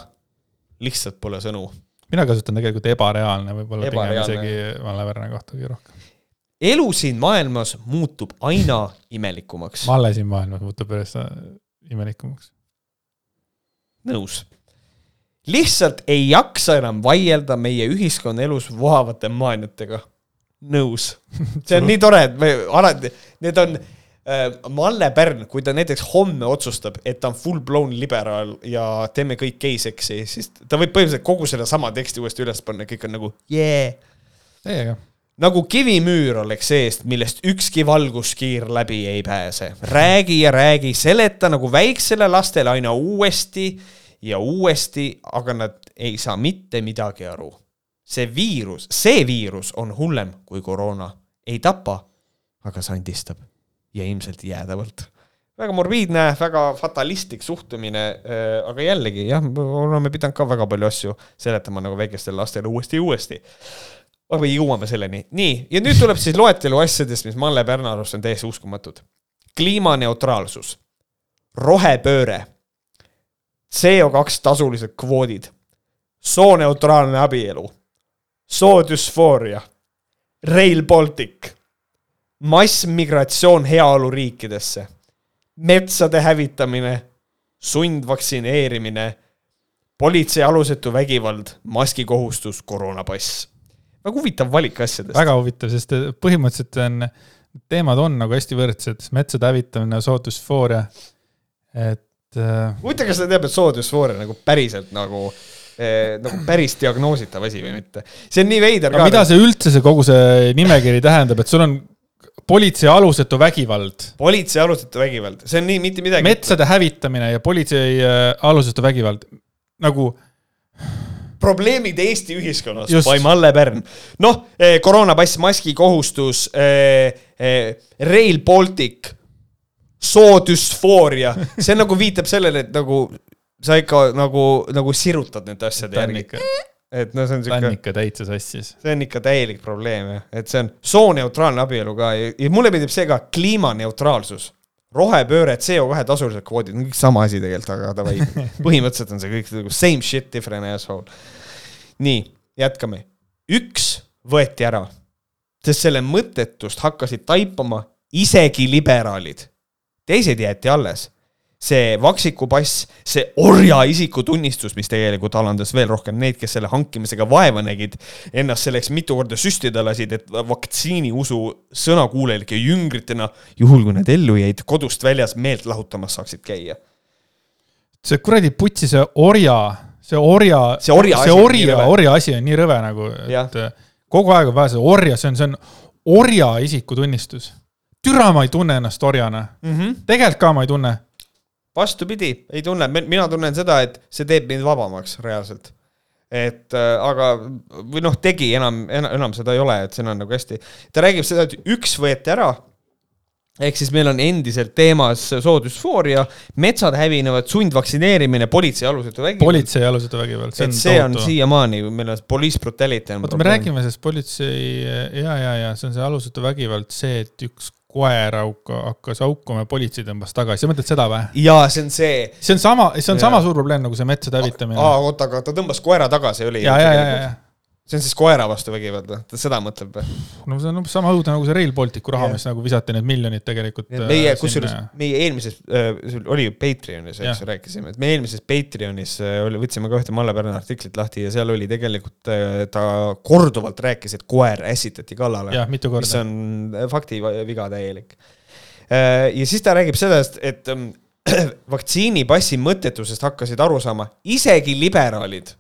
lihtsalt pole sõnu. mina kasutan tegelikult ebareaalne, võib-olla pigem isegi Malle Pärna kohta kõige rohkem. elu siin maailmas muutub aina imelikumaks. Malle siin maailmas muutub järjest imelikumaks. nõus lihtsalt ei jaksa enam vaielda meie ühiskonnaelus vohavate maaniatega. nõus. see on nii tore, et me alati, need on äh, Malle Pärn, kui ta näiteks homme otsustab, et ta on full blown liberaal ja teeme kõik gei-seksi, siis ta võib põhimõtteliselt kogu sellesama teksti uuesti üles panna, kõik on nagu yeah. Teiega. nagu kivimüür oleks seest, millest ükski valguskiir läbi ei pääse. räägi ja räägi, seleta nagu väiksele lastele aina uuesti ja uuesti, aga nad ei saa mitte midagi aru see viirus, see viirus on hullem kui koroona. ei tapa, aga sandistab ja ilmselt jäädavalt. väga morbiidne, väga fatalistlik suhtumine, äh, aga jällegi jah, oleme pidanud ka väga palju asju seletama nagu väikestele lastele uuesti ja uuesti. aga jõuame selleni. nii, ja nüüd tuleb siis loetelu asjadest, mis Malle Pärna arust on täiesti uskumatud. kliimaneutraalsus, rohepööre, CO2 tasulised kvoodid, sooneutraalne abielu. soodüsfooria, Rail Baltic, massmigratsioon heaoluriikidesse, metsade hävitamine, sundvaktsineerimine, politsei alusetu vägivald, maskikohustus, koroonapass. väga huvitav valik asjadest. väga huvitav, sest põhimõtteliselt on, teemad on nagu hästi võrdsed, metsade hävitamine, soodüsfooria, et äh.... huvitav, kas sa tead, et soodüsfooria nagu päriselt nagu äh, eh, nagu päris diagnoositav asi või mitte. see on nii veider ka. mida see üldse, see kogu see nimekiri tähendab, et sul on politsei alusetu vägivald. politsei alusetu vägivald, see on nii mitte midagi. metsade hävitamine ja politsei äh, alusetu vägivald, nagu probleemid Eesti ühiskonnas by Malle Pärn. noh eh,, koroonapass, maskikohustus eh,, eh, Rail Baltic, soodüsfooria, see nagu viitab sellele, et nagu sa ikka nagu, nagu sirutad nende asjade järgi. et no see on siuke. ta on ikka täitsa sassis. see on ikka täielik probleem jah, et see on sooneutraalne abielu ka ja, ja mulle meeldib see ka kliimaneutraalsus. rohepööre, CO2 tasulised kvoodid, kõik sama asi tegelikult, aga davai, põhimõtteliselt on see kõik nagu same shit, different asshole. nii, jätkame. üks võeti ära, sest selle mõttetust hakkasid taipama isegi liberaalid. Teised jäeti alles see vaksikupass, see orja isikutunnistus, mis tegelikult alandas veel rohkem neid, kes selle hankimisega vaeva nägid, ennast selleks mitu korda süstida lasid, et vaktsiiniusu sõnakuulelike jüngritena, juhul kui nad ellu jäid, kodust väljas meelt lahutamas saaksid käia. see kuradi putsi, see orja, see orja, see orja, see orja, orja asi on nii rõve nagu, et kogu aeg on vaja seda orja, see on, see on orja isikutunnistus. Türa ma ei tunne ennast orjana. Mm -hmm.. tegelikult ka ma ei tunne. Vastupidi, ei tunne, mina tunnen seda, et see teeb mind vabamaks reaalselt. et äh, aga, või noh, tegi enam, enam, enam seda ei ole, et siin on nagu hästi, ta räägib seda, et üks võeti ära, ehk siis meil on endiselt teemas soodüsfooria, metsad hävinevad, sundvaktsineerimine, politsei alusetu vägivald. politsei alusetu vägivald, see on see on siiamaani, meil on police brutality on oota, me räägime sellest politsei, ja, ja, ja see on see alusetu vägivald, see, et üks koer auka, hakkas haukuma ja politsei tõmbas tagasi, sa mõtled seda või? jaa, see on see. see on sama, see on ja. sama suur probleem nagu see metsade hävitamine. aa, oota, aga ta tõmbas koera tagasi, oli. ja, ja, ja, ja, ja see on siis koera vastu vägivald või? ta seda mõtleb või? no see on umbes sama õudne nagu see Rail Balticu raha, mis nagu visati need miljonid tegelikult. meie, äh, kusjuures meie eelmises äh,, oli ju Patreonis, eks ju, rääkisime, et me eelmises Patreonis äh, oli, võtsime ka ühte Malle Pärna artiklit lahti ja seal oli tegelikult äh,, ta korduvalt rääkis, et koer ässitati kallale. mis on äh, faktiviga täielik äh,. ja siis ta räägib sellest, et äh, vaktsiinipassi mõttetusest hakkasid aru saama isegi liberaalid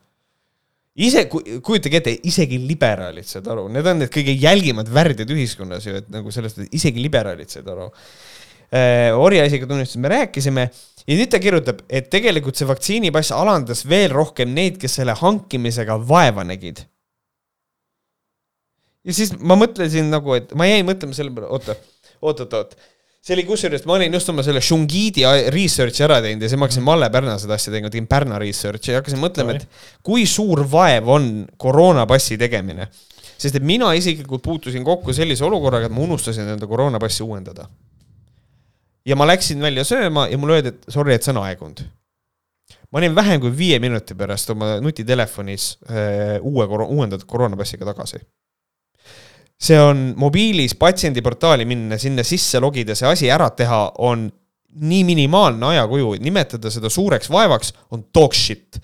ise, kujutage ette, isegi liberaalid said aru, need on need kõige jälgimad värdjad ühiskonnas ju, et nagu sellest, et isegi liberaalid said aru äh,. orja isikutunnistusest me rääkisime ja nüüd ta kirjutab, et tegelikult see vaktsiinipass alandas veel rohkem neid, kes selle hankimisega vaeva nägid. ja siis ma mõtlesin nagu, et ma jäin mõtlema selle peale, oota, oot-oot-oot see oli kusjuures, ma olin just oma selle Shungidi research'i ära teinud ja siis ma hakkasin Malle Pärna seda asja tegema, tegin Pärna research'i ja hakkasin mõtlema, et kui suur vaev on koroonapassi tegemine. sest et mina isiklikult puutusin kokku sellise olukorraga, et ma unustasin enda koroonapassi uuendada. ja ma läksin välja sööma ja mulle öeldi, et sorry, et see on aegunud. ma olin vähem kui viie minuti pärast oma nutitelefonis öö, äh, uue, uuendatud koroonapassiga tagasi see on mobiilis patsiendiportaali minna, sinna sisse logida, see asi ära teha, on nii minimaalne ajakuju, et nimetada seda suureks vaevaks on dog shit.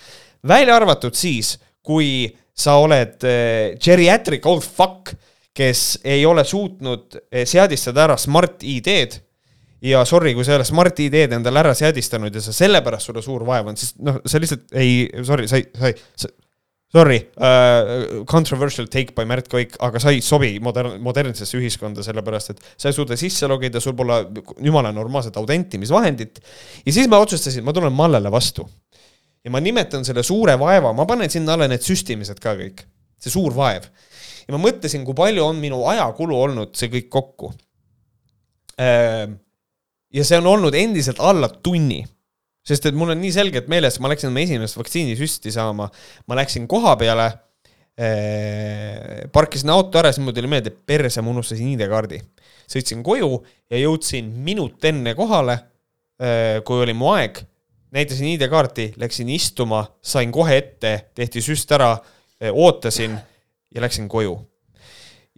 välja arvatud siis, kui sa oled äh, geriatric old fuck, kes ei ole suutnud eh, seadistada ära Smart ID-d ja sorry, kui sa ei ole Smart ID-d endale ära seadistanud ja sa sellepärast sulle suur vaev on, siis noh, sa lihtsalt ei, sorry, sa ei, sa ei, sorry uh,, controversial take by Märt Koik, aga sa ei sobi modern, modernsesse ühiskonda, sellepärast et sa ei suuda sisse logida, sul pole jumala normaalset autentimisvahendit. ja siis ma otsustasin, ma tulen Mallele vastu. ja ma nimetan selle suure vaeva, ma panen sinna alla need süstimised ka kõik, see suur vaev. ja ma mõtlesin, kui palju on minu ajakulu olnud see kõik kokku. Ehm, ja see on olnud endiselt alla tunni sest et mul on nii selgelt meeles, ma läksin oma esimest vaktsiinisüsti saama, ma läksin koha peale eh,, parkisin auto ära, siis mul tuli meelde, et perse ma unustasin ID-kaardi. sõitsin koju ja jõudsin minut enne kohale eh,, kui oli mu aeg, näitasin ID-kaarti, läksin istuma, sain kohe ette, tehti süst ära eh,, ootasin ja läksin koju.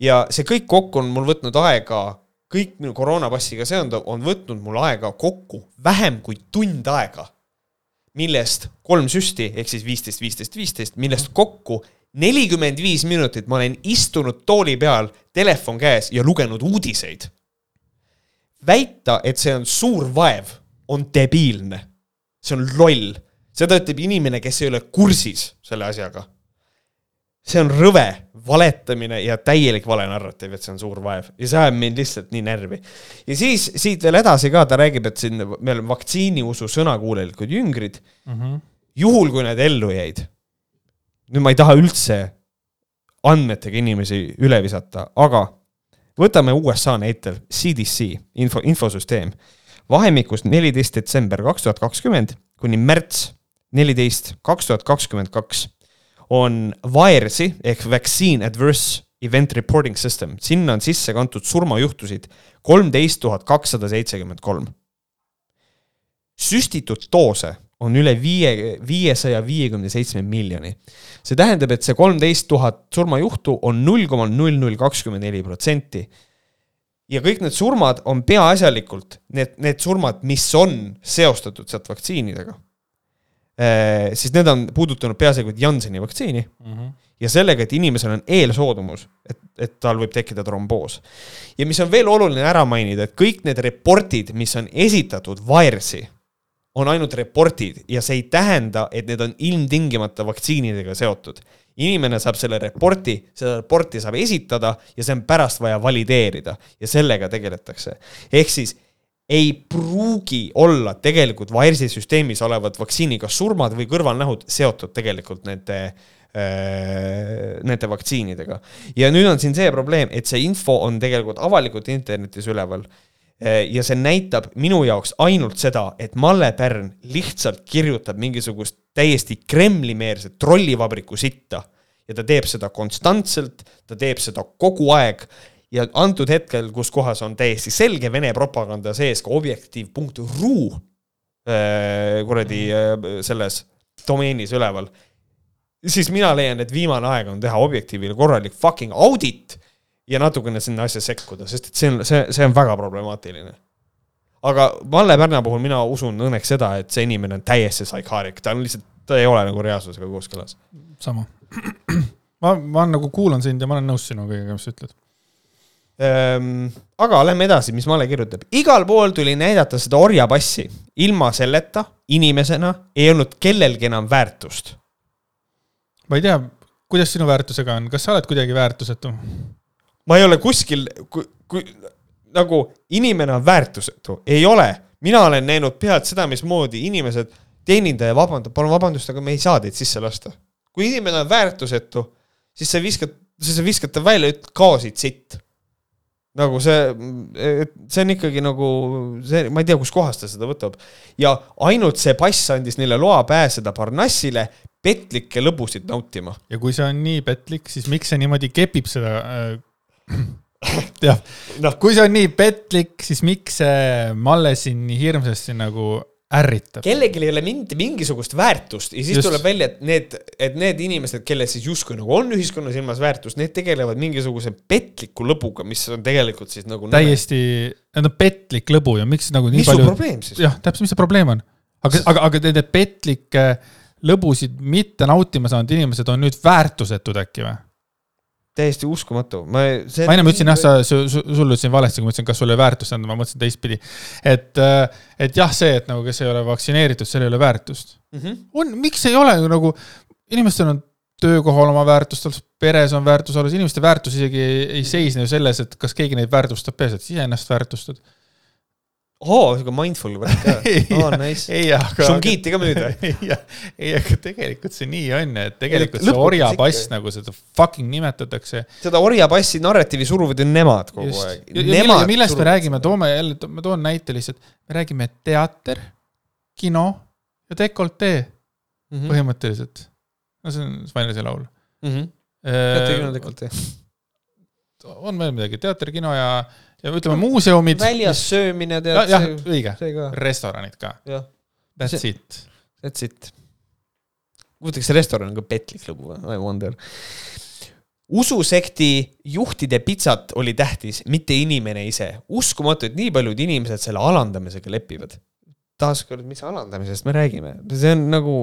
ja see kõik kokku on mul võtnud aega kõik minu koroonapassiga seonduv on võtnud mul aega kokku vähem kui tund aega, millest kolm süsti ehk siis viisteist, viisteist, viisteist, millest kokku nelikümmend viis minutit ma olen istunud tooli peal, telefon käes ja lugenud uudiseid. väita, et see on suur vaev, on debiilne. see on loll. seda ütleb inimene, kes ei ole kursis selle asjaga see on rõve valetamine ja täielik valenarratiiv, et see on suur vaev ja see ajab mind lihtsalt nii närvi. ja siis siit veel edasi ka ta räägib, et siin me oleme vaktsiiniusu sõnakuulelikud jüngrid mm. -hmm. juhul, kui need ellu jäid. nüüd ma ei taha üldse andmetega inimesi üle visata, aga võtame USA näitel CDC info, infosüsteem. vahemikus neliteist detsember kaks tuhat kakskümmend kuni märts neliteist kaks tuhat kakskümmend kaks on VAERS-i ehk Vaccine Adverse Event Reporting System, sinna on sisse kantud surmajuhtusid kolmteist tuhat kakssada seitsekümmend kolm. süstitud doose on üle viie, viiesaja viiekümne seitsme miljoni. see tähendab, et see kolmteist tuhat surmajuhtu on null koma null null kakskümmend neli protsenti. ja kõik need surmad on peaasjalikult need, need surmad, mis on seostatud sealt vaktsiinidega siis need on puudutanud peaasjalikult Jansseni vaktsiini mm -hmm. ja sellega, et inimesel on eelsoodumus, et, et tal võib tekkida tromboos. ja mis on veel oluline ära mainida, et kõik need reportid, mis on esitatud VAERS-i, on ainult reportid ja see ei tähenda, et need on ilmtingimata vaktsiinidega seotud. inimene saab selle reporti, seda reporti saab esitada ja see on pärast vaja valideerida ja sellega tegeletakse. ehk siis ei pruugi olla tegelikult Wires'i süsteemis olevad vaktsiiniga surmad või kõrvalnähud seotud tegelikult nende äh, nende vaktsiinidega. ja nüüd on siin see probleem, et see info on tegelikult avalikult internetis üleval. Äh, ja see näitab minu jaoks ainult seda, et Malle Pärn lihtsalt kirjutab mingisugust täiesti Kremli-meelset trollivabriku sitta ja ta teeb seda konstantselt, ta teeb seda kogu aeg ja antud hetkel, kus kohas on täiesti selge Vene propaganda sees ka objektiiv.ru äh, kuradi äh, selles domeenis üleval, siis mina leian, et viimane aeg on teha Objektiivile korralik fucking audit ja natukene sinna asja sekkuda, sest et see on, see, see on väga problemaatiline. aga Malle Pärna puhul mina usun õnneks seda, et see inimene on täiesti psychaarik, ta on lihtsalt, ta ei ole nagu reaalsusega kooskõlas. sama. ma, ma nagu kuulan sind ja ma olen nõus sinuga kõigega, mis sa ütled aga lähme edasi, mis Male kirjutab. igal pool tuli näidata seda orjapassi. ilma selleta inimesena ei olnud kellelgi enam väärtust. ma ei tea, kuidas sinu väärtusega on, kas sa oled kuidagi väärtusetu? ma ei ole kuskil, kui, kui nagu inimene on väärtusetu, ei ole. mina olen näinud pealt seda, mismoodi inimesed, teenindaja vabandab, palun vabandust, aga me ei saa teid sisse lasta. kui inimene on väärtusetu, siis sa viskad, siis sa viskad ta välja, ütled kaosid sitt nagu see, see on ikkagi nagu see, ma ei tea, kuskohast ta seda võtab. ja ainult see pass andis neile loa pääseda Parnassile petlikke lõbusid nautima. ja kui see on nii petlik, siis miks see niimoodi kepib seda äh, jah no., kui see on nii petlik, siis miks see Malle siin nii hirmsasti nagu ärritab. kellelgi ei ole mitte mingisugust väärtust ja siis Just. tuleb välja, et need, et need inimesed, kellel siis justkui nagu on ühiskonna silmas väärtus, need tegelevad mingisuguse petliku lõbuga, mis on tegelikult siis nagu. täiesti, on petlik lõbu ja miks nagu nii mis palju. mis su probleem siis? jah, täpselt, mis see probleem on? aga, aga, aga nende petlikke lõbusid mitte nautima saanud inimesed on nüüd väärtusetud äkki või? Täiesti uskumatu, ma see ma ennem ütlesin jah, sa, sul ütlesin valesti, kui ma ütlesin, kas sulle väärtust anda, ma mõtlesin teistpidi. et, et jah, see, et nagu kes ei ole vaktsineeritud, seal ei ole väärtust mm. -hmm. on, miks ei ole nagu, inimestel on töökohal oma väärtust alles, peres on väärtus alles, inimeste väärtus isegi ei, ei seisne ju selles, et kas keegi neid väärtustab, peaasi, et iseennast väärtustad oo, sihuke mindful värk ka. oo, nice. Šungiiti ka müüd või? ei, aga tegelikult see nii on, et tegelikult see orjapass nagu seda fucking nimetatakse. seda orjapassi narratiivi suruvad ju nemad kogu Just. aeg. millest, me räägime, toome jälle, ma toon näite lihtsalt, me räägime teater, kino ja dekoltee mm -hmm. põhimõtteliselt. no see on Svainlase laul mm. -hmm. teater, kino, dekoltee. on veel midagi, teater, kino ja ja ütleme muuseumid. väljas mis... söömine tead. jah, õige, restoranid ka. That's see, it. That's it. huvitav, kas restoran on ka petlik lugu või? I wonder. ususekti juhtide pitsat oli tähtis, mitte inimene ise. uskumatu, et nii paljud inimesed selle alandamisega lepivad. taaskord, mis alandamisest me räägime? see on nagu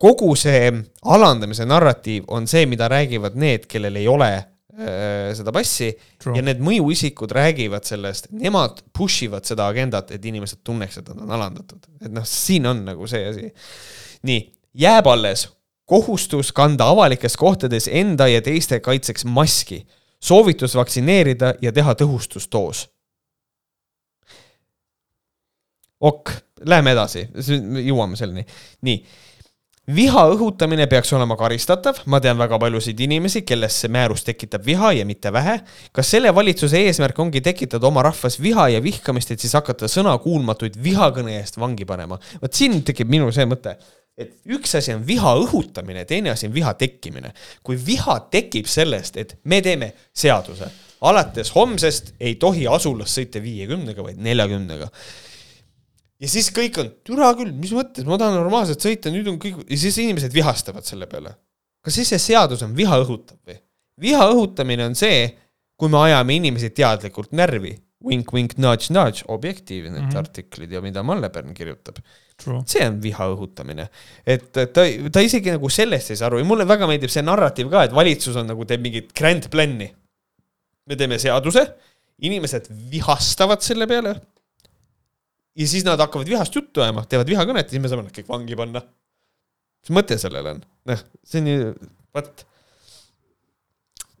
kogu see alandamise narratiiv on see, mida räägivad need, kellel ei ole seda passi True. ja need mõjuisikud räägivad sellest, nemad push ivad seda agendat, et inimesed tunneks, et nad on alandatud. et noh, siin on nagu see asi. nii, jääb alles kohustus kanda avalikes kohtades enda ja teiste kaitseks maski, soovitus vaktsineerida ja teha tõhustusdoos. ok, läheme edasi, jõuame selleni. nii viha õhutamine peaks olema karistatav, ma tean väga paljusid inimesi, kelles see määrus tekitab viha ja mitte vähe. kas selle valitsuse eesmärk ongi tekitada oma rahvas viha ja vihkamist, et siis hakata sõnakuulmatuid vihakõne eest vangi panema? vot siin tekib minul see mõte, et üks asi on viha õhutamine, teine asi on viha tekkimine. kui viha tekib sellest, et me teeme seaduse, alates homsest ei tohi asulas sõita viiekümnega, vaid neljakümnega ja siis kõik on, türa küll, mis mõttes, ma tahan normaalselt sõita, nüüd on kõik, ja siis inimesed vihastavad selle peale. kas siis see seadus on viha õhutav või? viha õhutamine on see, kui me ajame inimesi teadlikult närvi. Wink, wink, nudge, nudge, objektiivne mm -hmm. artiklid ja mida Mallepern kirjutab. see on viha õhutamine. et ta, ta isegi nagu sellest ei saa aru ja mulle väga meeldib see narratiiv ka, et valitsus on nagu teeb mingit grand plan'i. me teeme seaduse, inimesed vihastavad selle peale ja siis nad hakkavad vihast juttu ajama, teevad vihakõnet ja siis me saame nad kõik vangi panna. mis mõte sellel on? noh, see on ju, vot.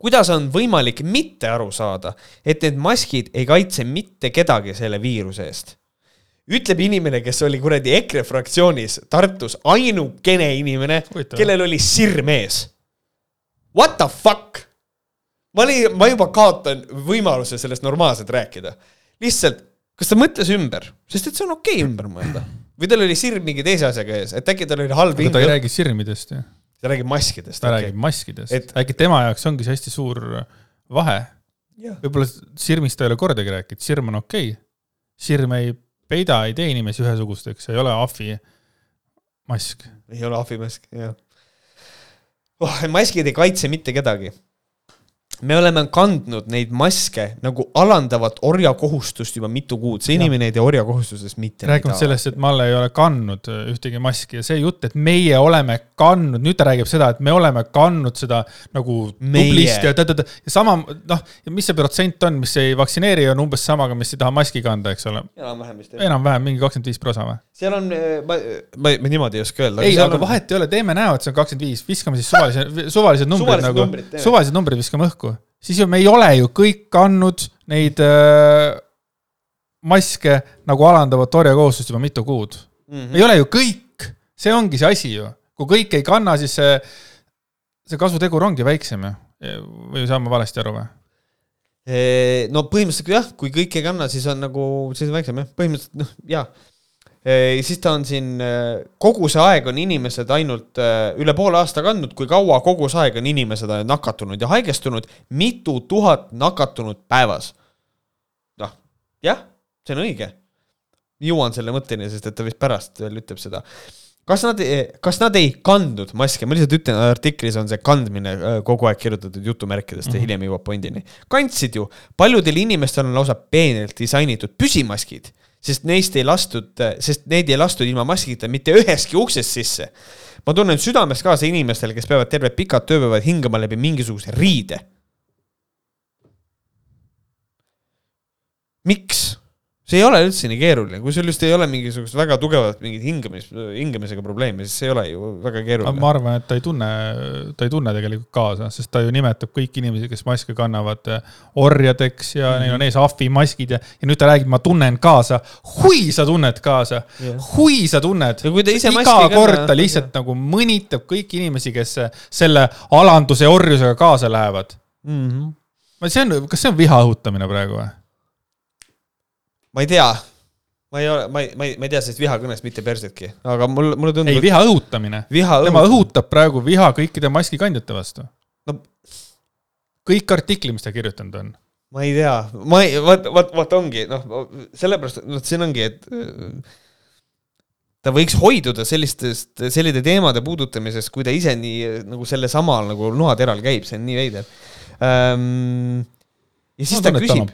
kuidas on võimalik mitte aru saada, et need maskid ei kaitse mitte kedagi selle viiruse eest? ütleb inimene, kes oli kuradi EKRE fraktsioonis Tartus ainukene inimene, kellel oli sirm ees. What the fuck? ma olin, ma juba kaotan võimaluse sellest normaalselt rääkida. lihtsalt kas ta mõtles ümber, sest et see on okei okay ümber mõelda või tal oli sirm mingi teise asjaga ees, et äkki tal oli halb aga ta ei räägi sirmidest ju. ta räägib maskidest. ta okay. räägib maskidest et..., äkki tema jaoks ongi see hästi suur vahe. võib-olla sirmist ta ei ole kordagi rääkinud, sirm on okei okay.. sirm ei peida, ei tee inimesi ühesugusteks, ei ole ahvi mask. ei ole ahvi mask, jah oh,. maskid ei kaitse mitte kedagi me oleme kandnud neid maske nagu alandavat orjakohustust juba mitu kuud, see inimene ei tee orjakohustusest mitte rääkimata midagi. sellest, et Malle ei ole kandnud äh, ühtegi maski ja see jutt, et meie oleme kandnud, nüüd ta räägib seda, et me oleme kandnud seda nagu meie. tublisti ja ta-ta-ta. ja sama, noh, mis see protsent on, mis ei vaktsineeri, on umbes samaga, mis ei taha maski kanda, eks ole. enam-vähem vist. enam-vähem, mingi kakskümmend viis prosa või? seal on, äh, ma, ma, ma niimoodi ei oska öelda. ei, aga on... vahet ei ole, teeme näo, et see on kakskümmend viis, viskame siis suvalise, suvalised numbrid suvalised nagu, suvalised numbrid viskame õhku siis ju me ei ole ju kõik kandnud neid äh, maske nagu alandavat orjakohustust juba mitu kuud mm. -hmm. ei ole ju kõik, see ongi see asi ju. kui kõik ei kanna, siis see, see kasutegur ongi väiksem ju. või saan ma valesti aru või? no põhimõtteliselt jah, kui kõik ei kanna, siis on nagu, siis on väiksem jah, põhimõtteliselt noh, jaa siis ta on siin, kogu see aeg on inimesed ainult üle poole aasta kandnud, kui kaua kogu see aeg on inimesed nakatunud ja haigestunud, mitu tuhat nakatunut päevas. noh, jah, see on õige. jõuan selle mõtteni, sest et ta vist pärast veel ütleb seda. kas nad, kas nad ei kandnud maske, ma lihtsalt ütlen, artiklis on see kandmine kogu aeg kirjutatud jutumärkidest mm -hmm. ja hiljem jõuab pointini. kandsid ju, paljudel inimestel on lausa peenelt disainitud püsimaskid sest neist ei lastud, sest neid ei lastud ilma maskita mitte ühestki uksest sisse. ma tunnen südamest kaasa inimestele, kes peavad terved pikad tööpäevad hingama läbi mingisuguse riide. miks? See ei ole üldse nii keeruline, kui sul just ei ole mingisugust väga tugevat mingit hingamis, hingamisega probleemi, siis see ei ole ju väga keeruline. ma arvan, et ta ei tunne, ta ei tunne tegelikult kaasa, sest ta ju nimetab kõiki inimesi, kes maske kannavad orjadeks ja mm -hmm. neil on ees ahvimaskid ja, ja nüüd ta räägib, ma tunnen kaasa. hui, sa tunned kaasa yeah., hui, sa tunned. iga kord ta lihtsalt ja. nagu mõnitab kõiki inimesi, kes selle alanduse orjusega kaasa lähevad mm. -hmm. see on, kas see on viha õhutamine praegu või? Ma ei tea, ma ei ole, ma ei, ma ei, ma ei tea sellest vihakõnest mitte persetki, aga mul, mulle tundub. ei, viha õhutamine. tema õhutab praegu viha kõikide maskikandjate vastu no.. kõik artiklid, mis ta kirjutanud on. ma ei tea, ma ei, vot, vot, vot ongi, noh, sellepärast, noh, siin ongi, et ta võiks hoiduda sellistest, selliste teemade puudutamisest, kui ta ise nii nagu sellesama nagu noateral käib, see on nii veider ähm,. ja siis ma ta küsib.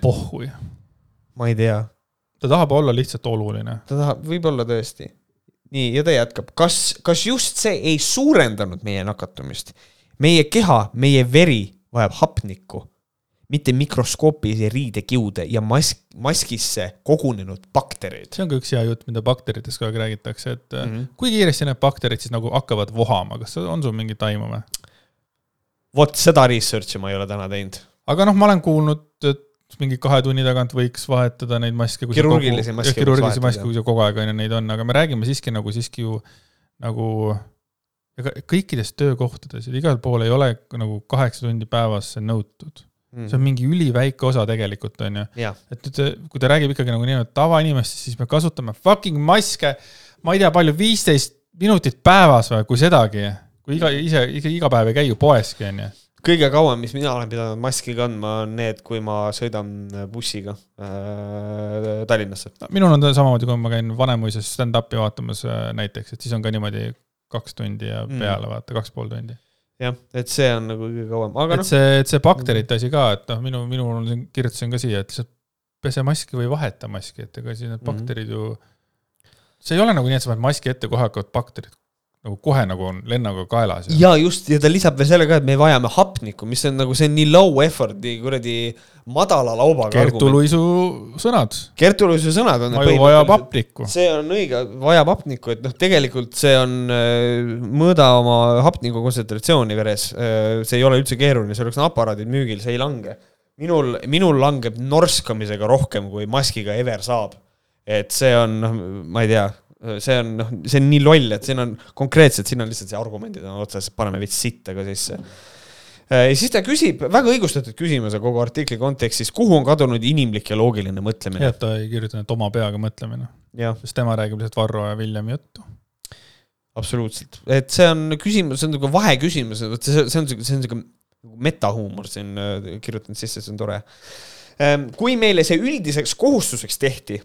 ma ei tea ta tahab olla lihtsalt oluline. ta tahab, võib-olla tõesti. nii, ja ta jätkab, kas, kas just see ei suurendanud meie nakatumist? meie keha, meie veri vajab hapnikku, mitte mikroskoopilisi riidekiude ja mask, maskisse kogunenud baktereid. see on ka üks hea jutt, mida bakteritest kogu aeg räägitakse, et mm -hmm. kui kiiresti need bakterid siis nagu hakkavad vohama, kas on sul mingit aimu või? vot seda research'i ma ei ole täna teinud. aga noh, ma olen kuulnud, et mingi kahe tunni tagant võiks vahetada neid maske. kirurgilisi maske. kirurgilisi maske, kui see kogu aeg on ju neid on, aga me räägime siiski nagu siiski ju nagu kõikides töökohtades ja igal pool ei ole nagu kaheksa tundi päevas nõutud mm.. see on mingi üliväike osa tegelikult, on ju. et nüüd, kui ta räägib ikkagi nagu nii-öelda tavainimestest, siis me kasutame fucking maske, ma ei tea, palju, viisteist minutit päevas või, kui sedagi. kui iga, ise, iga päev ei käi ju poeski, on ju kõige kauem, mis mina olen pidanud maski kandma, on need, kui ma sõidan bussiga äh, Tallinnasse. minul on samamoodi, kui ma käin Vanemuises stand-up'i vaatamas äh, näiteks, et siis on ka niimoodi kaks tundi ja mm. peale mm. vaata, kaks pool tundi. jah, et see on nagu kõige kauem, aga noh. et see, et see bakterite asi ka, et noh, minu, minul on siin, kirjutasin ka siia, et lihtsalt pese maski või vaheta maski, et ega siis need mhm. bakterid mm -hmm. ju see ei ole nagu nii, et sa paned maski ette, kohe hakkavad bakterid nagu kohe nagu on lennaga kaelas. ja just, ja ta lisab veel selle ka, et me vajame hapnikku, mis on nagu, see on nii low effort, nii kuradi madala laubaga. Kertu Luisu sõnad. Kertu Luisu sõnad on. maju vajab hapnikku. see on õige, vajab hapnikku, et noh, tegelikult see on, äh, mõõda oma hapniku kontsentratsiooni veres. Äh, see ei ole üldse keeruline, selleks on aparaadid müügil, see ei lange. minul, minul langeb norskamisega rohkem, kui maskiga ever saab. et see on, noh, ma ei tea see on noh, see on nii loll, et siin on konkreetselt, siin on lihtsalt see argumendid on otsas, paneme veits sitta ka sisse. Äh, ja siis ta küsib väga õigustatud küsimuse kogu artikli kontekstis, kuhu on kadunud inimlik ja loogiline mõtlemine. jah, ta ei kirjutanud oma peaga mõtlemine. sest tema räägib lihtsalt Varro ja Villemi juttu. absoluutselt, et see on küsimus, see on nagu vaheküsimus, vot see, see on, see on siuke metahuumor siin äh, kirjutanud sisse, see on tore. Ähm, kui meile see üldiseks kohustuseks tehti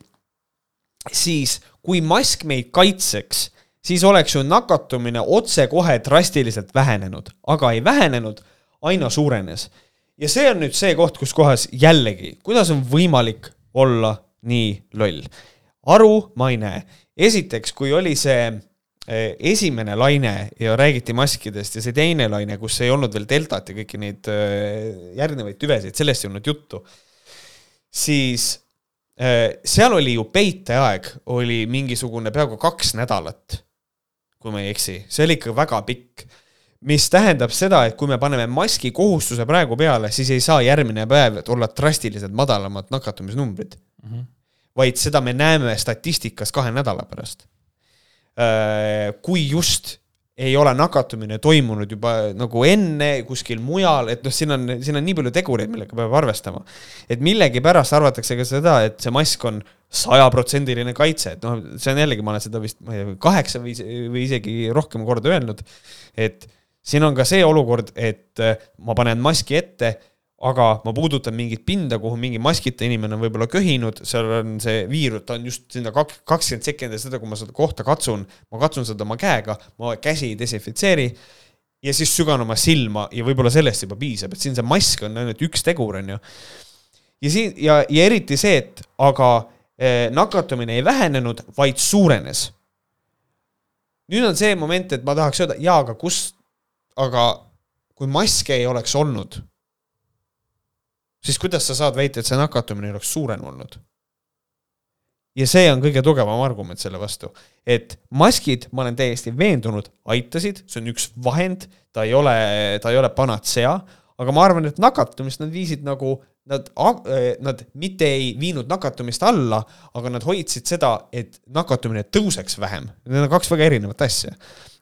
siis kui mask meid kaitseks, siis oleks ju nakatumine otsekohe drastiliselt vähenenud, aga ei vähenenud, aina suurenes. ja see on nüüd see koht, kus kohas jällegi, kuidas on võimalik olla nii loll? aru ma ei näe. esiteks, kui oli see eh, esimene laine ja räägiti maskidest ja see teine laine, kus ei olnud veel deltat ja kõiki neid eh, järgnevaid tüvesid, sellest ei olnud juttu, siis seal oli ju peiteaeg, oli mingisugune peaaegu kaks nädalat, kui ma ei eksi, see oli ikka väga pikk. mis tähendab seda, et kui me paneme maski kohustuse praegu peale, siis ei saa järgmine päev olla drastiliselt madalamad nakatumisnumbrid mm. -hmm. vaid seda me näeme statistikas kahe nädala pärast. Äh, kui just ei ole nakatumine toimunud juba nagu enne kuskil mujal, et noh, siin on, siin on nii palju tegureid, millega peab arvestama. et millegipärast arvatakse ka seda, et see mask on sajaprotsendiline kaitse, et noh, see on jällegi, ma olen seda vist, ma ei tea, kaheksa või, või isegi rohkem korda öelnud, et siin on ka see olukord, et ma panen maski ette aga ma puudutan mingit pinda, kuhu mingi maskita inimene on võib-olla köhinud, seal on see viirus, ta on just sinna kak-, kakskümmend sekundit seda, kui ma seda kohta katsun, ma katsun seda oma käega, ma käsi ei desinfitseeri ja siis sügan oma silma ja võib-olla sellest juba piisab, et siin see mask on ainult üks tegur, on ju. ja siin ja, ja eriti see, et aga nakatumine ei vähenenud, vaid suurenes. nüüd on see moment, et ma tahaks öelda, jaa, aga kus, aga kui maske ei oleks olnud, siis kuidas sa saad väita, et see nakatumine oleks suurem olnud? ja see on kõige tugevam argument selle vastu, et maskid, ma olen täiesti veendunud, aitasid, see on üks vahend, ta ei ole, ta ei ole panatsea, aga ma arvan, et nakatumist nad viisid nagu, nad, nad mitte ei viinud nakatumist alla, aga nad hoidsid seda, et nakatumine tõuseks vähem. Need on kaks väga erinevat asja.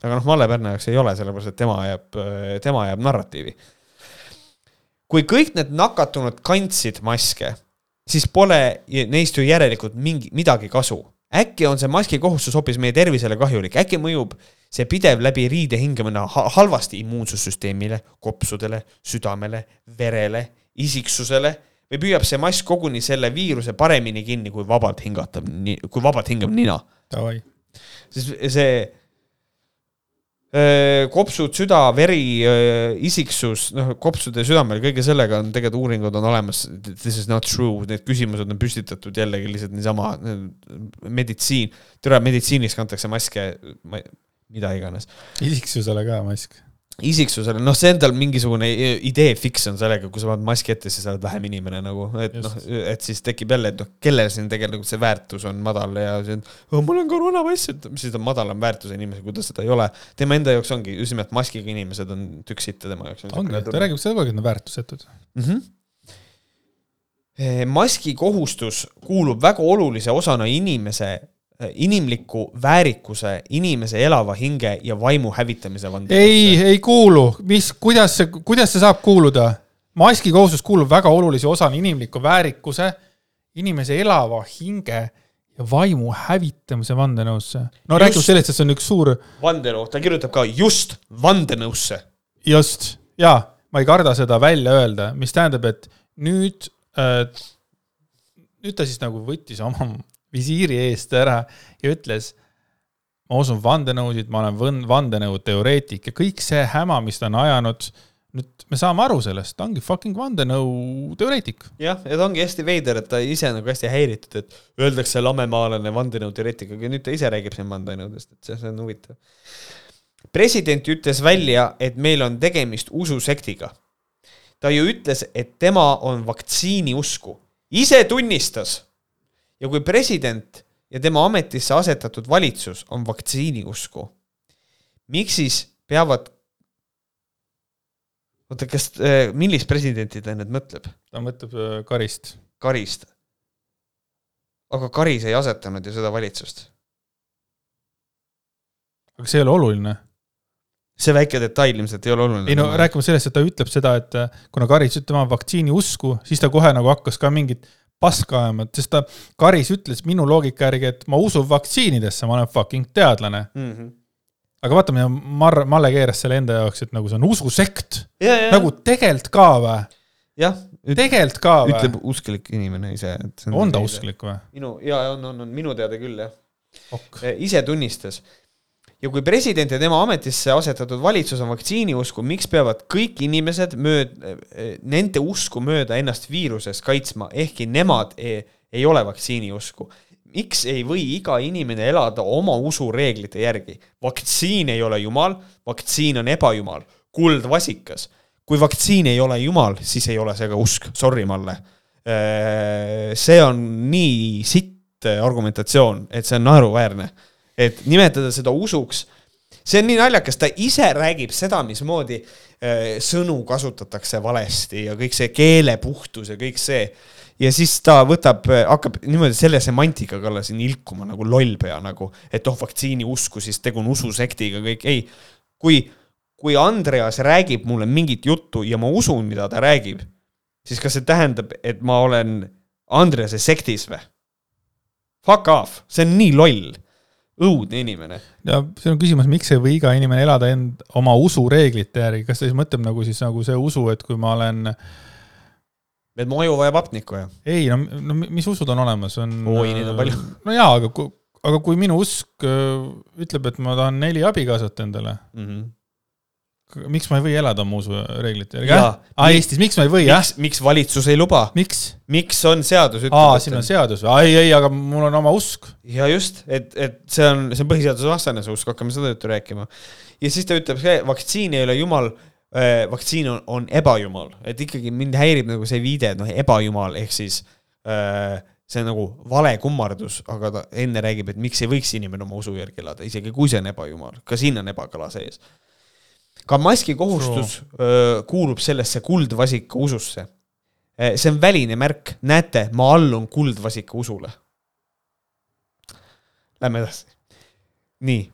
aga noh, Malle Pärna jaoks ei ole, sellepärast et tema jääb, tema jääb narratiivi. Kui kõik need nakatunud kandsid maske, siis pole neist ju järelikult mingi, midagi kasu. äkki on see maski kohustus hoopis meie tervisele kahjulik, äkki mõjub see pidev läbi riide hingamine ha- halvasti immuunsussüsteemile, kopsudele, südamele, verele, isiksusele või püüab see mask koguni selle viiruse paremini kinni, kui vabalt hingata, kui vabalt hingab nina. Siis see kopsud, süda, veri, isiksus, noh, kopsude südamel, kõige sellega on tegelikult uuringud on olemas. This is not true, need küsimused on püstitatud jällegi lihtsalt niisama meditsiin, tere, meditsiinis kantakse maske, mida iganes. isiksusele ka mask. isiksusele, noh, see endal mingisugune idee fiks on sellega, kui sa paned maski ette, siis sa oled vähem inimene nagu, et noh et siis tekib jälle, et noh, kellel siin tegelikult see väärtus on madal ja see on oh,, mul on koroonapass, et mis siis on madalam väärtus inimesel, kui ta seda ei ole. tema enda jaoks ongi just nimelt maskiga inimesed on tükk sitta tema jaoks. ongi, ta räägib seda et nad on väärtusetud. mm. -hmm. maski kohustus kuulub väga olulise osana inimese, inimliku väärikuse, inimese elava hinge ja vaimu hävitamise vandenõusse. ei, ei kuulu, mis, kuidas see, kuidas see saab kuuluda? maski kohustus kuulub väga olulise osana inimliku väärikuse, inimese elava hinge ja vaimu hävitamise vandenõusse. no räägime sellest, et see on üks suur, vandenõu, ta kirjutab ka just vandenõusse. just, jaa, ma ei karda seda välja öelda, mis tähendab, et nüüd äh,, nüüd ta siis nagu võttis oma visiiri eest ära ja ütles, ma usun vandenõusid, ma olen vandenõuteoreetik ja kõik see häma, mis ta on ajanud, nüüd me saame aru sellest, ta ongi fucking vandenõuteoreetik. jah, ja ta ongi hästi veider, et ta ise nagu hästi häiritud, et öeldakse lamemaalane vandenõuteoreetik, aga nüüd ta ise räägib siin vandenõudest, et see, see on huvitav. president ütles välja, et meil on tegemist ususektiga. ta ju ütles, et tema on vaktsiini usku, ise tunnistas. Ja kui president ja tema ametisse asetatud valitsus on vaktsiini usku, miks siis peavad oota, kas, millist presidenti ta nüüd mõtleb? ta mõtleb äh, Karist. Karist. aga Karis ei asetanud ju seda valitsust. aga see ei ole oluline. see väike detail ilmselt ei ole oluline. ei no rääkima sellest, et ta ütleb seda, et äh, kuna Karis ütleb tema vaktsiini usku, siis ta kohe nagu hakkas ka mingit paska ajama, sest ta, Karis ütles minu loogika järgi, et ma usun vaktsiinidesse, ma olen fucking teadlane. mm. -hmm. aga vaata, mida Mar-, Malle keeras selle enda jaoks, et nagu see on ususekt. ja, ja, nagu tegelikult ka või? jah, tegelikult ka või ütleb? usklik inimene ise, et see on ta? usklik või? minu, ja on, on, on minu teada küll jah. ok, ise tunnistas. Ja kui president ja tema ametisse asetatud valitsus on vaktsiini usku, miks peavad kõik inimesed mööd-, nende usku mööda ennast viirusest kaitsma, ehkki nemad ei, ei ole vaktsiini usku? miks ei või iga inimene elada oma usureeglite järgi? vaktsiin ei ole jumal, vaktsiin on ebajumal, kuldvasikas. kui vaktsiin ei ole jumal, siis ei ole see ka usk, sorry, Malle. see on nii sitt argumentatsioon, et see on naeruväärne et nimetada seda usuks, see on nii naljakas, ta ise räägib seda, mismoodi äh, sõnu kasutatakse valesti ja kõik see keelepuhtus ja kõik see. ja siis ta võtab, hakkab niimoodi selle semantika kallal siin ilkuma nagu lollpea nagu, et oh, vaktsiini usku, siis tegu on ususektiga, kõik, ei. kui, kui Andreas räägib mulle mingit juttu ja ma usun, mida ta räägib, siis kas see tähendab, et ma olen Andrease sektis või? Fuck off, see on nii loll õudne inimene. ja see on küsimus, miks ei või iga inimene elada end oma usureeglite järgi, kas ta siis mõtleb nagu siis nagu see usu, et kui ma olen, et mu aju vajab hapnikku ja. ei no, no mis usud on olemas, on. Oi, neid on palju.. no jaa, aga kui, aga kui minu usk öö, ütleb, et ma tahan neli abikaasat endale, mm. -hmm. Miks ma ei või elada oma usureeglite järgi, aa, Eestis, miks ma ei või, jah? miks, valitsus ei luba? miks? miks on seadus aa, siin on seadus ei, ei, aga mul on oma usk. ja just, et, et see on, see on põhiseadusvastane see usk, hakkame seda juttu rääkima. ja siis ta ütleb, see vaktsiin ei ole jumal äh,, vaktsiin on, on ebajumal, et ikkagi mind häirib nagu see viide, et noh, ebajumal ehk siis äh, see on nagu vale kummardus, aga ta enne räägib, et miks ei võiks inimene oma usu järgi elada, isegi kui see on ebajumal, ka siin on ebakõla sees. Ka maski kohustus öö, kuulub sellesse kuldvasika ususse. see on väline märk, näete, ma allun kuldvasika usule. Lähme edasi. nii.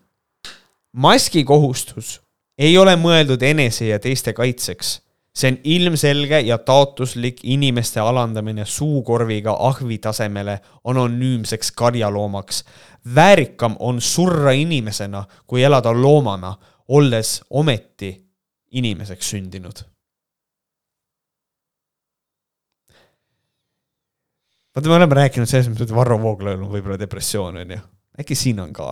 maski kohustus ei ole mõeldud enese ja teiste kaitseks see on ilmselge ja taotluslik inimeste alandamine suukorviga ahvi tasemele anonüümseks karjaloomaks. väärikam on surra inimesena, kui elada loomana, olles ometi inimeseks sündinud. vaata, me oleme rääkinud selles mõttes, et Varro Vooglaiul on võib-olla depressioon, onju. äkki siin on ka?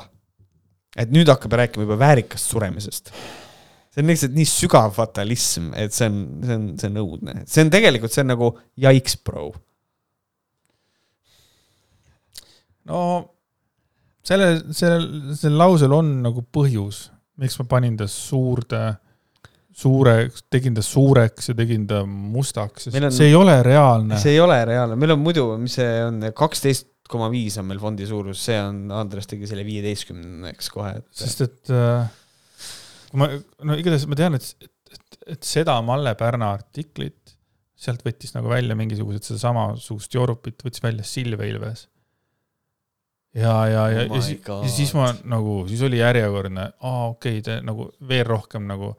et nüüd hakkab rääkima juba väärikast suremisest see on lihtsalt nii sügav fatalism, et see on, see on, see on õudne, see on tegelikult, see on nagu jaiks, bro. no sellel, sellel, sellel lausel on nagu põhjus, miks ma panin ta suurde, suureks, tegin ta suureks ja tegin ta mustaks, Meil on- sest see ei ole reaalne. see ei ole reaalne, meil on muidu, mis see on, kaksteist koma viis on meil fondi suurus, see on, Andres tegi selle viieteistkümneks kohe, et sest et äh, kui ma, no igatahes ma tean, et, et, et seda Malle Pärna artiklit, sealt võttis nagu välja mingisugused sedasamasugust joorupit, võttis välja Silve Ilves. ja, ja, ja Oh, ja, si- ja siis ma nagu, siis oli järjekordne, aa okei okay,, te nagu veel rohkem nagu,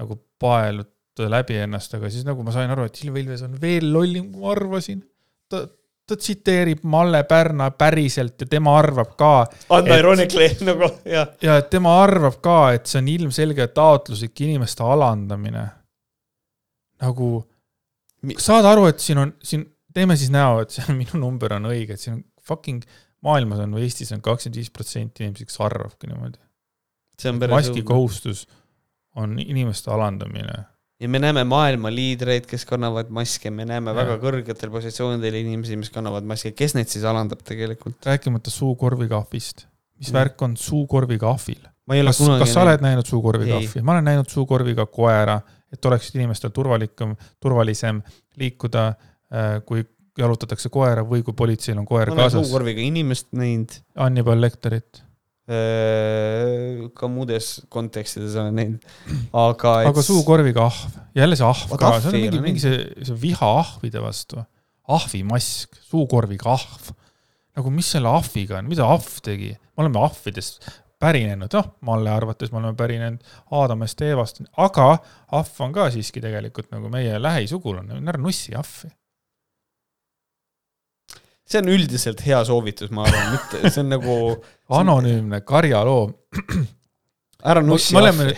nagu paelute läbi ennast, aga siis nagu ma sain aru, et Silve Ilves on veel lollim, kui ma arvasin. ta, ta tsiteerib Malle Pärna päriselt ja tema arvab ka, Anna et- ironically nagu jah, ja tema arvab ka, et see on ilmselge taotluslik inimeste alandamine. nagu saad aru, et siin on, siin, teeme siis näo, et see minu number on õige, et siin on fucking maailmas on või Eestis on kakskümmend viis protsenti inimesi, kes arvabki niimoodi. maski. kohustus on inimeste alandamine. ja me näeme maailma liidreid, kes kannavad maske, me näeme Jah. väga kõrgetel positsioonidel inimesi, mis kannavad maske, kes neid siis alandab tegelikult? rääkimata suukorviga ahvist. mis Mm. värk on suukorviga ahvil? kas, kas sa oled näinud suukorviga ahvi? ma olen näinud suukorviga koera, et oleks inimestel turvalikum, turvalisem liikuda, kui jalutatakse koera või kui politseil on koer olen kaasas. suukorviga inimest näinud, Hannibal Lecterit. ka muudes kontekstides olen näinud, aga et aga suukorviga ahv, jälle see ahv Vaat ka, see on mingi, mingi see, see viha ahvide vastu. ahvimask, suukorviga ahv. nagu mis selle ahviga on, mida ahv tegi? me oleme ahvidest pärinenud, noh, Malle arvates me oleme pärinenud Aadamast ja Eevast, aga ahv on ka siiski tegelikult nagu meie lähisugulane, ära nussi ahvi. See on üldiselt hea soovitus, ma arvan, mitte, see on nagu anonüümne karjaloom. ära nussi ahvi,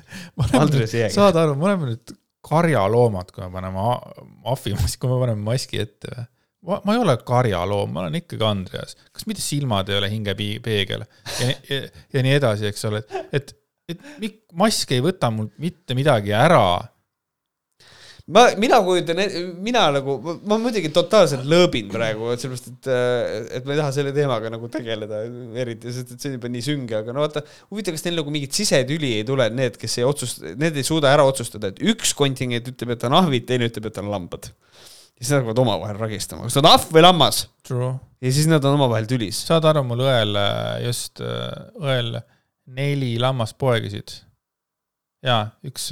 Andres Jääger. saad aru, me oleme nüüd karjaloomad, kui me paneme a- ahvimaski, kui me paneme maski ette või? ma, ma ei ole karjaloom, ma olen ikkagi Andreas. kas mitte silmad ei ole hingepeegel ja, ja, ja nii edasi, eks ole, et, et, et mask ei võta mul mitte midagi ära. ma, mina kujutan, mina nagu, ma muidugi totaalselt lõõbin praegu, et sellepärast, et, et ma ei taha selle teemaga nagu tegeleda eriti, sest et see on juba nii sünge, aga no vaata, huvitav, kas neil nagu mingit sisetüli ei tule, need, kes ei otsusta, need ei suuda ära otsustada, et üks kontingent ütleb, et on ahvid, teine ütleb, et on lambad. ja siis nad hakkavad omavahel ragistama, kas ta on ahv või lammas ja siis nad on omavahel tülis. saad aru, mul õel äh, just, õel neli lammast poegisid. ja üks,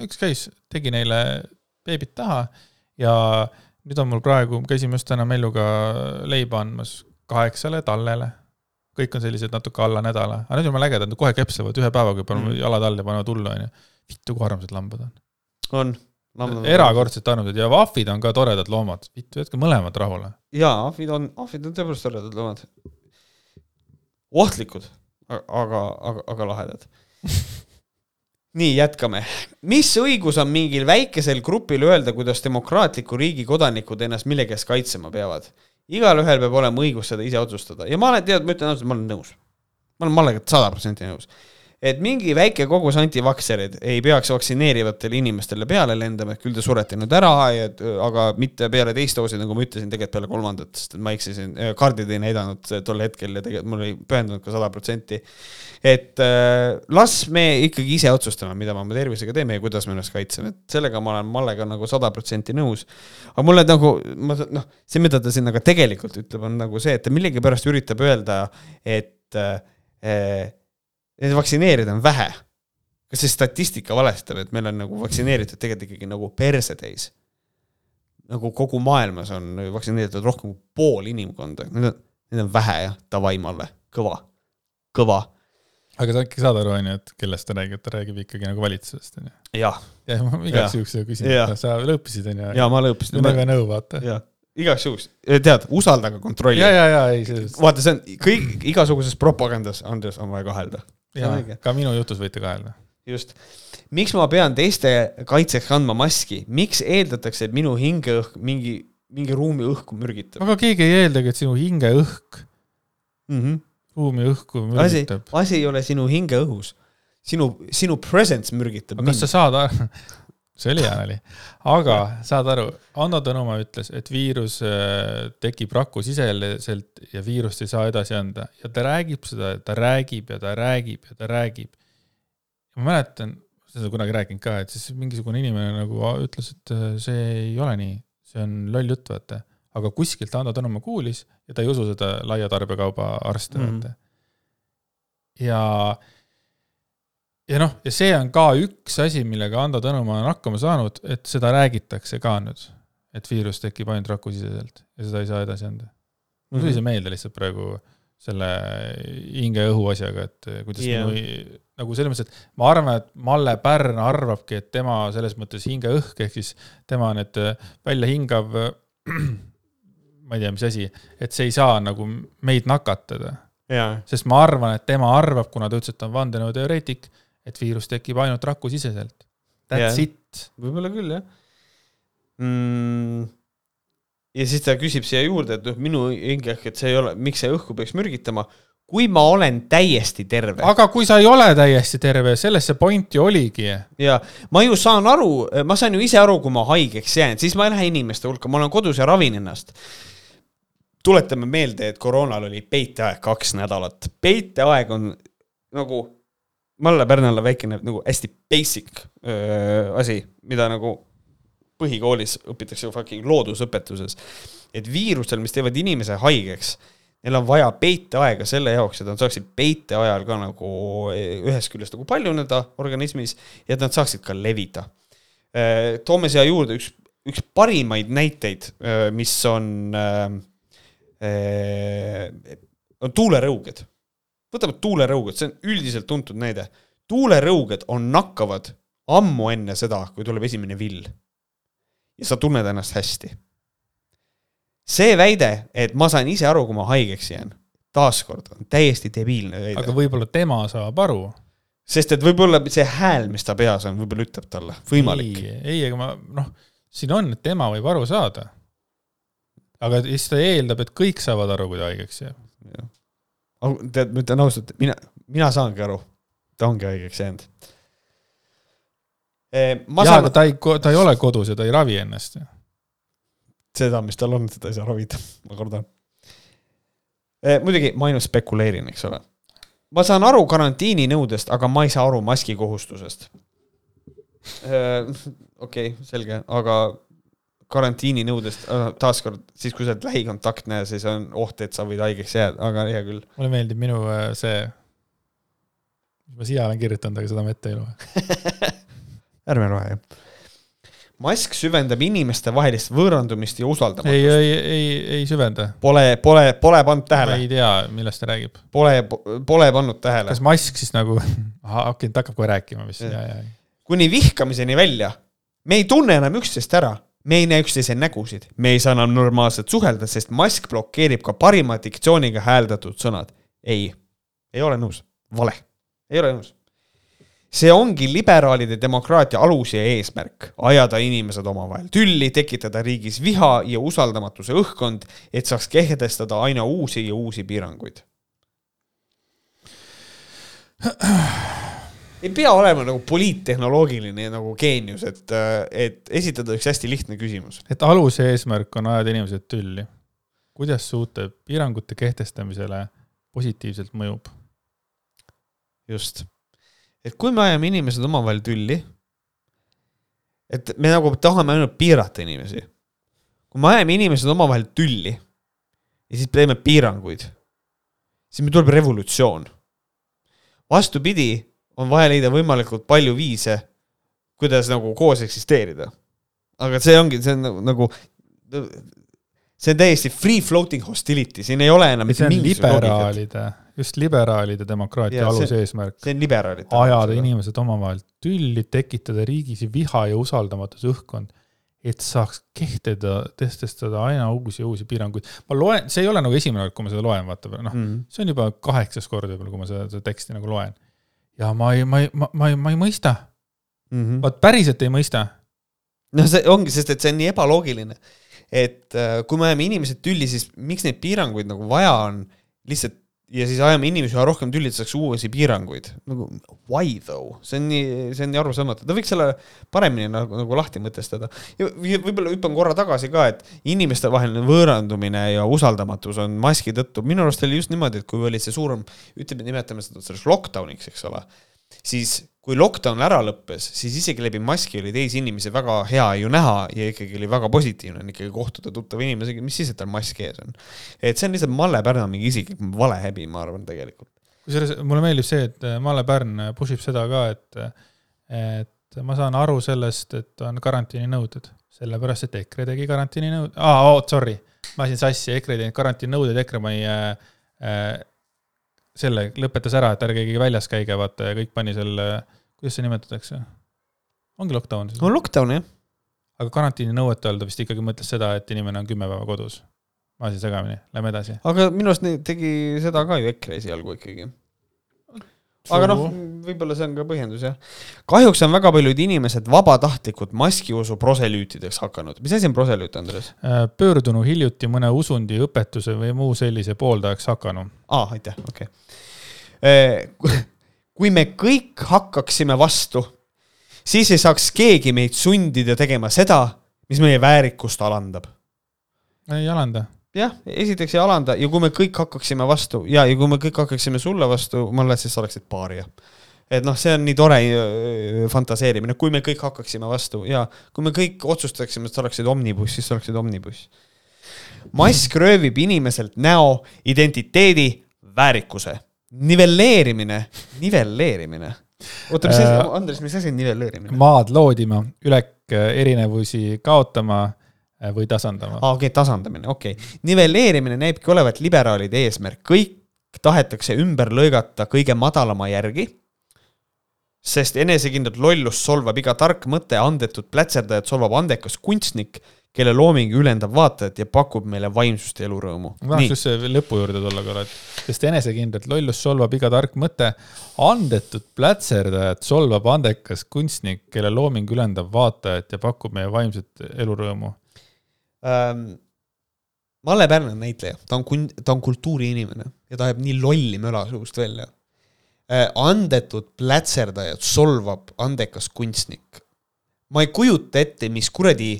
üks käis, tegi neile beebit taha ja nüüd on mul praegu, käisime just täna Melluga leiba andmas kaheksale tallele. kõik on sellised natuke alla nädala, aga need on jumala ägedad, kohe kepslevad ühe päevaga, paneme Mm. jalad all ja panevad hullu, onju. vittu, kui armsad lambad on. on. erakordselt armsad ja vahvid on ka toredad loomad, vittu, jätke mõlemad rahule. jaa, ahvid on, ahvid on tõepoolest toredad loomad. ohtlikud, aga, aga, aga lahedad. nii, jätkame. mis õigus on mingil väikesel grupil öelda, kuidas demokraatliku riigi kodanikud ennast millegi eest kaitsema peavad? igalühel peab olema õigus seda ise otsustada ja ma olen, tead, ma ütlen ausalt, ma olen nõus. ma olen Mallega sada protsenti nõus. Et mingi väike kogus antivaksereid ei peaks vaktsineerivatele inimestele peale lendama, et küll te surete nüüd ära ja aga mitte peale teist doosi, nagu ma ütlesin, tegelikult peale kolmandat, sest ma eksisin, kaardid ei näidanud tol hetkel ja tegelikult mul oli pühendunud ka sada protsenti. et äh, las me ikkagi ise otsustame, mida me oma tervisega teeme ja kuidas me ennast kaitseme, et sellega ma olen Mallega nagu sada protsenti nõus. aga mulle nagu, ma noh, see, mida ta siin aga tegelikult ütleb, on nagu see, et ta millegipärast üritab öelda, et äh, neid vaktsineerida on vähe. kas see statistika valestab, et meil on nagu vaktsineeritud tegelikult ikkagi nagu perse täis? nagu kogu maailmas on vaktsineeritud rohkem kui pool inimkonda, need on, need on vähe jah, davai Malle, kõva, kõva. aga sa äkki saad aru, on ju, et kellest ta räägib, ta räägib ikkagi nagu valitsusest, on ju? jah. jah, ma igaks juhuks küsin, sa lõõpisid, on ju? jaa, ma lõõpisin. never know, vaata. jah igaks juhuks, tead, usalda, aga kontrolli. ja, ja, ja ei, vaata, see on kõik, igasuguses propagandas, Andres, on vaja kahelda ka minu jutus võite kaelda. just. miks ma pean teiste kaitseks kandma maski, miks eeldatakse, et minu hingeõhk mingi, mingi ruumi õhku mürgitab? aga keegi ei eeldagi, et sinu hingeõhk mm -hmm. ruumi õhku mürgitab. asi ei ole sinu hingeõhus. sinu, sinu presence mürgitab. kas sa saad see oli hea nali. aga saad aru, Ando Tõnumaa ütles, et viirus äh, tekib rakusiseliselt ja viirust ei saa edasi anda ja ta räägib seda, ta räägib ja ta räägib ja ta räägib. ma mäletan, seda kunagi rääkinud ka, et siis mingisugune inimene nagu ütles, et äh, see ei ole nii, see on loll jutt, vaata. aga kuskilt Ando Tõnumaa kuulis ja ta ei usu seda laia tarbekauba arste mm, -hmm. vaata. ja ja noh, ja see on ka üks asi, millega Ando Tõnumaa on hakkama saanud, et seda räägitakse ka nüüd. et viirus tekib ainult rakusiseselt ja seda ei saa edasi anda. mul tuli see mhm. meelde lihtsalt praegu selle hinge ja õhu asjaga, et kuidas yeah. minu, nagu selles mõttes, et ma arvan, et Malle Pärn arvabki, et tema selles mõttes hingeõhk ehk siis tema need väljahingav, ma ei tea, mis asi, et see ei saa nagu meid nakatada. sest ma arvan, et tema arvab, kuna ta ütles, et ta on vandenõuteoreetik et viirus tekib ainult rakusiseselt. That's yeah. it. võib-olla küll, jah mm.. ja siis ta küsib siia juurde, et noh, minu hingehk, et see ei ole, miks see õhku peaks mürgitama, kui ma olen täiesti terve. aga kui sa ei ole täiesti terve, selles see point ju oligi. ja ma ju saan aru, ma saan ju ise aru, kui ma haigeks jään, siis ma ei lähe inimeste hulka, ma olen kodus ja ravin ennast tuletame meelde, et koroonal oli peiteaeg kaks nädalat. peiteaeg on nagu Malle Pärnale väikene nagu hästi basic öö, asi, mida nagu põhikoolis õpitakse fucking loodusõpetuses. et viirustel, mis teevad inimese haigeks, neil on vaja peiteaega selle jaoks, et nad saaksid peite ajal ka nagu ühest küljest nagu paljuneda organismis ja et nad saaksid ka levida. toome siia juurde üks, üks parimaid näiteid, mis on, on tuulerõuged võtame tuulerõuged, see on üldiselt tuntud näide. tuulerõuged on nakkavad ammu enne seda, kui tuleb esimene vill. ja sa tunned ennast hästi. see väide, et ma saan ise aru, kui ma haigeks jään, taaskord on täiesti debiilne väide. aga võib-olla tema saab aru. sest et võib-olla see hääl, mis ta peas on, võib-olla ütleb talle, võimalik. ei, ei, aga ma, noh, siin on, et tema võib aru saada. aga siis ta eeldab, et kõik saavad aru, kui ta haigeks jääb tead, ma ütlen ausalt, mina, mina saangi aru, ta ongi haigeks jäänud. Jaa saan..., aga ta ei, ta ei ole kodus ja ta ei ravi ennast ju. seda, mis tal on, seda ei saa ravida, ma kardan. Muidugi ma ainult spekuleerin, eks ole. ma saan aru karantiininõudest, aga ma ei saa aru maski kohustusest. Okei, selge, aga karantiininõudest, äh, taaskord siis, kui sa oled lähikontaktne, siis on oht, et sa võid haigeks jääda, aga hea küll. mulle meeldib minu äh, see, mis ma siia olen kirjutanud, aga seda ma ette ei loe ärme loe, jah. mask süvendab inimestevahelist võõrandumist ja usaldamatust. ei, ei, ei, ei süvenda. Pole, pole, pole pannud tähele. ma ei tea, millest ta räägib. Pole, pole pannud tähele. kas mask siis nagu, ahah, okei, ta hakkab kohe rääkima vist, ja, ja. kuni vihkamiseni välja. me ei tunne enam üksteist ära me ei näe üksteise nägusid, me ei saa enam normaalselt suhelda, sest mask blokeerib ka parima diktsiooniga hääldatud sõnad. ei, ei ole nõus, vale, ei ole nõus. see ongi liberaalide demokraatia alus ja eesmärk, ajada inimesed omavahel tülli, tekitada riigis viha ja usaldamatuse õhkkond, et saaks kehtestada aina uusi ja uusi piiranguid ei pea olema nagu poliittehnoloogiline nagu geenius, et, et esitada üks hästi lihtne küsimus. et aluse eesmärk on ajada inimesed tülli. kuidas see uute piirangute kehtestamisele positiivselt mõjub? just. et kui me ajame inimesed omavahel tülli, et me nagu tahame ainult piirata inimesi. kui me ajame inimesed omavahel tülli ja siis teeme piiranguid, siis meil tuleb revolutsioon. vastupidi, on vaja leida võimalikult palju viise, kuidas nagu koos eksisteerida. aga see ongi, see on nagu, nagu, see on täiesti free floating hostility, siin ei ole enam on mingisugust liberaalide, just liberaalide demokraatia Jaa, see- aluse eesmärk. see on liberaalide. ajada. inimesed omavahel tülli, tekitada riigis viha ja usaldamatuse õhkkond, et saaks kehtida, kehtestada aina uusi ja uusi piiranguid. ma loen, see ei ole nagu esimene kord, kui ma seda loen, vaata, noh, Mm. see on juba kaheksas kord võib-olla, kui ma seda, seda teksti nagu loen. Ja ma ei, ma ei, ma, ma ei, ma ei mõista, Mm -hmm. vaat päriselt ei mõista. no see ongi, sest et see on nii ebaloogiline, et äh, kui me ajame inimesed tülli, siis miks neid piiranguid nagu vaja on lihtsalt ja siis ajame inimesi üha rohkem tülli, et saaks uusi piiranguid. nagu why though, see on nii, see on nii arusaamatu, ta võiks selle paremini nagu, nagu lahti mõtestada. ja või- võib-olla hüppan korra tagasi ka, et inimestevaheline võõrandumine ja usaldamatus on maski tõttu, minu arust oli just niimoodi, et kui oli see suurem, ütleme, nimetame seda selleks lockdown'iks, eks ole, siis kui lockdown ära lõppes, siis isegi läbi maski oli teisi inimesi väga hea ju näha ja ikkagi oli väga positiivne on ikkagi kohtuda tuttava inimesega, mis siis, et tal mask ees on. et see on lihtsalt Malle Pärna mingi isiklik valehäbi, ma arvan tegelikult. kusjuures mulle meeldib see, et Malle Pärn push ib seda ka, et, et ma saan aru sellest, et on karantiininõuded, sellepärast et EKRE tegi karantiininõuded, aa, oot, sorry, ma ajasin sassi, EKRE ei teinud karantiininõudeid, EKRE pani äh, äh, selle, lõpetas ära, et ärge keegi väljas käige, vaata, ja kõik pani selle, kuidas see nimetatakse? ongi lockdown siis no lockdown jah. aga karantiininõuete all ta vist ikkagi mõtles seda, et inimene on kümme päeva kodus. ma ajasin segamini, lähme edasi. aga minu arust tegi seda ka ju EKRE esialgu ikkagi. aga noh, võib-olla see on ka põhjendus jah. kahjuks on väga paljud inimesed vabatahtlikult maskiusu proselüütideks hakanud. mis asi on proselüüt, Andres? Äh, pöördunu hiljuti mõne usundi, õpetuse või muu sellise pooldajaks hakanu. aa, aitäh, okei okay.. Kui me kõik hakkaksime vastu, siis ei saaks keegi meid sundida tegema seda, mis meie väärikust alandab. ei alanda. jah, esiteks ei alanda ja kui me kõik hakkaksime vastu ja, ja kui me kõik hakkaksime sulle vastu, Malle, siis sa oleksid paaria. et noh, see on nii tore öö, fantaseerimine, kui me kõik hakkaksime vastu ja kui me kõik otsustaksime, et sa oleksid omnibuss, siis sa oleksid omnibuss. mask röövib inimeselt näo, identiteedi, väärikuse. nivelleerimine, nivelleerimine. oota, mis asi Äh,, Andres, mis asi on nivelleerimine? maad loodima, ülek erinevusi kaotama äh, või tasandama. aa, okei okay,, tasandamine, okei okay.. nivelleerimine näibki olevat liberaalide eesmärk, kõik tahetakse ümber lõigata kõige madalama järgi, sest enesekindlat lollust solvab iga tark mõte, andetud plätserdajat solvab andekas kunstnik, kelle looming ülendab vaatajat ja pakub meile vaimsust ja elurõõmu. ma tahaks just see lõpu juurde tulla korra, et sest enesekindlalt lollust solvab iga tark mõte, andetud plätserdajat solvab andekas kunstnik, kelle looming ülendab vaatajat ja pakub meie vaimset elurõõmu. ähm,. Malle Pärn on näitleja, ta on kun-, ta on kultuuriinimene ja ta ajab nii lolli möla suust välja äh,. andetud plätserdajat solvab andekas kunstnik. ma ei kujuta ette, mis kuradi,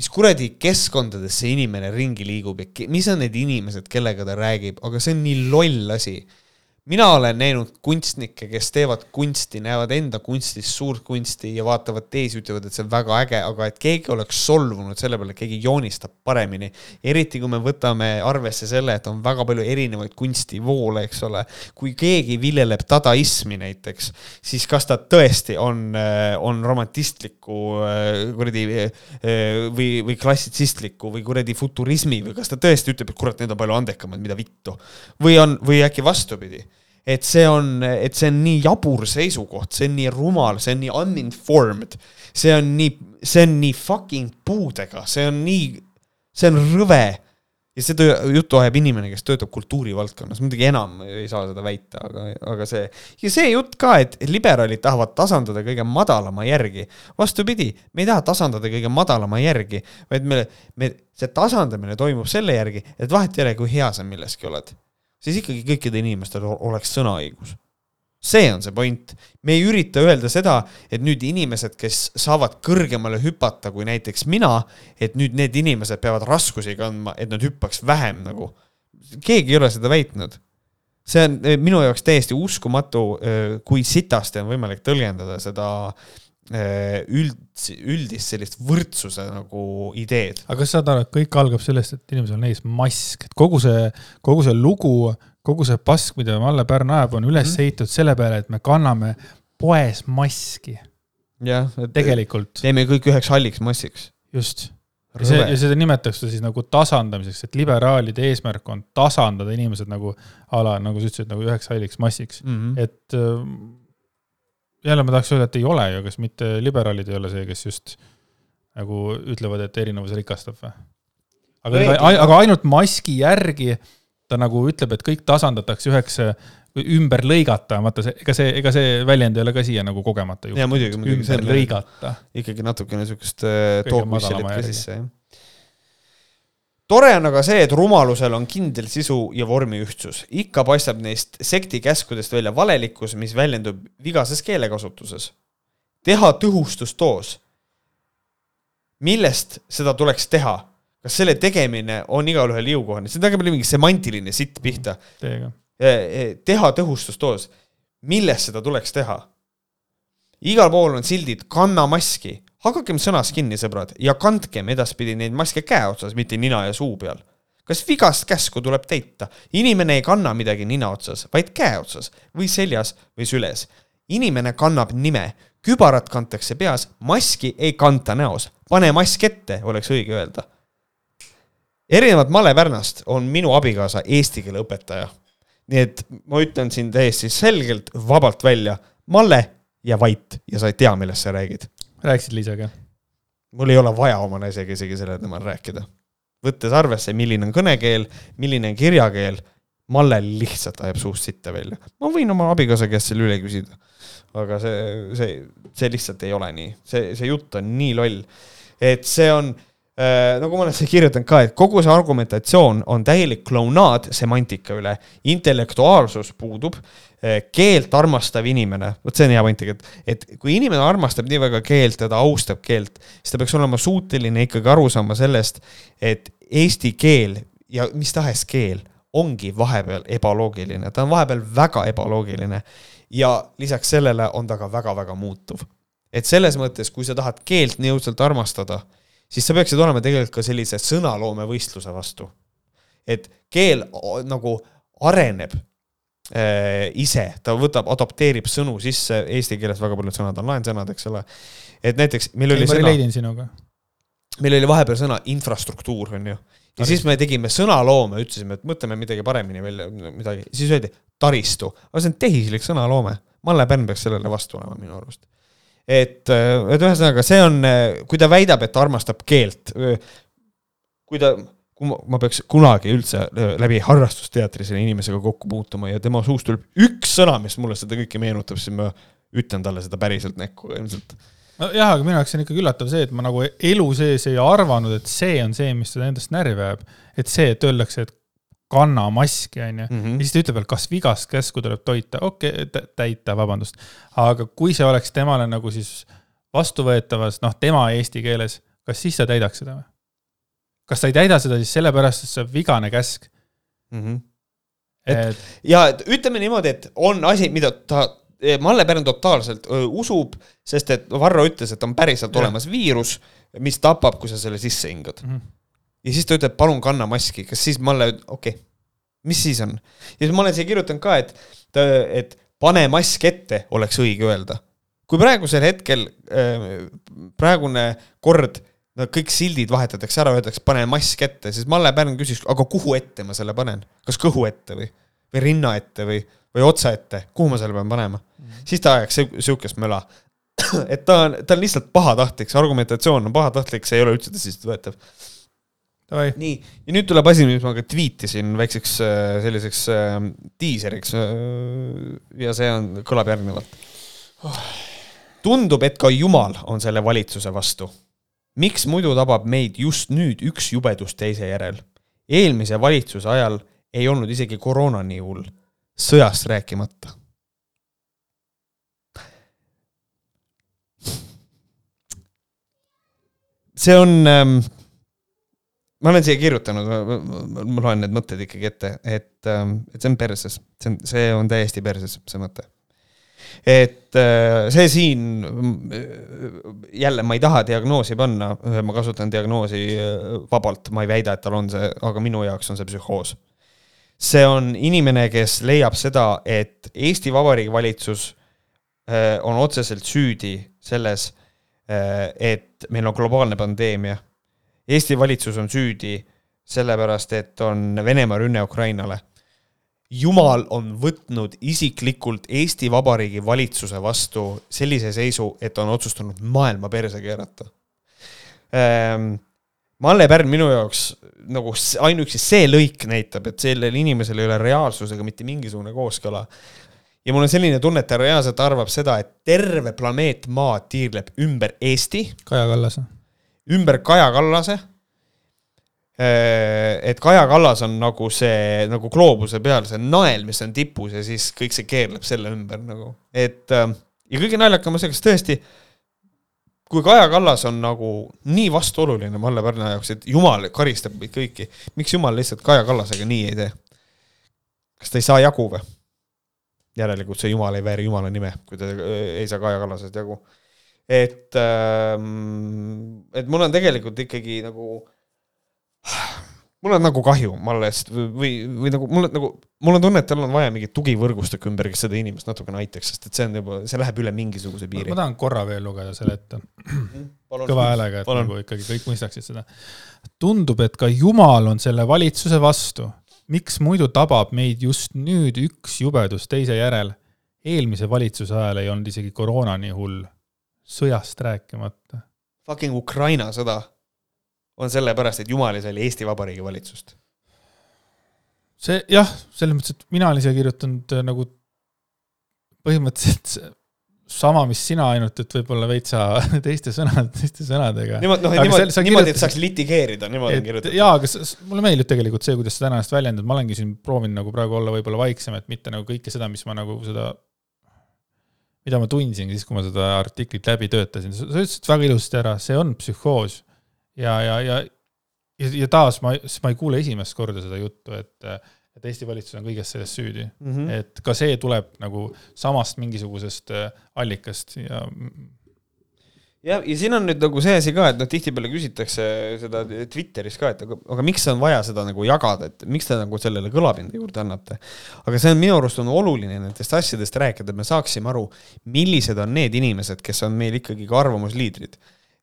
mis kuradi keskkondades see inimene ringi liigub ja mis on need inimesed, kellega ta räägib, aga see on nii loll asi mina olen näinud kunstnikke, kes teevad kunsti, näevad enda kunstis suurt kunsti ja vaatavad teisi, ütlevad, et see on väga äge, aga et keegi oleks solvunud selle peale, et keegi joonistab paremini. eriti kui me võtame arvesse selle, et on väga palju erinevaid kunstivoole, eks ole. kui keegi viljeleb dadaismi näiteks, siis kas ta tõesti on, on romantistliku äh, kuradi äh, või, või klassitsistliku või kuradi futurismi või kas ta tõesti ütleb, et kurat, need on palju andekamad, mida vittu. või on, või äkki vastupidi et see on, et see on nii jabur seisukoht, see on nii rumal, see on nii uninformed, see on nii, see on nii fucking puudega, see on nii, see on rõve. ja seda juttu ajab inimene, kes töötab kultuurivaldkonnas, muidugi enam ei saa seda väita, aga, aga see ja see jutt ka, et liberaalid tahavad tasandada kõige madalama järgi. vastupidi, me ei taha tasandada kõige madalama järgi, vaid me, me, see tasandamine toimub selle järgi, et vahet ei ole, kui hea sa milleski oled siis ikkagi kõikidel inimestel oleks sõnaõigus. see on see point. me ei ürita öelda seda, et nüüd inimesed, kes saavad kõrgemale hüpata kui näiteks mina, et nüüd need inimesed peavad raskusi kandma, et nad hüppaks vähem nagu. keegi ei ole seda väitnud. see on minu jaoks täiesti uskumatu, kui sitasti on võimalik tõlgendada seda eh, üld, üldist sellist võrdsuse nagu ideed. aga kas saad aru, et kõik algab sellest, et inimesel on ees mask, et kogu see, kogu see lugu kogu see pask, mida Malle Pärn ajab, on üles mhm. ehitatud selle peale, et me kanname poes maski. jah, et tegelikult. teeme kõik üheks halliks massiks. just. ja see, ja seda nimetatakse siis nagu tasandamiseks, et liberaalide eesmärk on tasandada inimesed nagu a la, nagu sa ütlesid, nagu üheks halliks massiks mm, -hmm. et äh, jälle ma tahaks öelda, et ei ole ju, kas mitte liberaalid ei ole see, kes just nagu ütlevad, et erinevus rikastab või? aga, aga ainult maski järgi ta nagu ütleb, et kõik tasandatakse üheks ümber lõigata, vaata see, ega see, ega see väljend ei ole ka siia nagu kogemata ju. jaa, muidugi, muidugi. ümber lõigata. ikkagi natukene niisugust äh, tootmisselit ka sisse, jah. Tore on aga see, et rumalusel on kindel sisu ja vormiühtsus. ikka paistab neist sekti käskudest välja valelikkus, mis väljendub vigases keelekasutuses. teha tõhustusdoos. millest seda tuleks teha? kas selle tegemine on igalühel jõukohane, see hakkab mingi semantiline sitt pihta. teha tõhustusdoos, millest seda tuleks teha? igal pool on sildid kanna maski, hakakem sõnas kinni, sõbrad, ja kandkem edaspidi neid maske käe otsas, mitte nina ja suu peal. kas vigast käsku tuleb täita? inimene ei kanna midagi nina otsas, vaid käe otsas või seljas või süles. inimene kannab nime, kübarat kantakse peas, maski ei kanta näos. pane mask ette, oleks õige öelda erinevalt Male Pärnast on minu abikaasa eesti keele õpetaja. nii et ma ütlen siin täiesti selgelt, vabalt välja, Malle ja vait ja sa ei tea, millest sa räägid. Rääkisid Liisaga? mul ei ole vaja oma naisega isegi sellel teemal rääkida. võttes arvesse, milline on kõnekeel, milline on kirjakeel, Malle lihtsalt ajab suust sitta välja. ma võin oma abikaasa käest selle üle küsida. aga see, see, see lihtsalt ei ole nii, see, see jutt on nii loll, et see on nagu ma olen siia kirjutanud ka, et kogu see argumentatsioon on täielik klounaad semantika üle, intellektuaalsus puudub, äh, keelt armastav inimene, vot see on hea point tegelikult, et kui inimene armastab nii väga keelt ja ta austab keelt, siis ta peaks olema suuteline ikkagi aru saama sellest, et eesti keel ja mis tahes keel ongi vahepeal ebaloogiline, ta on vahepeal väga ebaloogiline ja lisaks sellele on ta ka väga-väga muutuv. et selles mõttes, kui sa tahad keelt nii õudselt armastada siis sa peaksid olema tegelikult ka sellise sõnaloomevõistluse vastu. et keel nagu areneb äh, ise, ta võtab, adapteerib sõnu sisse, eesti keeles väga paljud sõnad on laensõnad, eks ole. et näiteks meil oli sõna. sinuga. meil oli vahepeal sõna infrastruktuur, on ju. ja Taristu. siis me tegime sõnaloome, ütlesime, et mõtleme midagi paremini välja, midagi, siis öeldi taristu, aga see on tehislik sõnaloome. Malle Pärn peaks sellele vastu olema minu arust et, et ühesõnaga, see on, kui ta väidab, et ta armastab keelt, kui ta, kui ma, ma peaks kunagi üldse läbi harrastusteatri selle inimesega kokku puutuma ja tema suust tuleb üks sõna, mis mulle seda kõike meenutab, siis ma ütlen talle seda päriselt näkku ilmselt nojah, aga minu jaoks on ikkagi üllatav see, et ma nagu elu sees ei arvanud, et see on see, mis seda endast närvi ajab. et see, et öeldakse, et kanna maski, onju. Mhm. ja siis ta ütleb veel, kas vigast käsku tuleb toita, okei okay,, täita, vabandust. aga kui see oleks temale nagu siis vastuvõetavas, noh, tema eesti keeles, kas siis ta täidaks seda või? kas ta ei täida seda siis sellepärast, et see on vigane käsk mm? -hmm. et, et ja et ütleme niimoodi, et on asi, mida ta Malle Pärn totaalselt usub, sest et Varro ütles, et on päriselt ja. olemas viirus, mis tapab, kui sa selle sisse hingad mm. -hmm ja siis ta ütleb, palun kanna maski, kas siis Malle, okei okay., mis siis on? ja siis ma olen siia kirjutanud ka, et, et pane mask ette, oleks õige öelda. kui praegusel hetkel, äh, praegune kord, no kõik sildid vahetatakse ära, öeldakse, pane mask ette, siis Malle Pärn küsis, aga kuhu ette ma selle panen, kas kõhu ette või, või rinna ette või, või otsa ette, kuhu ma selle pean panema mm. -hmm. siis ta ajaks sihukest möla. et ta on, ta on lihtsalt pahatahtlik, see argumentatsioon on pahatahtlik, see ei ole üldse tõsiseltvõetav nii, ja nüüd tuleb asi, mis ma ka tweetisin väikseks äh, selliseks äh, diiseriks. Äh, ja see on, kõlab järgnevalt. tundub, et ka Jumal on selle valitsuse vastu. miks muidu tabab meid just nüüd üks jubedus teise järel? eelmise valitsuse ajal ei olnud isegi koroona nii hull, sõjast rääkimata. see on ähm, ma olen siia kirjutanud, ma loen need mõtted ikkagi ette, et ähm,, et see on perses, see on, see on täiesti perses, see mõte. et äh, see siin, jälle ma ei taha diagnoosi panna, ma kasutan diagnoosi äh, vabalt, ma ei väida, et tal on see, aga minu jaoks on see psühhoos. see on inimene, kes leiab seda, et Eesti Vabariigi valitsus äh, on otseselt süüdi selles, et meil on globaalne pandeemia Eesti valitsus on süüdi sellepärast, et on Venemaa rünne Ukrainale. jumal on võtnud isiklikult Eesti Vabariigi valitsuse vastu sellise seisu, et on otsustanud maailma perse keerata ähm,. Malle Pärn minu jaoks nagu ainuüksi see lõik näitab, et sellel inimesel ei ole reaalsusega mitte mingisugune kooskõla. ja mul on selline tunne, et ta reaalselt arvab seda, et terve planeet Maa tiirleb ümber Eesti. Kaja Kallase ümber Kaja Kallase. Äh, et Kaja Kallas on nagu see, nagu gloobuse peal see nael, mis on tipus ja siis kõik see keerleb selle ümber nagu, et äh, ja kõige naljakam on see, kas tõesti, kui Kaja Kallas on nagu nii vastuoluline Malle Pärna jaoks, et jumal karistab meid kõiki, miks jumal lihtsalt Kaja Kallasega nii ei tee? kas ta ei saa jagu või? järelikult see jumal ei vääri jumala nime, kui ta äh, ei saa Kaja Kallasest jagu et, ähm, et mul on tegelikult ikkagi nagu, mul on nagu kahju Mallest või, või, nagu mul on nagu, mul on tunne, et tal on vaja mingit tugivõrgustik ümber, kes seda inimest natukene aitaks, sest et see on juba, see läheb üle mingisuguse piiri. ma tahan korra veel lugeda selle ette. Mhm, kõva häälega, et Palun. nagu ikkagi kõik mõistaksid seda. tundub, et ka Jumal on selle valitsuse vastu. miks muidu tabab meid just nüüd üks jubedus teise järel? eelmise valitsuse ajal ei olnud isegi koroona nii hull sõjast rääkimata. Fucking Ukraina sõda on sellepärast, et Jumal ei salli Eesti Vabariigi valitsust. see jah, selles mõttes, et mina olen siia kirjutanud äh, nagu põhimõtteliselt sama, mis sina, ainult et võib-olla veitsa teiste sõnad, teiste sõnadega. niimoodi, noh, niimoodi, niimoodi, et saaks litigeerida, niimoodi on kirjutatud. jaa, aga mulle meeldib tegelikult see, kuidas sa täna ennast väljendad, ma olengi siin proovinud nagu praegu olla võib-olla vaiksem, et mitte nagu kõike seda, mis ma nagu seda mida ma tundsin siis, kui ma seda artiklit läbi töötasin, sa ütlesid väga ilusasti ära, see on psühhoos. ja, ja, ja, ja, ja taas ma, ma ei kuule esimest korda seda juttu, et, et Eesti valitsus on kõiges selles süüdi mm. -hmm. et ka see tuleb nagu samast mingisugusest äh, allikast ja ja, ja siin on nüüd nagu see asi ka, et noh, tihtipeale küsitakse seda Twitteris ka, et aga, aga miks on vaja seda nagu jagada, et miks te nagu sellele kõlapinda juurde annate. aga see on minu arust on oluline nendest asjadest rääkida, me saaksime aru, millised on need inimesed, kes on meil ikkagi ka arvamusliidrid.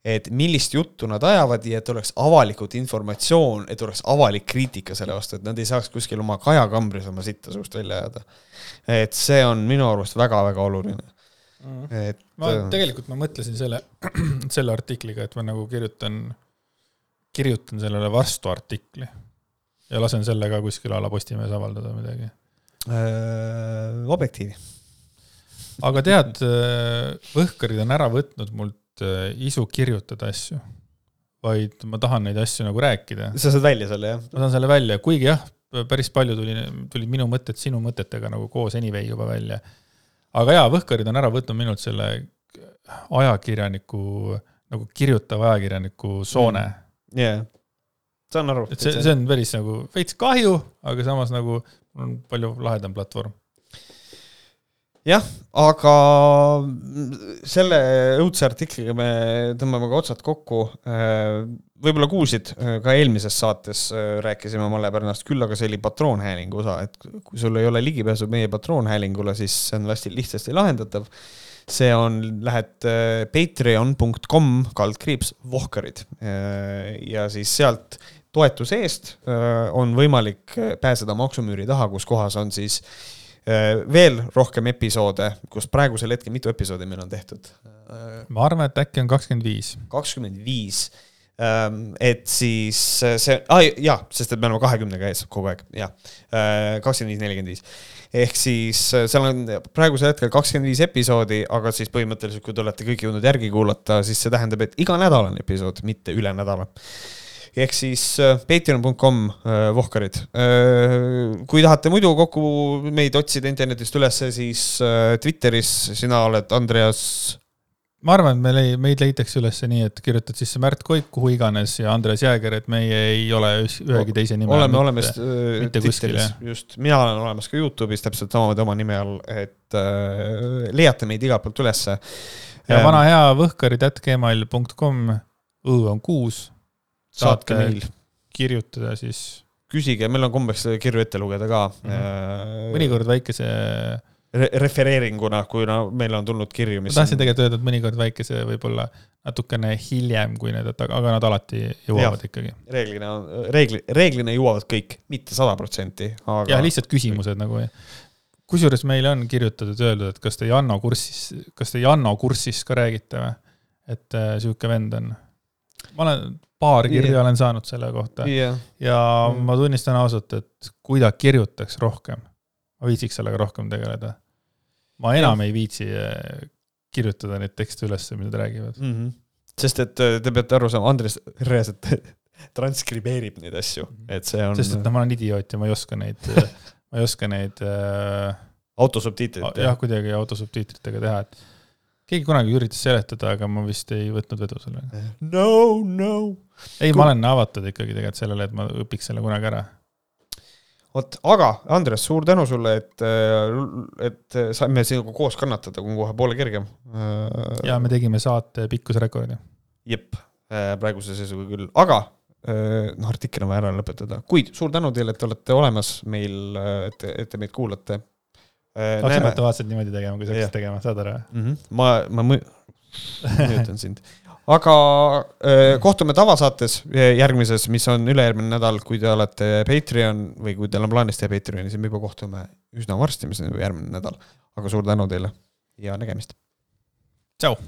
et millist juttu nad ajavad ja et oleks avalikult informatsioon, et oleks avalik kriitika selle vastu, et nad ei saaks kuskil oma kajakambris oma sitta suust välja ajada. et see on minu arust väga-väga oluline mm.. et ma äh, tegelikult ma mõtlesin selle, selle artikliga, et ma nagu kirjutan, kirjutan sellele vastu artikli ja lasen selle ka kuskil a la Postimehes avaldada midagi äh,. objektiivi. aga tead, äh, Võhkarid on ära võtnud mult isu kirjutada asju, vaid ma tahan neid asju nagu rääkida. sa saad välja selle, jah? ma saan selle välja, kuigi jah, päris palju tuli, tulid minu mõtted sinu mõtetega nagu koos anyway juba välja aga jaa, Võhkarid on ära võtnud minult selle ajakirjaniku, nagu kirjutava ajakirjaniku soone mm.. yeah., saan aru. et see, see on päris nagu veits kahju, aga samas nagu on palju lahedam platvorm jah, aga selle õudse artikliga me tõmbame ka otsad kokku. võib-olla kuulsid, ka eelmises saates rääkisime Malle Pärnast, küll aga see oli patroonhäälingu osa, et kui sul ei ole ligipääsu meie patroonhäälingule, siis see on hästi lihtsasti lahendatav. see on, lähed patreon.com kaldkriips vohkarid ja siis sealt toetuse eest on võimalik pääseda maksumüüri taha, kus kohas on siis Äh, veel rohkem episoode, kus praegusel hetkel, mitu episoodi meil on tehtud? Äh, ma arvan, et äkki on kakskümmend viis. kakskümmend viis ähm, et siis äh, see ah,, jaa, sest et me oleme kahekümnega ees kogu aeg, jah. kakskümmend viis, nelikümmend viis. ehk siis seal on praegusel hetkel kakskümmend viis episoodi, aga siis põhimõtteliselt, kui te olete kõik jõudnud järgi kuulata, siis see tähendab, et iga nädal on episood, mitte üle nädala ehk siis äh, patreon.com äh, vohkarid. Äh, kui tahate muidu kokku meid otsida internetist ülesse, siis Twitteris sina oled Andreas. ma arvan, et me lei-, meid leitakse üles nii, et kirjutad sisse Märt Koik kuhu iganes ja Andres Jääger, et meie ei ole ühegi teise nime oleme olemas jah. just, mina olen olemas ka Youtube'is täpselt samamoodi oma nime all, et äh, leiate meid igalt poolt ülesse. ja vana hea võhkarid.gmail.com, õ on kuus. Saatke meil. kirjutada siis. küsige, meil on kombeks kirju ette lugeda ka mm. -hmm. mõnikord väikese re refereeringuna, kui no meil on tulnud kirju, mis ma tahtsin on... tegelikult öelda, et mõnikord väikese võib-olla natukene hiljem, kui need, aga nad alati jõuavad ja, ikkagi. reeglina, reegli, reeglina jõuavad kõik, mitte sada protsenti, aga. jah, lihtsalt küsimused nagu. kusjuures meile on kirjutatud, öeldud, et kas te Janno kurssis, kas te Janno kursis ka räägite või? et äh, sihuke vend on. Ma olen, paar kirja yeah. olen saanud selle kohta yeah. ja mm. ma tunnistan ausalt, et kui ta kirjutaks rohkem, ma viitsiks sellega rohkem tegeleda ma enam ja. ei viitsi äh, kirjutada neid tekste üles, mida nad räägivad mm. -hmm. sest et äh, te peate aru saama, Andres reaalselt transkribeerib neid asju, mhm. et see on. sest et noh, ma olen idioot ja ma ei oska neid äh, ma ei oska neid äh, autosubtiitrit. jah, kuidagi autosubtiitritega teha, et keegi kunagi üritas seletada, aga ma vist ei võtnud vedu sellega. no, no. ei, ma olen avatud ikkagi tegelikult sellele, et ma õpiks selle kunagi ära vot, aga Andres, suur tänu sulle, et, et saime sinuga koos kannatada, kui on kohe poole kergem. ja me tegime saate pikkuse rekordi. jep, praeguse seisuga küll, aga noh, artikkel on vaja ära lõpetada, kuid suur tänu teile, et te olete olemas meil, et, et te meid kuulate. Oleks automaatselt niimoodi tegema, kui sa hakkasid tegema, saad aru mm? -hmm. ma, ma mõjutan sind aga äh, kohtume tavasaates äh, järgmises, mis on ülejärgmine nädal, kui te olete Patreon või kui teil on plaanis teha Patreoni, siis me juba kohtume üsna varsti, mis on juba järgmine nädal. aga suur tänu teile ja nägemist. tšau